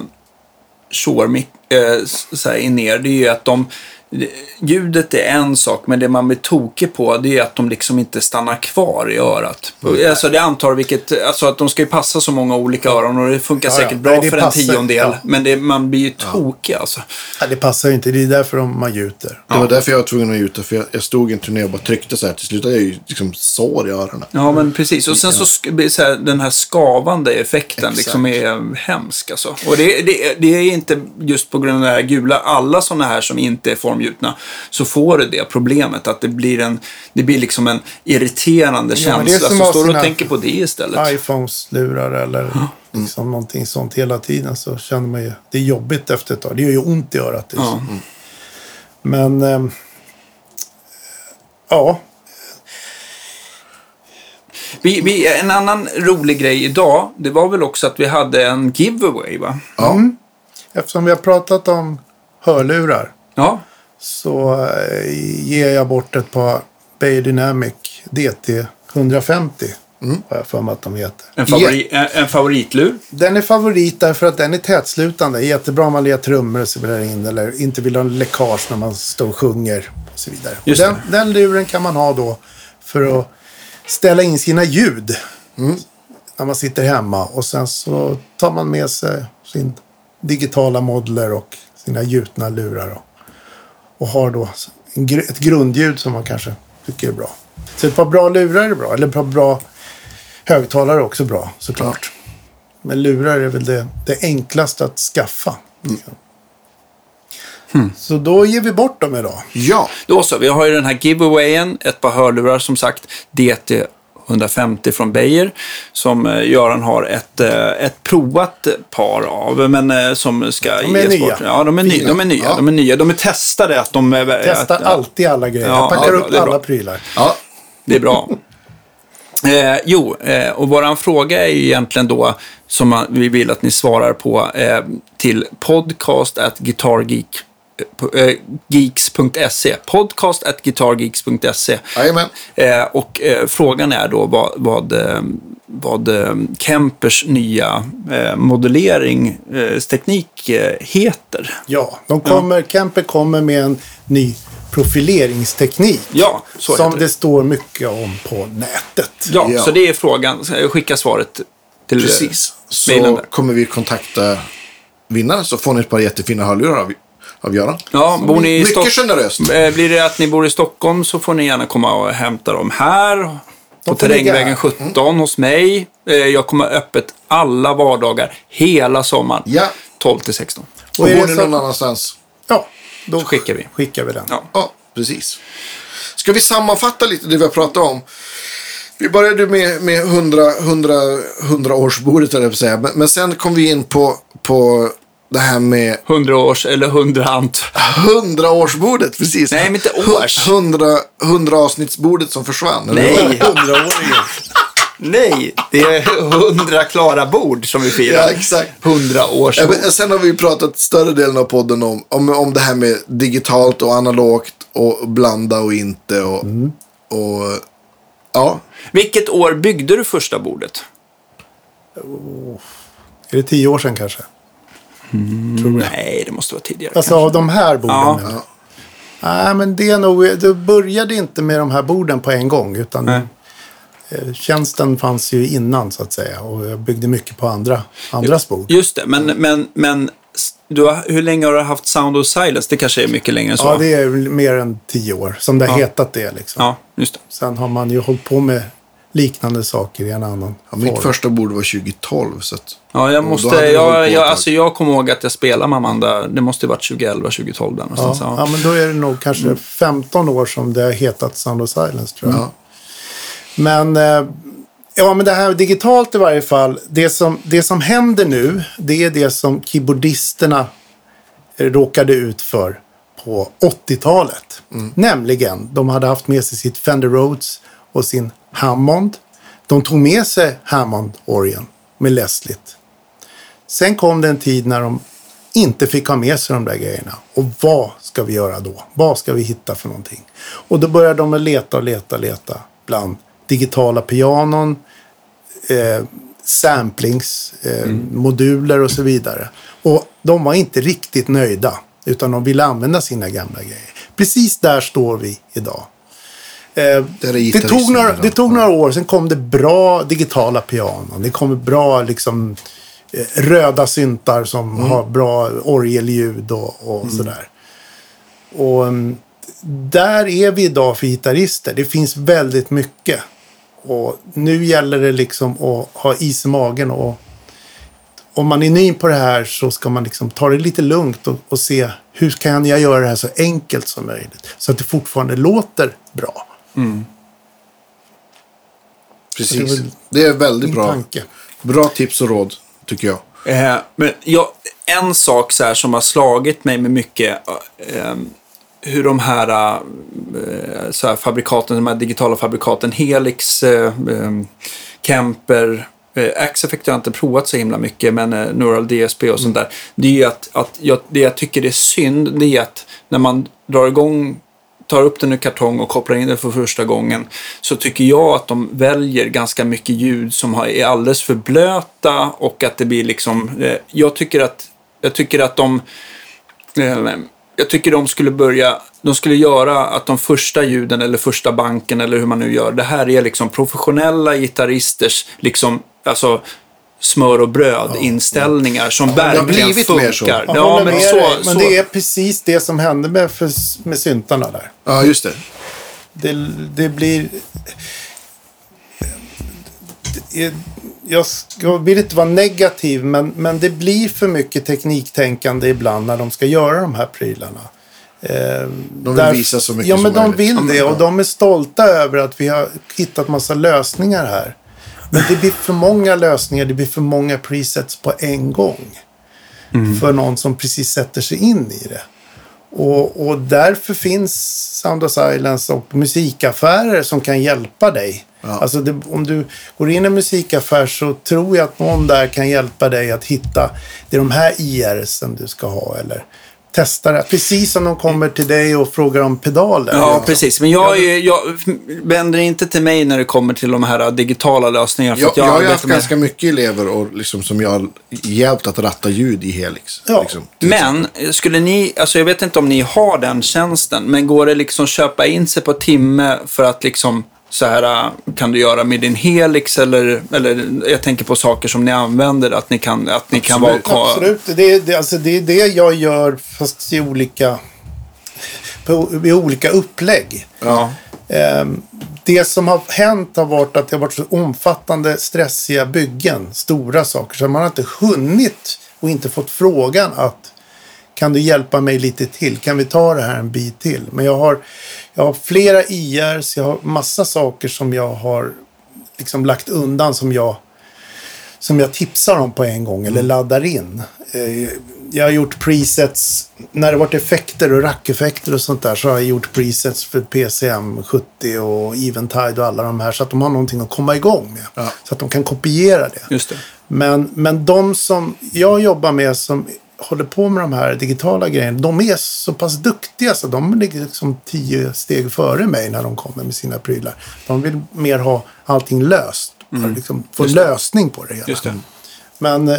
Shure eh, så här, in det är ju att de det- Ljudet är en sak, men det man blir tokig på det är att de liksom inte stannar kvar i örat. Mm. Alltså det antar vilket, alltså att de ska ju passa så många olika öron och det funkar Ja, ja. säkert bra Nej, för en passar- tiondel. ja. Men det, man blir ju tokig alltså. Ja, det passar ju inte. Det är därför de, man gjuter. Det var därför jag var tvungen att gjuta. För jag, jag stod i en turné och bara tryckte så här. Till slut hade jag ju liksom sår i öronen. Ja, men precis. Och sen så, så här, den här skavande effekten Exakt. liksom är hemsk alltså. Och det, det, det är inte just på grund av det här gula. Alla sådana här som inte är formgjutna så får du det problemet att det blir en, det blir liksom en irriterande Ja, men det är känsla. som Så att står du och tänker på det istället. iPhones lurar eller liksom någonting sånt hela tiden så känner man ju det är jobbigt efter ett tag. Det gör ju ont i örat. så. Ja. Men ehm, ja, Vi, vi, en annan rolig grej idag, det var väl också att vi hade en giveaway va? Ja. Eftersom vi har pratat om hörlurar Ja, så eh, ger jag bort ett par Beijer Dynamic DT 150. Har jag för mig att de heter. en, favori, en, en favoritlur. Den är favorit därför att den är tätslutande. Jättebra om man lirar trummor och spelar in eller inte vill ha en läckage när man står och sjunger och så vidare. Just Den, den luren kan man ha då för att ställa in sina ljud när man sitter hemma och sen så tar man med sig sin digitala modeler och sina gjutna lurar och, har då ett grundljud som man kanske tycker är bra. Så ett par bra lurar är bra, eller ett par bra högtalare är också bra såklart. Men lurar är väl det, det enklaste att skaffa. Så då ger vi bort dem idag. Ja, Då så, vi har ju den här giveawayen, ett par hörlurar som sagt, DT 150 från Beijer, som eh, Göran har ett, eh, ett provat par av, men eh, som ska De är nya. bort. Ja, de är, ny, de är nya. Ja. De är nya. De är testade att de... är- Testar att, alltid alla grejer. Ja, Jag packar ja, upp är bra. alla prylar. ja. Det är bra. Eh, jo, eh, och våran fråga är ju egentligen då, som vi vill att ni svarar på, eh, till podcast at guitargeek eh, geeks.se. Podcast at guitargeeks.se. Eh, och eh, frågan är då vad, vad, eh, vad eh, Kempers nya eh, modelleringsteknik eh, heter. Ja, de kommer, Kemper kommer med en ny profileringsteknik. Ja, så som det. det står mycket om på nätet. Ja, Ja. så det är frågan. Eh, Skicka svaret till eh, Precis. Så kommer vi kontakta vinnaren så får ni ett par jättefina hörlurar av, av Göran. Ja, bor ni Mycket Stock- generöst. Eh, Blir det att ni bor i Stockholm så får ni gärna komma och hämta dem här. På Terrängvägen ligga 17 hos mig. Eh, Jag kommer öppet alla vardagar hela sommaren. Ja. 12 till 16. Och Och bor ni någon annanstans? Ja, då Så skickar vi. skickar vi den. Ja. Ja, precis. Ska vi sammanfatta lite det vi har pratat om? Vi började med, med 100, 100, 100 årsbordet. Men, men sen kom vi in på, på det här med 100 års eller 100 ant. 100 årsbordet, precis. Nej, men inte års. 100, 100 avsnittsbordet som försvann. Nej. vad? 100-åringen. Nej, det är 100 klara bord som vi firar. Ja, exakt. 100 års Ja, men sen har vi pratat större delen av podden om, om, om det här med digitalt och analogt och blanda och inte. Och, och ja, Vilket år byggde du första bordet? Är det tio år sedan kanske? Nej, det måste vara tidigare. Alltså av de här borden. Ja. jag. Nej, men det är nog, det började inte med de här borden på en gång. Utan Nej. eh, tjänsten fanns ju innan så att säga. Och jag byggde mycket på andra, andras bord. Just det, men, men, men du har, hur länge har du haft Sound of Silence? Det kanske är mycket längre än så. Ja, det är mer än tio år som det har Ja. hetat det. Liksom. Ja, just det. Sen har man ju hållit på med liknande saker i en annan ja, mitt form. första bord var 2012. Så att, Ja, jag måste, jag, jag, alltså jag kommer ihåg att jag spelade med Amanda, det måste ha varit 2011, 2012 där Ja, någonstans. ja, Ja. men då är det nog kanske 15 år som det har hetat Sound of Silence tror jag. ja. Men, eh, ja, men det här digitalt i varje fall. Det som, det som händer nu, det är det som keyboardisterna råkade ut för på 80-talet. Nämligen, de hade haft med sig sitt Fender Rhodes och sin Hammond. De tog med sig Hammond-orgeln med Leslie. Sen kom det en tid när de inte fick ha med sig de där grejerna. Och vad ska vi göra då? Vad ska vi hitta för någonting? Och då började de att leta och leta och leta bland digitala pianon, eh, samplings, eh, moduler och så vidare. Och de var inte riktigt nöjda, utan de ville använda sina gamla grejer. Precis där står vi idag. Eh, är det, tog några, det tog några år, sen kom det bra digitala pianon. Det kom bra liksom, eh, röda syntar som Mm. har bra orgelljud och, och sådär. Och mm, där är vi idag för gitarrister. Det finns väldigt mycket. Och nu gäller det liksom att ha is i magen. Och om man är ny på det här så ska man liksom ta det lite lugnt och, och se hur kan jag göra det här så enkelt som möjligt. Så att det fortfarande låter bra. Är Precis. Det är väldigt bra. tanke. Bra tips och råd, tycker jag. Eh, men jag, en sak så här som har slagit mig med mycket, eh, hur de här, eh, så här fabrikaten, de här digitala fabrikaten, Helix, eh, eh, Kemper, eh, X-Effect har jag inte provat så himla mycket, men eh, Neural DSP och sånt där. Det är att, att jag, det jag tycker är synd, det är att när man drar igång tar upp den ur kartong och kopplar in den för första gången så tycker jag att de väljer ganska mycket ljud som är alldeles för blöta och att det blir liksom... Eh, jag, tycker att, jag tycker att de... Eh, jag tycker de skulle börja... De skulle göra att de första ljuden eller första banken eller hur man nu gör. Det här är liksom professionella gitarristers liksom... Alltså, smör och bröd inställningar som det verkligen så. funkar. Jag Ja, håller men så, dig, men så, det är precis det som hände med, för, med syntarna där. Ja, just det. Det, det blir... Det är, jag ska, vill inte vara negativ, men, men det blir för mycket tekniktänkande ibland när de ska göra de här prylarna. Eh, De vill visa så mycket Ja, men som de möjligt. vill Ja, men det och de är stolta över att vi har hittat massa lösningar här. Men det blir för många lösningar, det blir för många presets på en gång. Mm. För någon som precis sätter sig in i det. Och, och därför finns Sound of Silence och musikaffärer som kan hjälpa dig. Alltså det, om du går in i en musikaffär så tror jag att någon där kan hjälpa dig att hitta det är de här IRsen du ska ha eller testa det. Precis som de kommer till dig och frågar om pedaler. Ja, precis. Men jag, är, jag vänder inte till mig när det kommer till de här digitala lösningarna. För Jag, att jag har haft med- ganska mycket elever och liksom, som jag har hjälpt att ratta ljud i Helix. Ja. Liksom. Men skulle ni, alltså jag vet inte om ni har den tjänsten, men går det liksom köpa in sig på timme för att liksom så här kan du göra med din Helix eller, eller jag tänker på saker som ni använder, att ni kan, att ni kan vara... Absolut. Absolut. Det är, det, alltså det är det jag gör fast i olika, på, i olika upplägg. Ja. Ehm, det som har hänt har varit att det har varit så omfattande, stressiga byggen. Stora saker. Så man har inte hunnit och inte fått frågan att kan du hjälpa mig lite till? Kan vi ta det här en bit till? Men jag har, jag har flera IRs, jag har massa saker som jag har liksom lagt undan som jag, som jag tipsar om på en gång eller laddar in. Eh, Jag har gjort presets, när det varit effekter och rackeffekter och sånt där så har jag gjort presets för PCM 70 och Eventide och alla de här så att de har någonting att komma igång med. Ja. Så att de kan kopiera det. Just det. Men, men de som jag jobbar med som håller på med de här digitala grejerna, de är så pass duktiga så de ligger liksom tio steg före mig när de kommer med sina prylar. De vill mer ha allting löst. Liksom få Mm. Det. lösning på det hela. Det. Men, eh,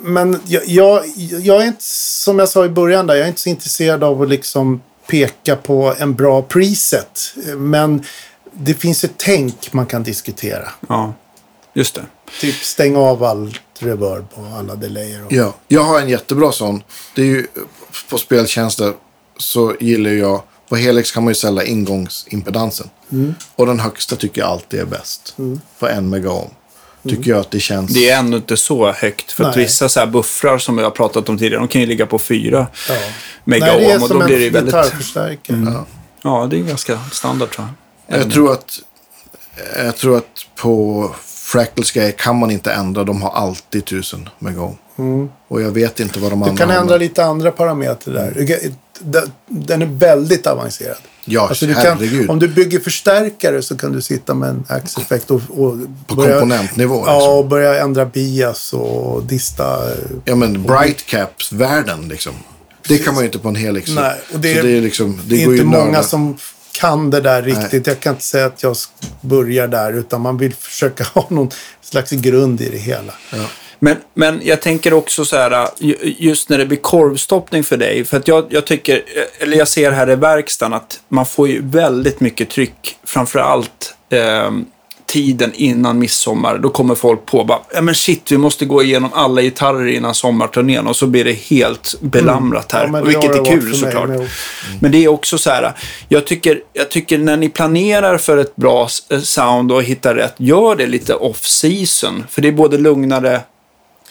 men jag, jag, jag är inte, som jag sa i början där, jag är inte så intresserad av att liksom peka på en bra preset. Men det finns ett tänk man kan diskutera. Ja, just det. Typ stäng av all reverb och alla delayer. Och... Ja, jag har en jättebra sån. Det är ju, på speltjänster så gillar jag, på Helix kan man ju ställa ingångsimpedansen. Mm. Och den högsta tycker jag alltid är bäst. På en megaohm. Tycker jag att det känns... Det är ändå inte så högt. För att Nej. vissa så här buffrar som vi har pratat om tidigare, de kan ju ligga på fyra Ja. mega Nej, det är ohm och då blir det ju väldigt... gitarrförstärkare. Ja. Ja, det är ganska standard tror jag. Jag tror att, jag tror att på Fractals grejer kan man inte ändra. De har alltid 1000 megaohm. Och jag vet inte vad de Du andra kan har, ändra lite andra parametrar där. Du kan- den- är väldigt avancerad. Ja, Alltså du kan, om du bygger förstärkare så kan du sitta med en Axe-effekt och, och På börja- komponentnivå. Ja, Liksom. och börja ändra bias och dista. Ja, men bright caps-världen liksom. Det kan man ju inte på en Helix. Nej, och det så det är liksom, det är inte många som kan det där riktigt. Jag kan inte säga att jag börjar där, utan man vill försöka ha någon slags grund i det hela. Men, men jag tänker också så här, ju- just när det blir korvstoppning för dig. För att jag, jag tycker, eller jag ser här i verkstaden att man får ju väldigt mycket tryck. Framför allt eh, tiden innan midsommar. Då kommer folk på bara, ja men shit, vi måste gå igenom alla gitarrer innan sommarturnén. Och så blir det helt belamrat här. Ja, men det vilket är kul såklart. med. Men det är också så här, jag tycker, jag tycker när ni planerar för ett bra sound och hittar rätt, gör det lite off-season. För det är både lugnare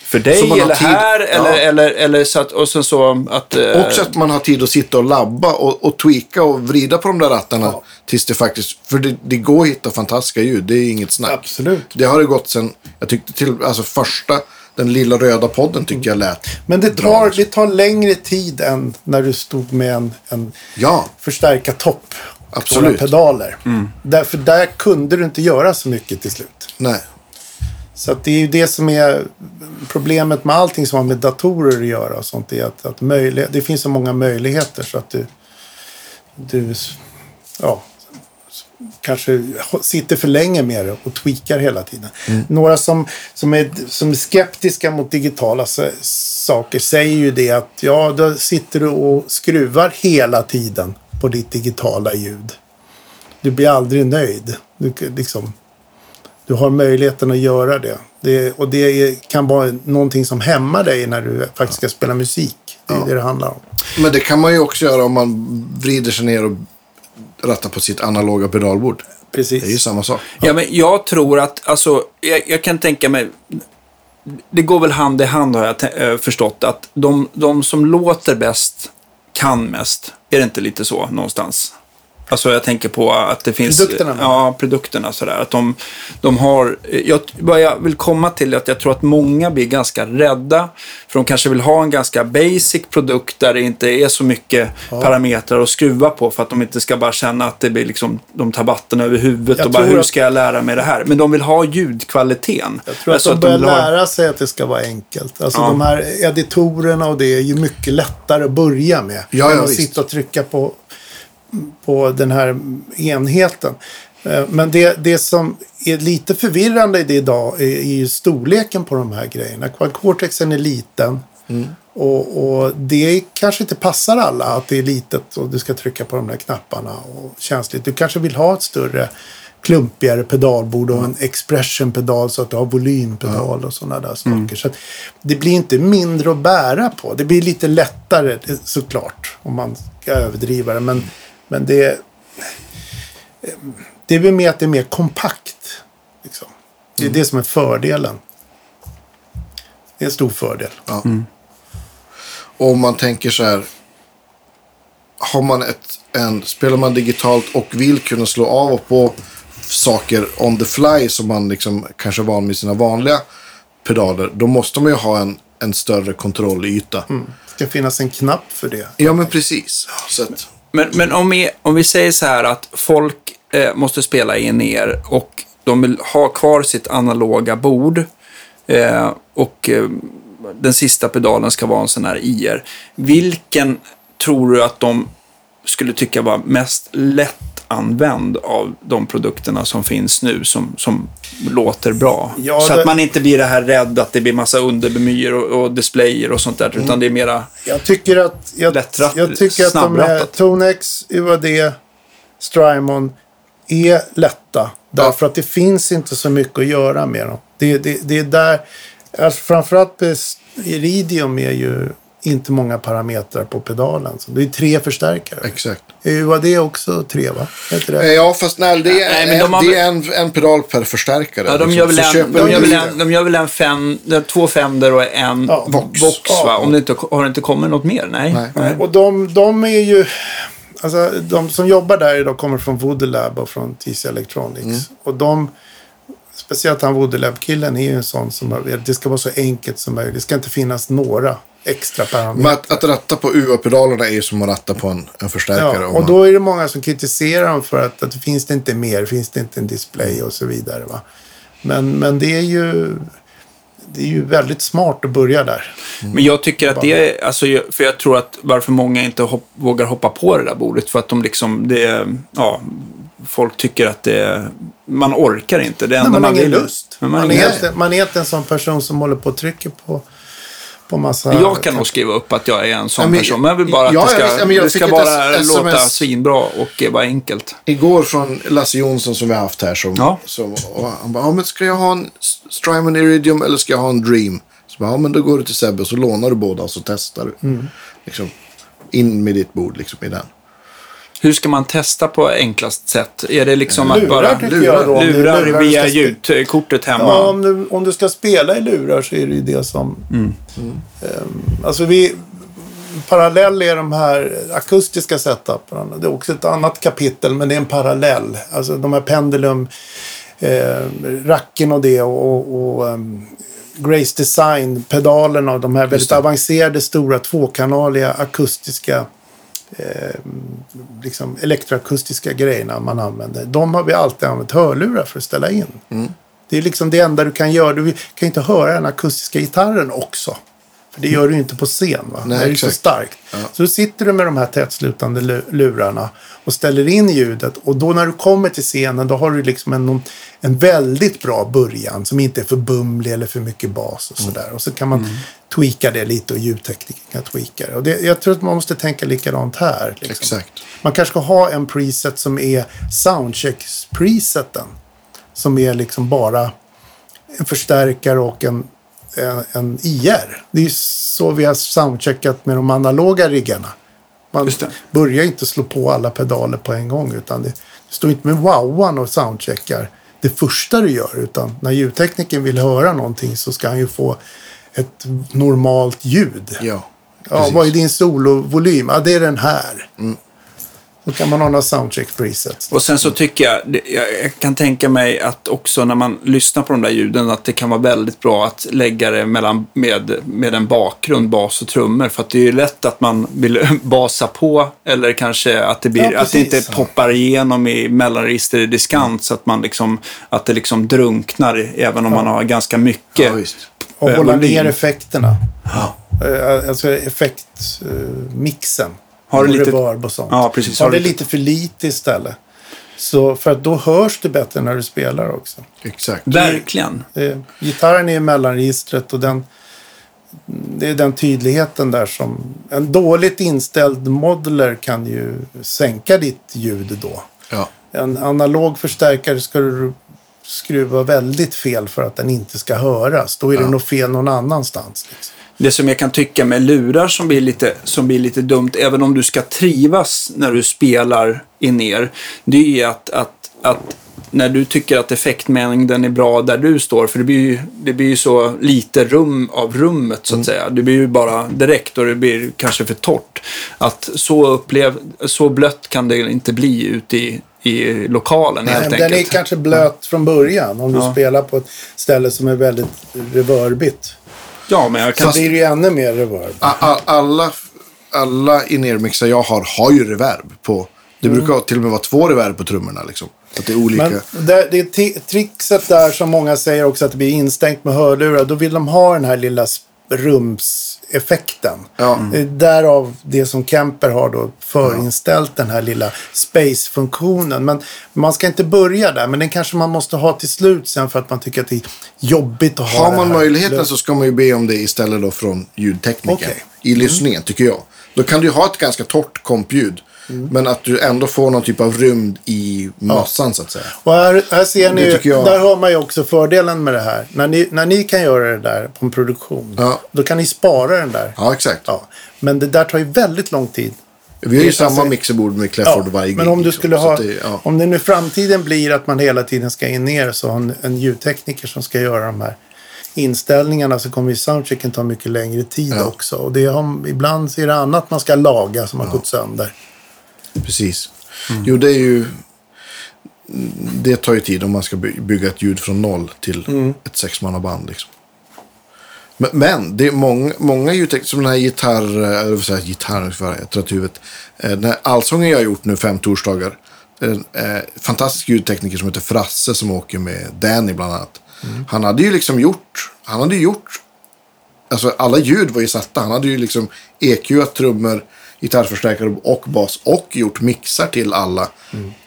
för dig Så man har eller tid- här, ja. eller, eller, eller så att, och sen så att... eh, Också att man har tid att sitta och labba och, och tweaka och vrida på de där rattarna. Ja. Tills det faktiskt, för det, det går att hitta fantastiska ljud. Det är inget snack. Absolut. Det har det gått sen, jag tyckte till, alltså första, den lilla röda podden tyckte jag lät Men det tar, det tar längre tid än när du stod med en, en Ja, förstärka topp Absolut. pedaler. Mm. Därför där kunde du inte göra så mycket till slut. nej. Så att det är ju det som är problemet med allting som har med datorer att göra. Och sånt är att, att möjlig, det finns så många möjligheter så att du, du ja, kanske sitter för länge med det och tweakar hela tiden. Några som, som, är, som är skeptiska mot digitala saker säger ju det att ja, då sitter du och skruvar hela tiden på ditt digitala ljud. Du blir aldrig nöjd. Du, liksom, du har möjligheten att göra det. det och det är, kan vara någonting som hämmar dig när du faktiskt ska spela musik. Det är det det handlar om. Men det kan man ju också göra om man vrider sig ner och rattar på sitt analoga pedalbord. Precis. Det är ju samma sak. Ja, men jag tror att, alltså, jag, jag kan tänka mig, det går väl hand i hand har jag eh, förstått, att de, de som låter bäst kan mest. Är det inte lite så någonstans? Alltså jag tänker på att det finns... Produkterna, Ja, produkterna sådär. Att de, de har... Jag, vad jag vill komma till är att jag tror att många blir ganska rädda. För de kanske vill ha en ganska basic produkt där det inte är så mycket parametrar att skruva på. För att de inte ska bara känna att det blir liksom, de tar vatten över huvudet Jag och bara hur att- ska jag lära mig det här? Men de vill ha ljudkvaliteten. Jag tror Alltså att de börjar vill ha- lära sig att det ska vara enkelt. Alltså Ja. de här editorerna och det är ju mycket lättare att börja med. Ja, än ja, att visst. sitta och trycka på, på den här enheten. Eh, Men det, det som är lite förvirrande i det idag är, är ju storleken på de här grejerna. Quad Cortexen är liten. Mm. Och, och det kanske inte passar alla att det är litet och du ska trycka på de där knapparna och känsligt. Du kanske vill ha ett större klumpigare pedalbord och en expression-pedal så att du har volympedal och sådana där saker. Så att det blir inte mindre att bära på. Det blir lite lättare såklart om man ska överdriva det. Men, men det, det är väl mer att det är mer kompakt. Liksom. Det är det som är fördelen. Det är en stor fördel. Ja. Och om man tänker så här. Har man ett, en, spelar man digitalt och vill kunna slå av och på saker on the fly som man liksom kanske är van med sina vanliga pedaler. Då måste man ju ha en, en större kontrollyta. Det ska finnas en knapp för det. Ja, men precis. Så att, men, men om, vi, om vi säger så här att folk eh, måste spela in er och de vill ha kvar sitt analoga bord eh, och eh, den sista pedalen ska vara en sån här IR. Vilken tror du att de skulle tycka var mest lätt lättanvänd av de produkterna som finns nu som, som låter bra? Ja, så det- att man inte blir det här rädd att det blir massa underbemyer och, och displayer och sånt där, Mm. utan det är mera... Jag tycker att, jag, Lättratt- jag tycker att de är snabbrattat. Tonex, UAD, Strymon är lätta. Därför att det finns inte så mycket att göra med dem. Det, det, det är där, alltså framförallt Iridium är ju inte många parametrar på pedalen. Så det är tre förstärkare. exakt. UAD också tre va? Heter det? Eh, Ja, fast nej, det är, Nej, de har det är en, en pedal per förstärkare. Ja, de gör väl en, köper de du gör väl en- en, de gör väl en fem, det två Fender och en Ja, Vox. va? Ja. Om det inte, har det inte kommit något mer? Nej. Nej. Och de, de är ju... Alltså, de som jobbar där idag kommer från Voodoo Lab och från TC Electronics. Mm. Och de, speciellt han Voodoo Lab-killen, är ju en sån som har, det ska vara så enkelt som möjligt. Det ska inte finnas några extra Men parametrar. att, att ratta på UA-pedalerna är ju som att ratta på en, en förstärkare. Ja, och man- då är det många som kritiserar dem för att, att det finns det inte mer, finns det inte en display och så vidare. Va? Men, men det är ju... Det är ju väldigt smart att börja där. Men jag tycker att det är, alltså, för jag tror att varför många inte hopp, vågar hoppa på det där bordet, för att de liksom, det, är- ja, folk tycker att det, man orkar inte. Det enda Nej, man har ingen lust. Man, man är man är inte en sån person som håller på och trycker på, på massa... Jag kan nog skriva upp att jag är en sån Ja, men- person, men jag vill bara att Ja, det ska. Ja, men det ska bara låta svinbra och eh, vara enkelt. Igår från Lasse Jonsson som vi har haft här. Som, Ja. som, han bara, ja, men ska jag ha en Strymon Iridium eller ska jag ha en Dream? Så bara, ja, men då går du till Sebbe och så lånar du båda och så testar du. Mm. Liksom, in med ditt bord liksom, i den. Hur ska man testa på enklast sätt? Är det liksom att Lurar bara tycker jag då. det är lurar lurar via ljudkortet hemma? Ja, om du, om du ska spela i lurar så är det ju det som... Mm. Ehm, alltså vi... Parallell är de här akustiska setupen. Det är också ett annat kapitel, men det är en parallell. Alltså de här pendulum, eh, racken och det och, och, ehm, Grace Design-pedalerna och de här väldigt avancerade, stora, tvåkanaliga akustiska eh, liksom elektroakustiska grejerna man använder. De har vi alltid använt hörlurar för att ställa in. Det är liksom det enda du kan göra. Du kan inte höra den akustiska gitarren också. För det gör du ju inte på scen. Va? Nej, det är ju så starkt. Så då sitter du med de här tätslutande lu- lurarna och ställer in ljudet. Och då när du kommer till scenen då har du liksom en, en väldigt bra början som inte är för bumlig eller för mycket bas och sådär. Och så kan man tweaka det lite och ljudtekniker kan tweaka det. Och det, jag tror att man måste tänka likadant här. Liksom. Exakt. Man kanske ska ha en preset som är soundcheck-preseten. Som är liksom bara en förstärkare och en, en, en IR. Det är så vi har soundcheckat med de analoga riggarna. Man börjar inte slå på alla pedaler på en gång. Utan det, det står inte med wowan och soundcheckar det första du gör. Utan när ljudtekniken vill höra någonting så ska han ju få ett normalt ljud. Ja. Ja, vad är din solovolym? Ja, det är den här. Då kan man ha några soundcheck presets. Och sen så tycker jag, jag kan tänka mig att också när man lyssnar på de där ljuden att det kan vara väldigt bra att lägga det mellan, med, med en bakgrund, bas och trummor. För att det är ju lätt att man vill basa på eller kanske att det, blir, Ja, att det inte poppar igenom i mellanregister i diskant så att man liksom, att det liksom drunknar även om man har ganska mycket. Ja. Och hålla ner effekterna. Eh, Alltså effektmixen. Har du och lite- reverb och sånt. Ja, precis. Har Har det lite- lite för lite istället. Så för att då hörs det bättre när du spelar också. Exakt. Verkligen. Eh, gitarren är i mellanregistret och den, det är den tydligheten där som... En dåligt inställd modeler kan ju sänka ditt ljud då. Ja. En analog förstärkare ska du skruva väldigt fel för att den inte ska höras. Då är det nog fel någon annanstans. Liksom. Det som jag kan tycka med lurar som blir lite, som blir lite dumt, även om du ska trivas när du spelar in ner, det är att, att, att när du tycker att effektmängden är bra där du står, för det blir ju, det blir ju så lite rum av rummet så att säga. Det blir ju bara direkt och det blir kanske för torrt. Att så, upplev, så blött kan det inte bli ute i, i lokalen helt Men enkelt. den är kanske blöt från början om du Ja. spelar på ett ställe som är väldigt reverbigt. Ja, men jag kan... Så blir det ju ännu mer reverb. A- a- Alla, alla in-ear-mixar jag har har ju reverb på. Det brukar till och med vara två reverb på trummorna liksom. Att det är olika. Men det, det är trickset där som många säger också att det blir instängt med hörlurar. Då vill de ha den här lilla rumseffekten. Ja. Är Därav det som Kemper har då förinställt den här lilla space-funktionen. Men man ska inte börja där. Men den kanske man måste ha till slut sen för att man tycker att det är jobbigt att ha Har man möjligheten så ska man ju be om det istället då från ljudtekniker. Okej. I lyssningen tycker jag. Då kan du ju ha ett ganska torrt kompljud. Mm. Men att du ändå får någon typ av rymd i massan så att säga. Och här, här ser ni, ju- jag. där har man ju också fördelen med det här. När ni, när ni kan göra det där på en produktion, Ja. då kan ni spara den där. Ja, exakt. Ja. Men det där tar ju väldigt lång tid. Vi har ju samma alltså- mixerbord med Clefford varje men gig, om du liksom. skulle ha, det, ja. om det nu framtiden blir att man hela tiden ska in ner så har en, en ljudtekniker som ska göra de här inställningarna så kommer ju soundchecken ta mycket längre tid Ja. också. Och det har, ibland så är det annat man ska laga som har gått sönder. Precis. Mm. Jo, det är ju... Det tar ju tid om man ska by- bygga ett ljud från noll till Mm. ett sexmannaband. Liksom. Men, men det är många, många ljudtekniker, som den här gitarr... eh, Eller säger jag, gitarr, jag trött huvudet. Eh, Den här allsången jag har gjort nu fem torsdagar. En eh, fantastisk ljudtekniker som heter Frasse som åker med Danny bland annat. Mm. Han hade ju liksom gjort... Han hade gjort Alltså alla ljud var ju satta. Han hade ju liksom EQat trummor, gitarrförstärkare och bas och gjort mixar till alla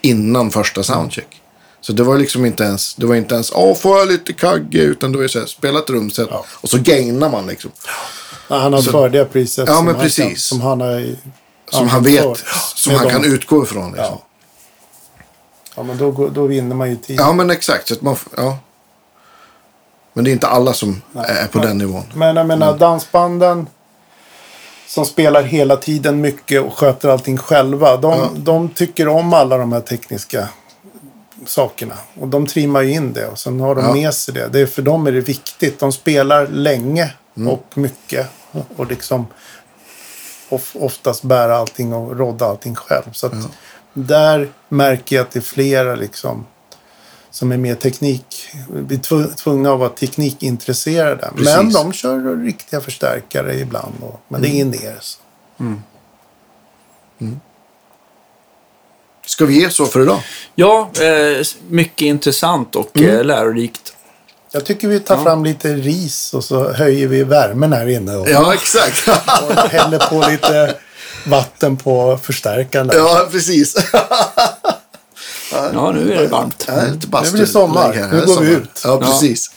innan första soundcheck. Så det var liksom inte ens, det var inte ens, åh får jag lite kagge, utan det var ju så här, spela ett rumset Ja. och så gainar man liksom. Ja, han har färdiga presets Ja, som, men han kan, som han har Som han vet, för. som han dem. kan utgå ifrån. Liksom. Ja. Ja, men då, då vinner man ju tid. Ja, men exakt. Så man, ja. Men det är inte alla som är på den nivån. Men jag menar dansbanden som spelar hela tiden mycket och sköter allting själva. De, Ja. de tycker om alla de här tekniska sakerna. Och de trimmar ju in det och sen har de Ja. med sig det. det är, för dem är det viktigt. De spelar länge Mm. och mycket. Och liksom of, oftast bära allting och rodda allting själv. Så att där märker jag att det är flera liksom som är mer teknik, blir tv- tvungna att vara teknikintresserade. Men Precis. de kör riktiga förstärkare ibland. Och, men det är ingen ner. Så. Ska vi ge så för idag? Ja, eh, mycket intressant och Mm. eh, lärorikt. Jag tycker vi tar fram lite ris och så höjer vi värmen här inne. Och, Ja, exakt. och häller på lite vatten på förstärkaren. ja, precis. Ja, nu är det varmt. Ja, Nu blir det sommar. Nu går vi ut. Ja, precis.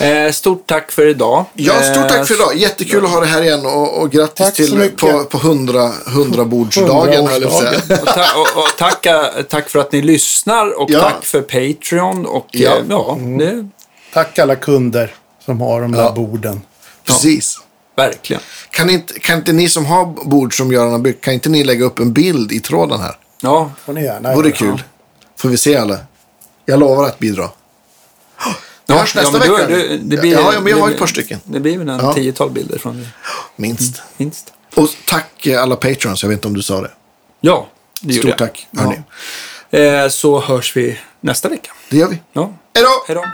Eh, stort tack för idag. Ja, stort tack för Eh, idag. Jättekul att ha det här igen och, och grattis Tack till på, på hundra, hundrabordsdagen. höll jag på att säga. Och, ta och, och tacka, tack för att ni lyssnar och Ja. tack för Patreon. Och Ja. ja, ja det, Tack alla kunder som har de där Ja. borden. Precis. verkligen. Kan inte, kan inte ni som har bord som Göran har byggt, kan inte ni lägga upp en bild i tråden här? Ja, får ni gärna Vore kul. Får vi se alla. Jag lovar att bidra. Vi hörs nästa men vecka. du- det blir- ja, ja, men jag har ett par stycken. Det blir väl en Ja. tiotal bilder från det, Minst. minst. Och tack eh, alla patrons. Jag vet inte om du sa det. Ja, det gjorde Stort jag. tack. Hörni. Eh, så hörs vi nästa vecka. Det gör vi. Ja. Hej då.